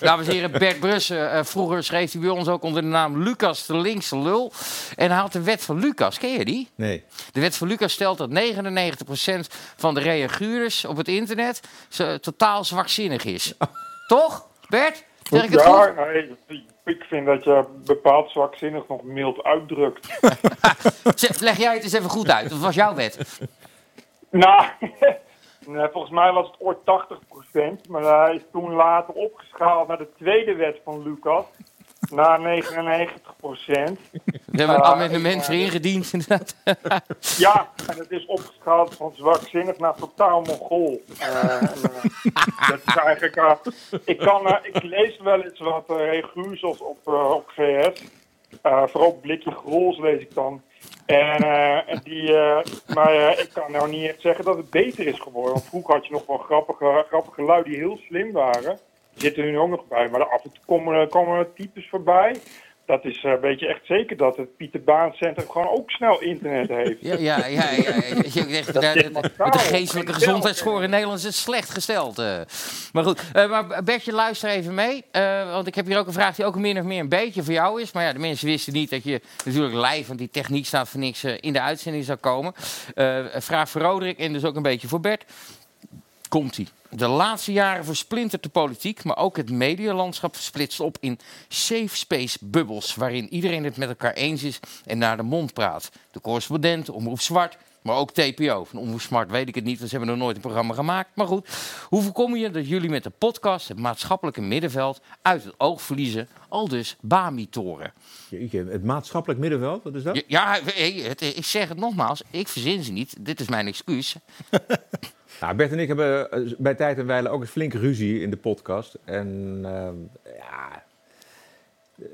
Dames en heren, Bert Brussen. eh, vroeger schreef hij bij ons ook onder de naam Lucas de linkse lul. En hij had de wet van Lucas. Ken je die? nee. De wet van Lucas stelt dat 99% van de reaguurders op het internet zo, totaal zwakzinnig is. [laughs] Toch, Bert? Zeg ik het ja, goed? nee, ik vind dat je bepaald zwakzinnig nog mild uitdrukt. [laughs] Zeg, Leg jij het eens even goed uit. Dat was jouw wet. Nou, [laughs] volgens mij was het ooit 80%, maar hij is toen later opgeschaald naar de tweede wet van Lucas. Naar 99%. We hebben een amendement voor ingediend, inderdaad. [laughs] Ja, en het is opgeschaald van zwakzinnig naar totaal mongool. Eh, en, eh, dat is eigenlijk, eh, ik, kan, ik lees wel eens wat uh, op, op VS. Vooral blikje grols lees ik dan. Eh, en die, eh, maar eh, ik kan nou niet zeggen dat het beter is geworden. Want vroeger had je nog wel grappige, grappige lui die heel slim waren. Die zitten nu ook nog bij. Maar af en toe komen, komen types voorbij. Dat is eh, weet je echt zeker dat het Pieter Baan Centrum gewoon ook snel internet [laughs] heeft. Ja, ja, ja. ja, ja. Zegt, de, de, de, de geestelijke gezondheidsscore in Nederland is slecht gesteld. eh. Maar goed, eh, maar Bertje, luister even mee. want ik heb hier ook een vraag die ook min of meer een beetje voor jou is. Maar ja, de mensen wisten niet dat je natuurlijk live, want die techniek staat voor niks, in de uitzending zou komen. Vraag voor Roderick en dus ook een beetje voor Bert. Komt-ie. De laatste jaren versplintert de politiek, maar ook het medialandschap splitst op in safe space bubbels, waarin iedereen het met elkaar eens is en naar de mond praat. De correspondent, Omroep Zwart, maar ook TPO. Van Omroep Smart weet ik het niet, want ze hebben nog nooit een programma gemaakt. Maar goed, hoe voorkom je dat jullie met de podcast het maatschappelijke middenveld uit het oog verliezen, al dus Bami-toren? Het maatschappelijk middenveld, wat is dat? Ja, Ja, ik zeg het nogmaals, ik verzin ze niet. Dit is mijn excuus. [laughs] Nou, Bert en ik hebben eh, bij tijd en wijle ook een flinke ruzie in de podcast. En ehm, ja,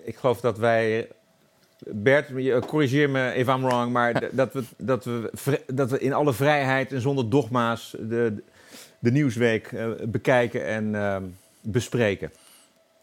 ik geloof dat wij. Bert, je- corrigeer me if I'm wrong, maar dat we, dat, we, dat we in alle vrijheid en zonder dogma's de, de nieuwsweek eh, bekijken en ehm, bespreken.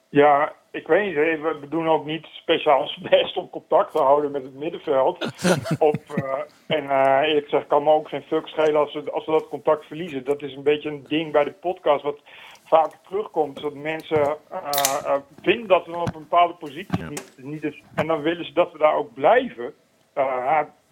Ja, ik weet niet, we doen ook niet speciaal ons [laughs] best om contact te houden met het middenveld. [laughs] of, eh, en eh eerlijk gezegd kan me ook geen fuck schelen als we, als we dat contact verliezen. Dat is een beetje een ding bij de podcast wat vaak terugkomt. Dat mensen eh, vinden dat we op een bepaalde positie niet, niet is. En dan willen ze dat we daar ook blijven.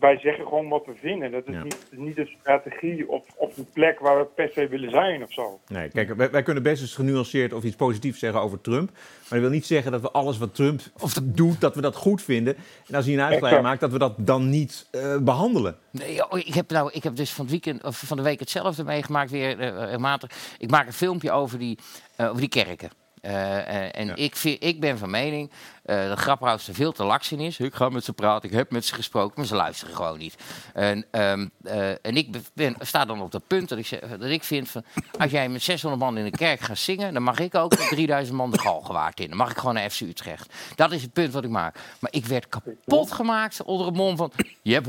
Wij zeggen gewoon wat we vinden. Dat is niet, niet een strategie of, of een plek waar we per se willen zijn of zo. Nee, kijk, wij, wij kunnen best eens genuanceerd of iets positiefs zeggen over Trump. Maar dat wil niet zeggen dat we alles wat Trump doet, dat we dat goed vinden. En als hij een Exact. maakt, dat we dat dan niet eh, behandelen. Nee, joh, ik heb, nou, ik heb dus van, het weekend, of van de week hetzelfde meegemaakt weer matig. Ik maak een filmpje over die, eh, over die kerken. Eh, eh, en ik, vind, ik ben van mening eh dat Grapperhaus er veel te laks in is. Ik ga met ze praten, ik heb met ze gesproken, maar ze luisteren gewoon niet. En, ehm, eh, en ik ben, sta dan op dat punt dat ik, zeg- dat ik vind van... als jij met 600 man in de kerk gaat zingen... dan mag ik ook met 3000 man de galgenwaard in. Dan mag ik gewoon naar FC Utrecht. Dat is het punt wat ik maak. Maar ik werd kapot gemaakt onder het mond van... je hebt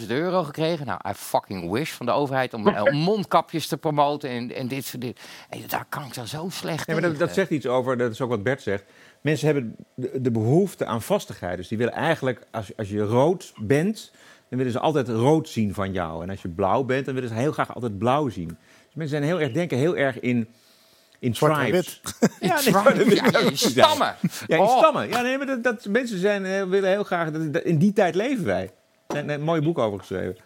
100.000 euro gekregen. Nou, I fucking wish van de overheid om mondkapjes te promoten en, en dit soort dingen. En daar kan ik dan zo slecht Nee, maar dat, tegen. dat zegt iets over, dat is ook wat Bert zegt. Mensen hebben de, de behoefte aan vastigheid. Dus die willen eigenlijk, als, als je rood bent, dan willen ze altijd rood zien van jou. En als je blauw bent, dan willen ze heel graag altijd blauw zien. Dus mensen zijn heel erg, denken heel erg in, in Zwart tribes. [laughs] Ja, nee, ja, in zijn. stammen. Ja, in Oh. stammen. Ja, nee, maar dat, dat, mensen zijn, eh, willen heel graag... Dat, dat- in die tijd leven wij. Er is een mooi boek over geschreven.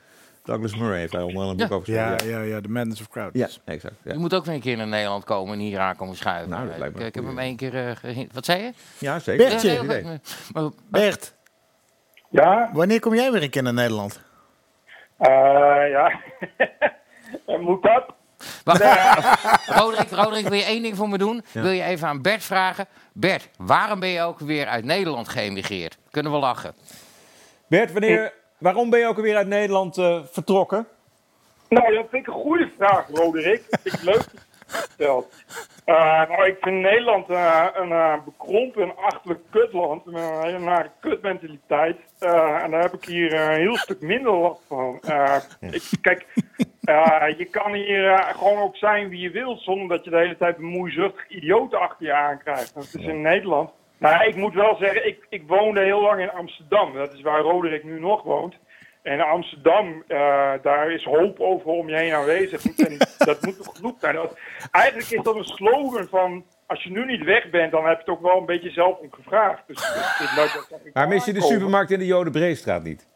Douglas Murray heeft daar onder andere een boek over geschreven. Ja, ja, ja, The Madness of Crowds. Ja, exact. Ja. Je moet ook weer een keer naar Nederland komen en hier aan komen schuiven. Nou, dat lijkt me ik, ik heb hem één keer... eh, wat zei je? Ja, zeker. Bertje. Ja, nee, maar- maar- Bert. Ja? Wanneer kom jij weer een keer naar Nederland? Eh, ja, [laughs] moet dat? Wacht, [laughs] Roderick, Roderick, wil je één ding voor me doen? Ja. Wil je even aan Bert vragen? Bert, waarom ben je ook weer uit Nederland geëmigreerd? Kunnen we lachen? Bert, wanneer, waarom ben je ook alweer uit Nederland eh, vertrokken? Nou, dat vind ik een goede vraag, Roderick. Dat vind ik leuk dat je het stelt. Eh, nou, ik vind Nederland eh, een bekrompen en achterlijk kutland. Met een hele nare kutmentaliteit. Eh, en daar heb ik hier eh, een heel stuk minder last van. Eh, ik, kijk, eh, je kan hier gewoon ook zijn wie je wilt... zonder dat je de hele tijd een moeizuchtig idioot achter je aankrijgt. Dat is in Nederland. Nou, ik moet wel zeggen, ik, ik woonde heel lang in Amsterdam. Dat is waar Roderick nu nog woont. En Amsterdam, eh, daar is hoop overal om je heen aanwezig. En dat moet toch genoeg zijn. Dat, eigenlijk is dat een slogan van... als je nu niet weg bent, dan heb je het ook wel een beetje zelf om gevraagd. Dus, dat Maar mis je de supermarkt in de Jodenbreestraat niet?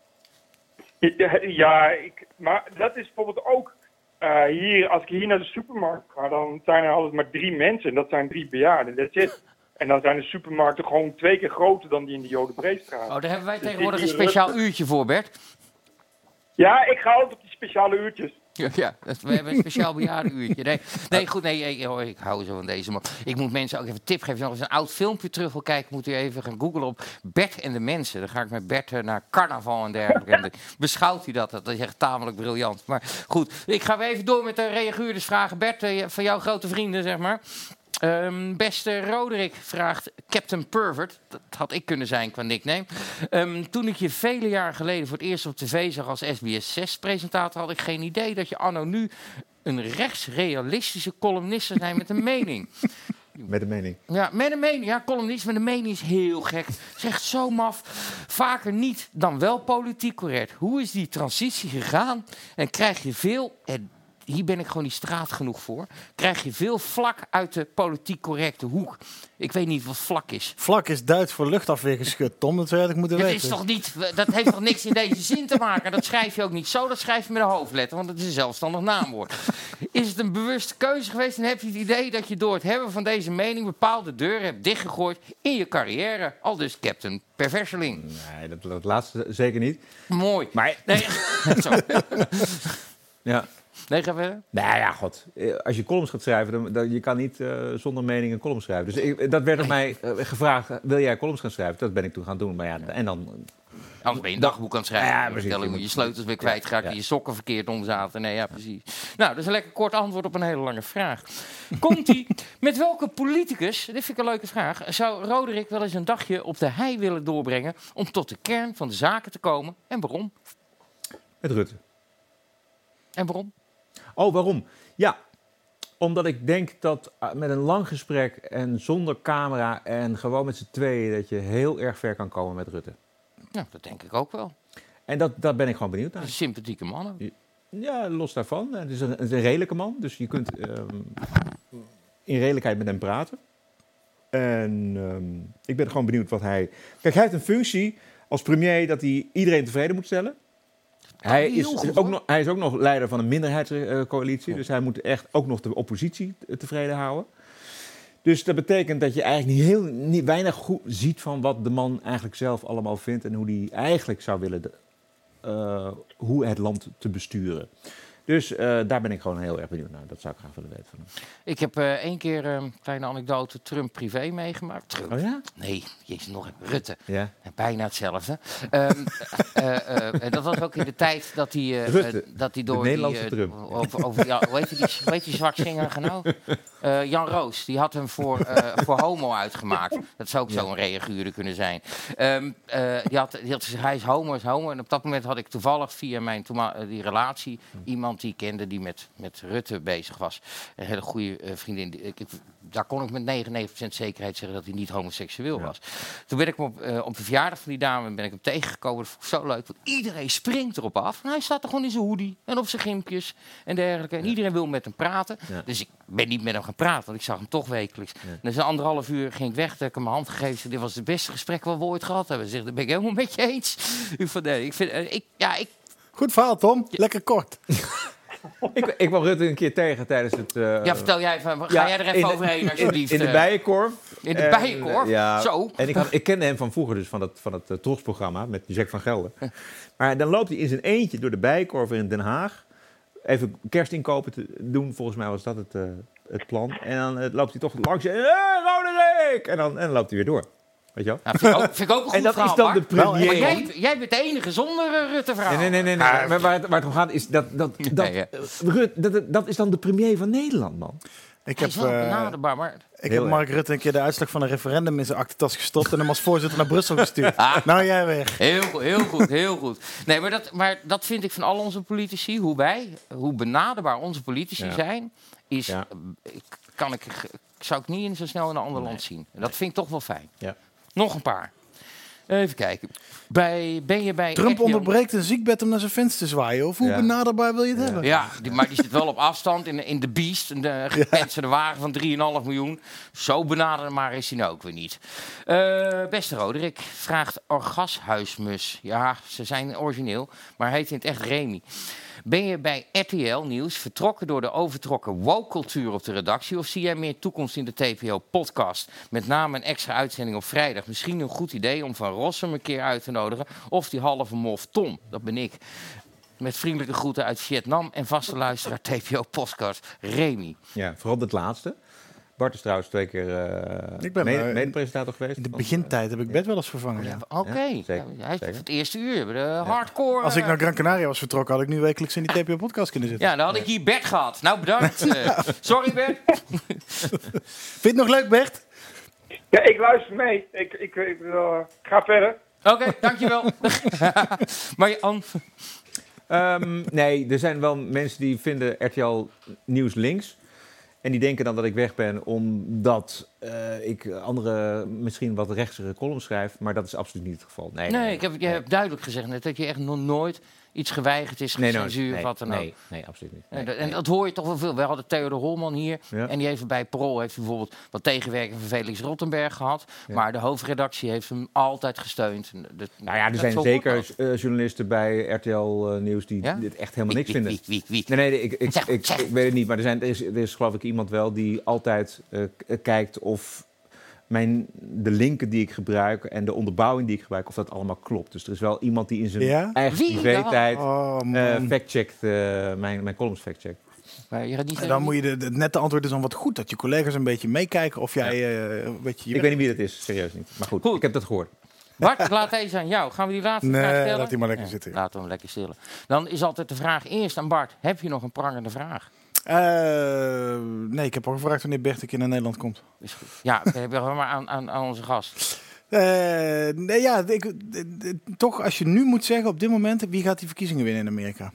Ja, Ja, ik, maar dat is bijvoorbeeld ook eh, hier, als ik hier naar de supermarkt ga, dan zijn er altijd maar drie mensen en dat zijn drie bejaarden. That's it. En dan zijn de supermarkten gewoon twee keer groter dan die in de Jodenbreestraat. Oh, daar hebben wij Dus tegenwoordig een speciaal uurtje voor, Bert. Ja, ik ga altijd op die speciale uurtjes. Ja, ja, we hebben een speciaal bejaardenuurtje. Nee, nee goed, nee, oh, ik hou zo van deze man. Ik moet mensen ook even een tip geven. Als je nog eens een oud filmpje terug wil kijken, moet u even gaan googlen op Bert en de mensen. Dan ga ik met Bert eh, naar carnaval en dergelijke. En [laughs] beschouwt hij dat. Dat is echt tamelijk briljant. Maar goed, ik ga weer even door met de reaguurdersvragen. Bert, eh, van jouw grote vrienden, zeg maar. Ehm, beste Roderick vraagt Captain Pervert. Dat had ik kunnen zijn qua nickname. Ehm, toen ik je vele jaren geleden voor het eerst op tv zag als SBS 6-presentator... had ik geen idee dat je anno nu een rechtsrealistische columnist zou zijn met een mening. [laughs] Met een mening. Ja, met een mening. Ja, columnist met een mening is heel gek. Zegt zo maf. Vaker niet dan wel politiek correct. Hoe is die transitie gegaan? En krijg je veel, en hier ben ik gewoon niet straat genoeg voor, krijg je veel vlak uit de politiek correcte hoek. Ik weet niet wat vlak is. Vlak is Duits voor luchtafweergeschut, Tom. Dat zou je eigenlijk moeten Dat, weten. is toch niet, dat heeft toch niks in deze zin te maken? Dat schrijf je ook niet zo, dat schrijf je met een hoofdletter, want het is een zelfstandig naamwoord. Is het een bewuste keuze geweest en heb je het idee dat je door het hebben van deze mening bepaalde deuren hebt dichtgegooid in je carrière? Al dus Captain Perverseling. Nee, dat, dat laatste zeker niet. Mooi. Maar... Nee. [laughs] Ja. Nee, ga verder. Nou ja, god. Eh, Als je columns gaat schrijven, dan, dan je kan niet eh, zonder mening een column schrijven. Dus ik, dat werd op mij eh, gevraagd, wil jij columns gaan schrijven? Dat ben ik toen gaan doen. Maar ja, en dan... Anders ben je een dagboek aan het schrijven. Ja, Ja, precies. vertellen hoe je sleutels weer kwijtgeraakt en je sokken verkeerd om zaten. Nee, ja, precies. Nou, dat is een lekker kort antwoord op een hele lange vraag. Komt-ie. [laughs] Met welke politicus, dit vind ik een leuke vraag, zou Roderick wel eens een dagje op de hei willen doorbrengen om tot de kern van de zaken te komen? En waarom? Met Rutte. En waarom? Oh, waarom? Ja. Omdat ik denk dat uh, met een lang gesprek en zonder camera en gewoon met z'n tweeën... dat je heel erg ver kan komen met Rutte. Ja, dat denk ik ook wel. En dat, daar ben ik gewoon benieuwd naar. Een sympathieke man. Ja, los daarvan. Het is een, het is een redelijke man, dus je kunt ehm, in redelijkheid met hem praten. En ehm, ik ben gewoon benieuwd wat hij... Kijk, hij heeft een functie als premier dat hij iedereen tevreden moet stellen. Hij is, goed, ook nog, hij is ook nog leider van een minderheidscoalitie. Dus hij moet echt ook nog de oppositie tevreden houden. Dus dat betekent dat je eigenlijk niet heel, niet, weinig goed ziet van wat de man eigenlijk zelf allemaal vindt. En hoe hij eigenlijk zou willen de- eh, hoe het land te besturen. Dus eh, daar ben ik gewoon heel erg benieuwd naar. Dat zou ik graag willen weten van hem. Ik heb eh, één keer een um, kleine anekdote Trump privé meegemaakt. Trump? Oh ja? Nee, jezus, nog even. Rutte. Ja. Bijna hetzelfde. Um, [laughs] dat was ook in de tijd dat hij, uh, dat hij door de Nederlandse die, Trump. Over, over, ja, hoe heet die, hoe heet die zwartzinger nou? Uh, Jan Roos, die had hem voor, uh, voor homo uitgemaakt. Dat zou ook ja. zo'n reaguurder kunnen zijn. Um, die had, die had hij is homo, is homo. En op dat moment had ik toevallig via mijn die relatie iemand die ik kende die met, met Rutte bezig was. Een hele goede vriendin. Ik, ik, daar kon ik met 99% zekerheid zeggen dat hij niet homoseksueel ja. was. Toen ben ik op, uh, op de verjaardag van die dame ben ik hem tegengekomen. Dat vond ik zo leuk. Want iedereen springt erop af. En hij staat er gewoon in zijn hoodie en op zijn gimpjes en dergelijke. En ja. iedereen wil met hem praten. Ja. Dus ik ben niet met hem gaan praten, want ik zag hem toch wekelijks. Dus een anderhalf uur ging ik weg. Dat ik hem mijn hand gegeven. Dit was het beste gesprek wat we ooit gehad hebben. Zeg, dat ben ik helemaal met je eens. Ik, vond, nee, ik vind, uh, ik, ja, ik... Goed verhaal, Tom. Lekker kort. [laughs] ik, ik kwam Rutte een keer tegen tijdens het... Uh, ja, vertel jij even. Ga ja, jij er even in, overheen, alsjeblieft. In, in de Bijenkorf. In de Bijenkorf? En, ja, Zo. En ik, had, ik kende hem van vroeger, dus van het, van het uh, Trotsprogramma met Jack van Gelder. [laughs] maar dan loopt hij in zijn eentje door de Bijenkorf in Den Haag. Even kerstinkopen te doen, volgens mij was dat het, uh, het plan. En dan uh, loopt hij toch langs en... Hey, Roderick! En dan, en dan loopt hij weer door. Weet je wel? Ja, vind, ik ook, [laughs] vind ik ook een goed En dat verhaal, is dan de premier. Maar jij, jij bent de enige zonder uh, Rutte-verhaal. Nee, nee, nee. nee, nee. Maar waar het, waar het om gaat is dat... dat, dat, Nee, ja. Rut, dat, dat is dan de premier van Nederland, man. Ik heb, is wel eh, benaderbaar, maar... ik heb Mark Rutte een keer de uitslag van een referendum in zijn aktentas gestopt en hem als voorzitter naar Brussel gestuurd. [laughs] nou, jij weg. Heel goed, heel goed, heel goed. Nee, maar dat, maar dat vind ik van al onze politici. Hoe wij, hoe benaderbaar onze politici Ja. zijn, is, Ja. eh, kan ik, zou ik niet in zo snel in een ander land zien. En dat vind ik toch wel fijn. Ja. Nog een paar. Even kijken. Bij, ben je bij Trump onderbreekt een ziekbed om naar zijn fans te zwaaien. Of hoe Ja. benaderbaar wil je het hebben? Ja, die, maar die zit wel op afstand in, de- in de Beast, in de gepantserde wagen van 3,5 miljoen. Zo benaderbaar is hij nou ook weer niet. Eh, beste Roderick, vraagt Orgashuismus. Ja, ze zijn origineel, maar hij heet in het echt Remy. Ben je bij RTL Nieuws vertrokken door de overtrokken woke-cultuur op de redactie... of zie jij meer toekomst in de TPO-podcast? Met name een extra uitzending op vrijdag. Misschien een goed idee om Van Rossum een keer uit te nodigen... of die halve mof Tom, dat ben ik. Met vriendelijke groeten uit Vietnam en vaste luisteraar TPO-podcast Remy. Ja, vooral het laatste. Bart is trouwens twee keer eh Ik ben, mede- eh, mede-presentator geweest. In de begintijd heb ik bed wel eens vervangen. Ja, ja. Oké, Ja, zeker, Ja, hij is zeker. het eerste uur, de hardcore. Als ik eh, naar Gran Canaria was vertrokken, had ik nu wekelijks in die TPO-podcast kunnen zitten. Ja, dan had ik hier Bert gehad. Nou, bedankt. [laughs] Sorry, Bert. [laughs] Vind je het nog leuk, Bert? Ja, ik luister mee. Ik, ik, ik ga verder. Oké, dankjewel. [laughs] maar Jan, Ehm, nee, er zijn wel mensen die vinden RTL Nieuws links. En die denken dan dat ik weg ben omdat eh, ik andere, misschien wat rechtsere columns schrijf. Maar dat is absoluut niet het geval. Nee, nee, ik heb, je hebt duidelijk gezegd net dat je echt nog nooit iets geweigerd is, nee, censuur nee, wat dan ook. nee, nee, absoluut niet. En en dat hoor je toch wel veel. We hadden Theodor Holman hier. Ja. En die heeft bij Parool heeft bijvoorbeeld wat tegenwerking van Felix Rottenberg gehad. Ja. Maar de hoofdredactie heeft hem altijd gesteund. Dat- Nou ja, er zijn zeker eh, journalisten bij RTL eh, Nieuws die Ja? dit echt helemaal niks vinden. wie, wie? Nee, nee, ik, ik, Zeg, ik, zeg. ik weet het niet. Maar er, zijn, er, is, er is geloof ik iemand wel die altijd eh, kijkt of mijn, de linken die ik gebruik en de onderbouwing die ik gebruik, of dat allemaal klopt. Dus er is wel iemand die in zijn Ja? eigen privé-tijd Oh, eh, fact-checkt, eh, mijn, mijn columns fact-checkt. En dan moet je de, het nette antwoord is dan wat goed dat je collega's een beetje meekijken of jij eh, een beetje... Je Ik weet niet wie dat is, serieus niet. Maar goed, Goed. ik heb dat gehoord. Bart, ik laat deze aan jou. Gaan we die laatste Nee, vraag stellen? laat die maar lekker zitten. Laten we hem lekker stillen. Dan is altijd de vraag eerst aan Bart. Heb je nog een prangende vraag? Uh, nee, ik heb al gevraagd wanneer Bert in Nederland komt. Is goed. Ja, [laughs] we hebben maar aan, aan, aan onze gast. Uh, nee, ja, ik, eh, toch als je nu moet zeggen op dit moment, wie gaat die verkiezingen winnen in Amerika?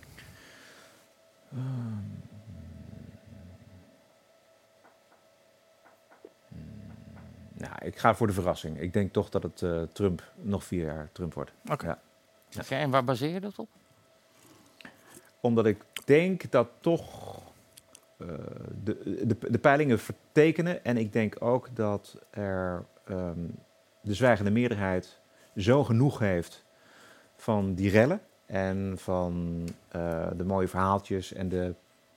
Nou, ik ga voor de verrassing. Ik denk toch dat het Trump nog vier jaar Trump wordt. Oké. En waar baseer je dat op? Omdat ik denk dat toch de, de, de peilingen vertekenen. En ik denk ook dat er ehm, de zwijgende meerderheid zo genoeg heeft van die rellen. En van eh, de mooie verhaaltjes en de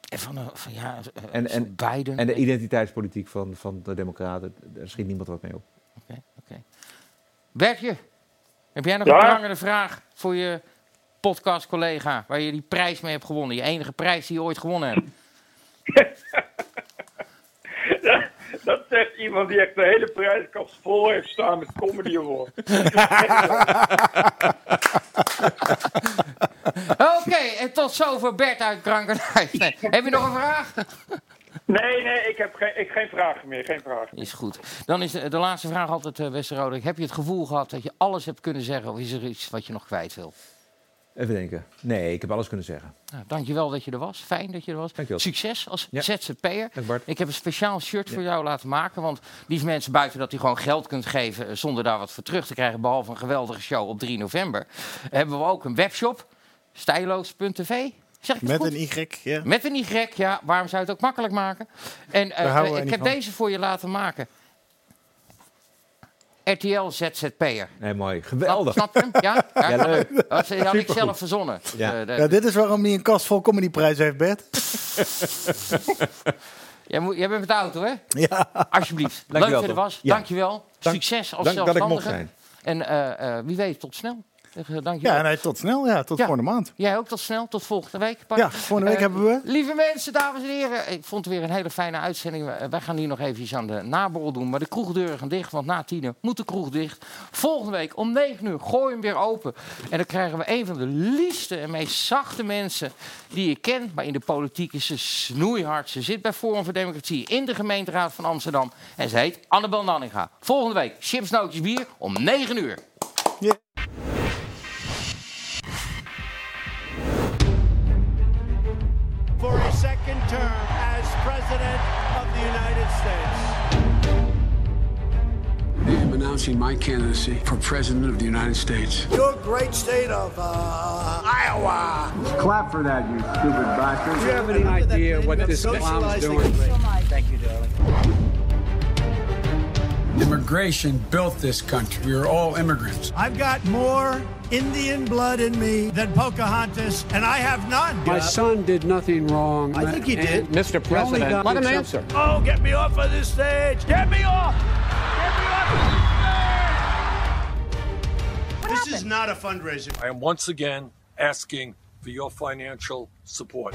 En van, eh, van ja, eh, en, en, Biden. en de identiteitspolitiek van, van de Democraten. Daar schiet niemand wat mee op. Oké, oké. Bertje, heb jij nog Ja? een prangende vraag voor je podcast-collega... waar je die prijs mee hebt gewonnen? Je enige prijs die je ooit gewonnen hebt. [laughs] Dat zegt iemand die echt de hele prijskast vol heeft staan met comedy. [laughs] Oké, en tot zover Bert uit Krankenhuis. Nee. Heb je nog een vraag? Nee, nee, ik heb geen, ik, geen vragen meer. Geen vragen. Is goed. Dan is de, de laatste vraag altijd, uh, Westerrode. Heb je het gevoel gehad dat je alles hebt kunnen zeggen... of is er iets wat je nog kwijt wil? Even denken. Nee, ik heb alles kunnen zeggen. Nou, dankjewel dat je er was. Fijn dat je er was. Dankjewel. Succes als Ja. ZZP'er. Dank Bart. Ik heb een speciaal shirt voor jou laten maken. Want die mensen buiten dat je gewoon geld kunt geven... eh, zonder daar wat voor terug te krijgen... behalve een geweldige show op 3 november... hebben we ook een webshop. Stijloos.tv. Zeg ik het Met goed? een Y, ja. Met een Y, ja. Waarom zou je het ook makkelijk maken? En wij ik heb van. deze voor je laten maken. RTL ZZP'er. Nee, mooi. Geweldig. Snap hem? Ja? ja? [laughs] Ja, leuk. Dat had ik zelf verzonnen. Ja. Eh, de- Ja, dit is waarom hij een kast vol comedyprijs heeft, Bert. [laughs] jij, moet, jij bent met de auto, hè? Ja. Alsjeblieft. Leuk dat je er was. Ja. Dankjewel. Dank- Succes als dank dat ik zelfstandige. mocht zijn. En eh, eh, wie weet, tot snel. Zeg, eh, Dankjewel. Ja, nee, tot snel. Ja, tot Ja. volgende maand. Jij ook tot snel. Tot volgende week. Ja, volgende week Eh, hebben we... Lieve mensen, dames en heren. Ik vond het weer een hele fijne uitzending. Eh, Wij gaan hier nog eventjes aan de naborrel doen. Maar de kroegdeuren gaan dicht, want na tienen moet de kroeg dicht. Volgende week om 9 uur gooi hem weer open. En dan krijgen we een van de liefste en meest zachte mensen die je kent. Maar in de politiek is ze snoeihard. Ze zit bij Forum voor Democratie in de gemeenteraad van Amsterdam. En ze heet Annabel Nanninga. Volgende week chips, nootjes, bier om 9 uur. United States. I am announcing my candidacy for President of the United States. Your great state of uh, Iowa. Clap for that, you stupid bastard. Do you have any idea what this clown's doing? Thank you, darling. Immigration built this country. We are all immigrants. I've got more Indian blood in me than Pocahontas, and I have none. My son did nothing wrong. I think he did. And Mr. President, let him answer. Oh, get me off of this stage! Get me off! Get me off of this stage! This is not a fundraiser. I am once again asking for your financial support.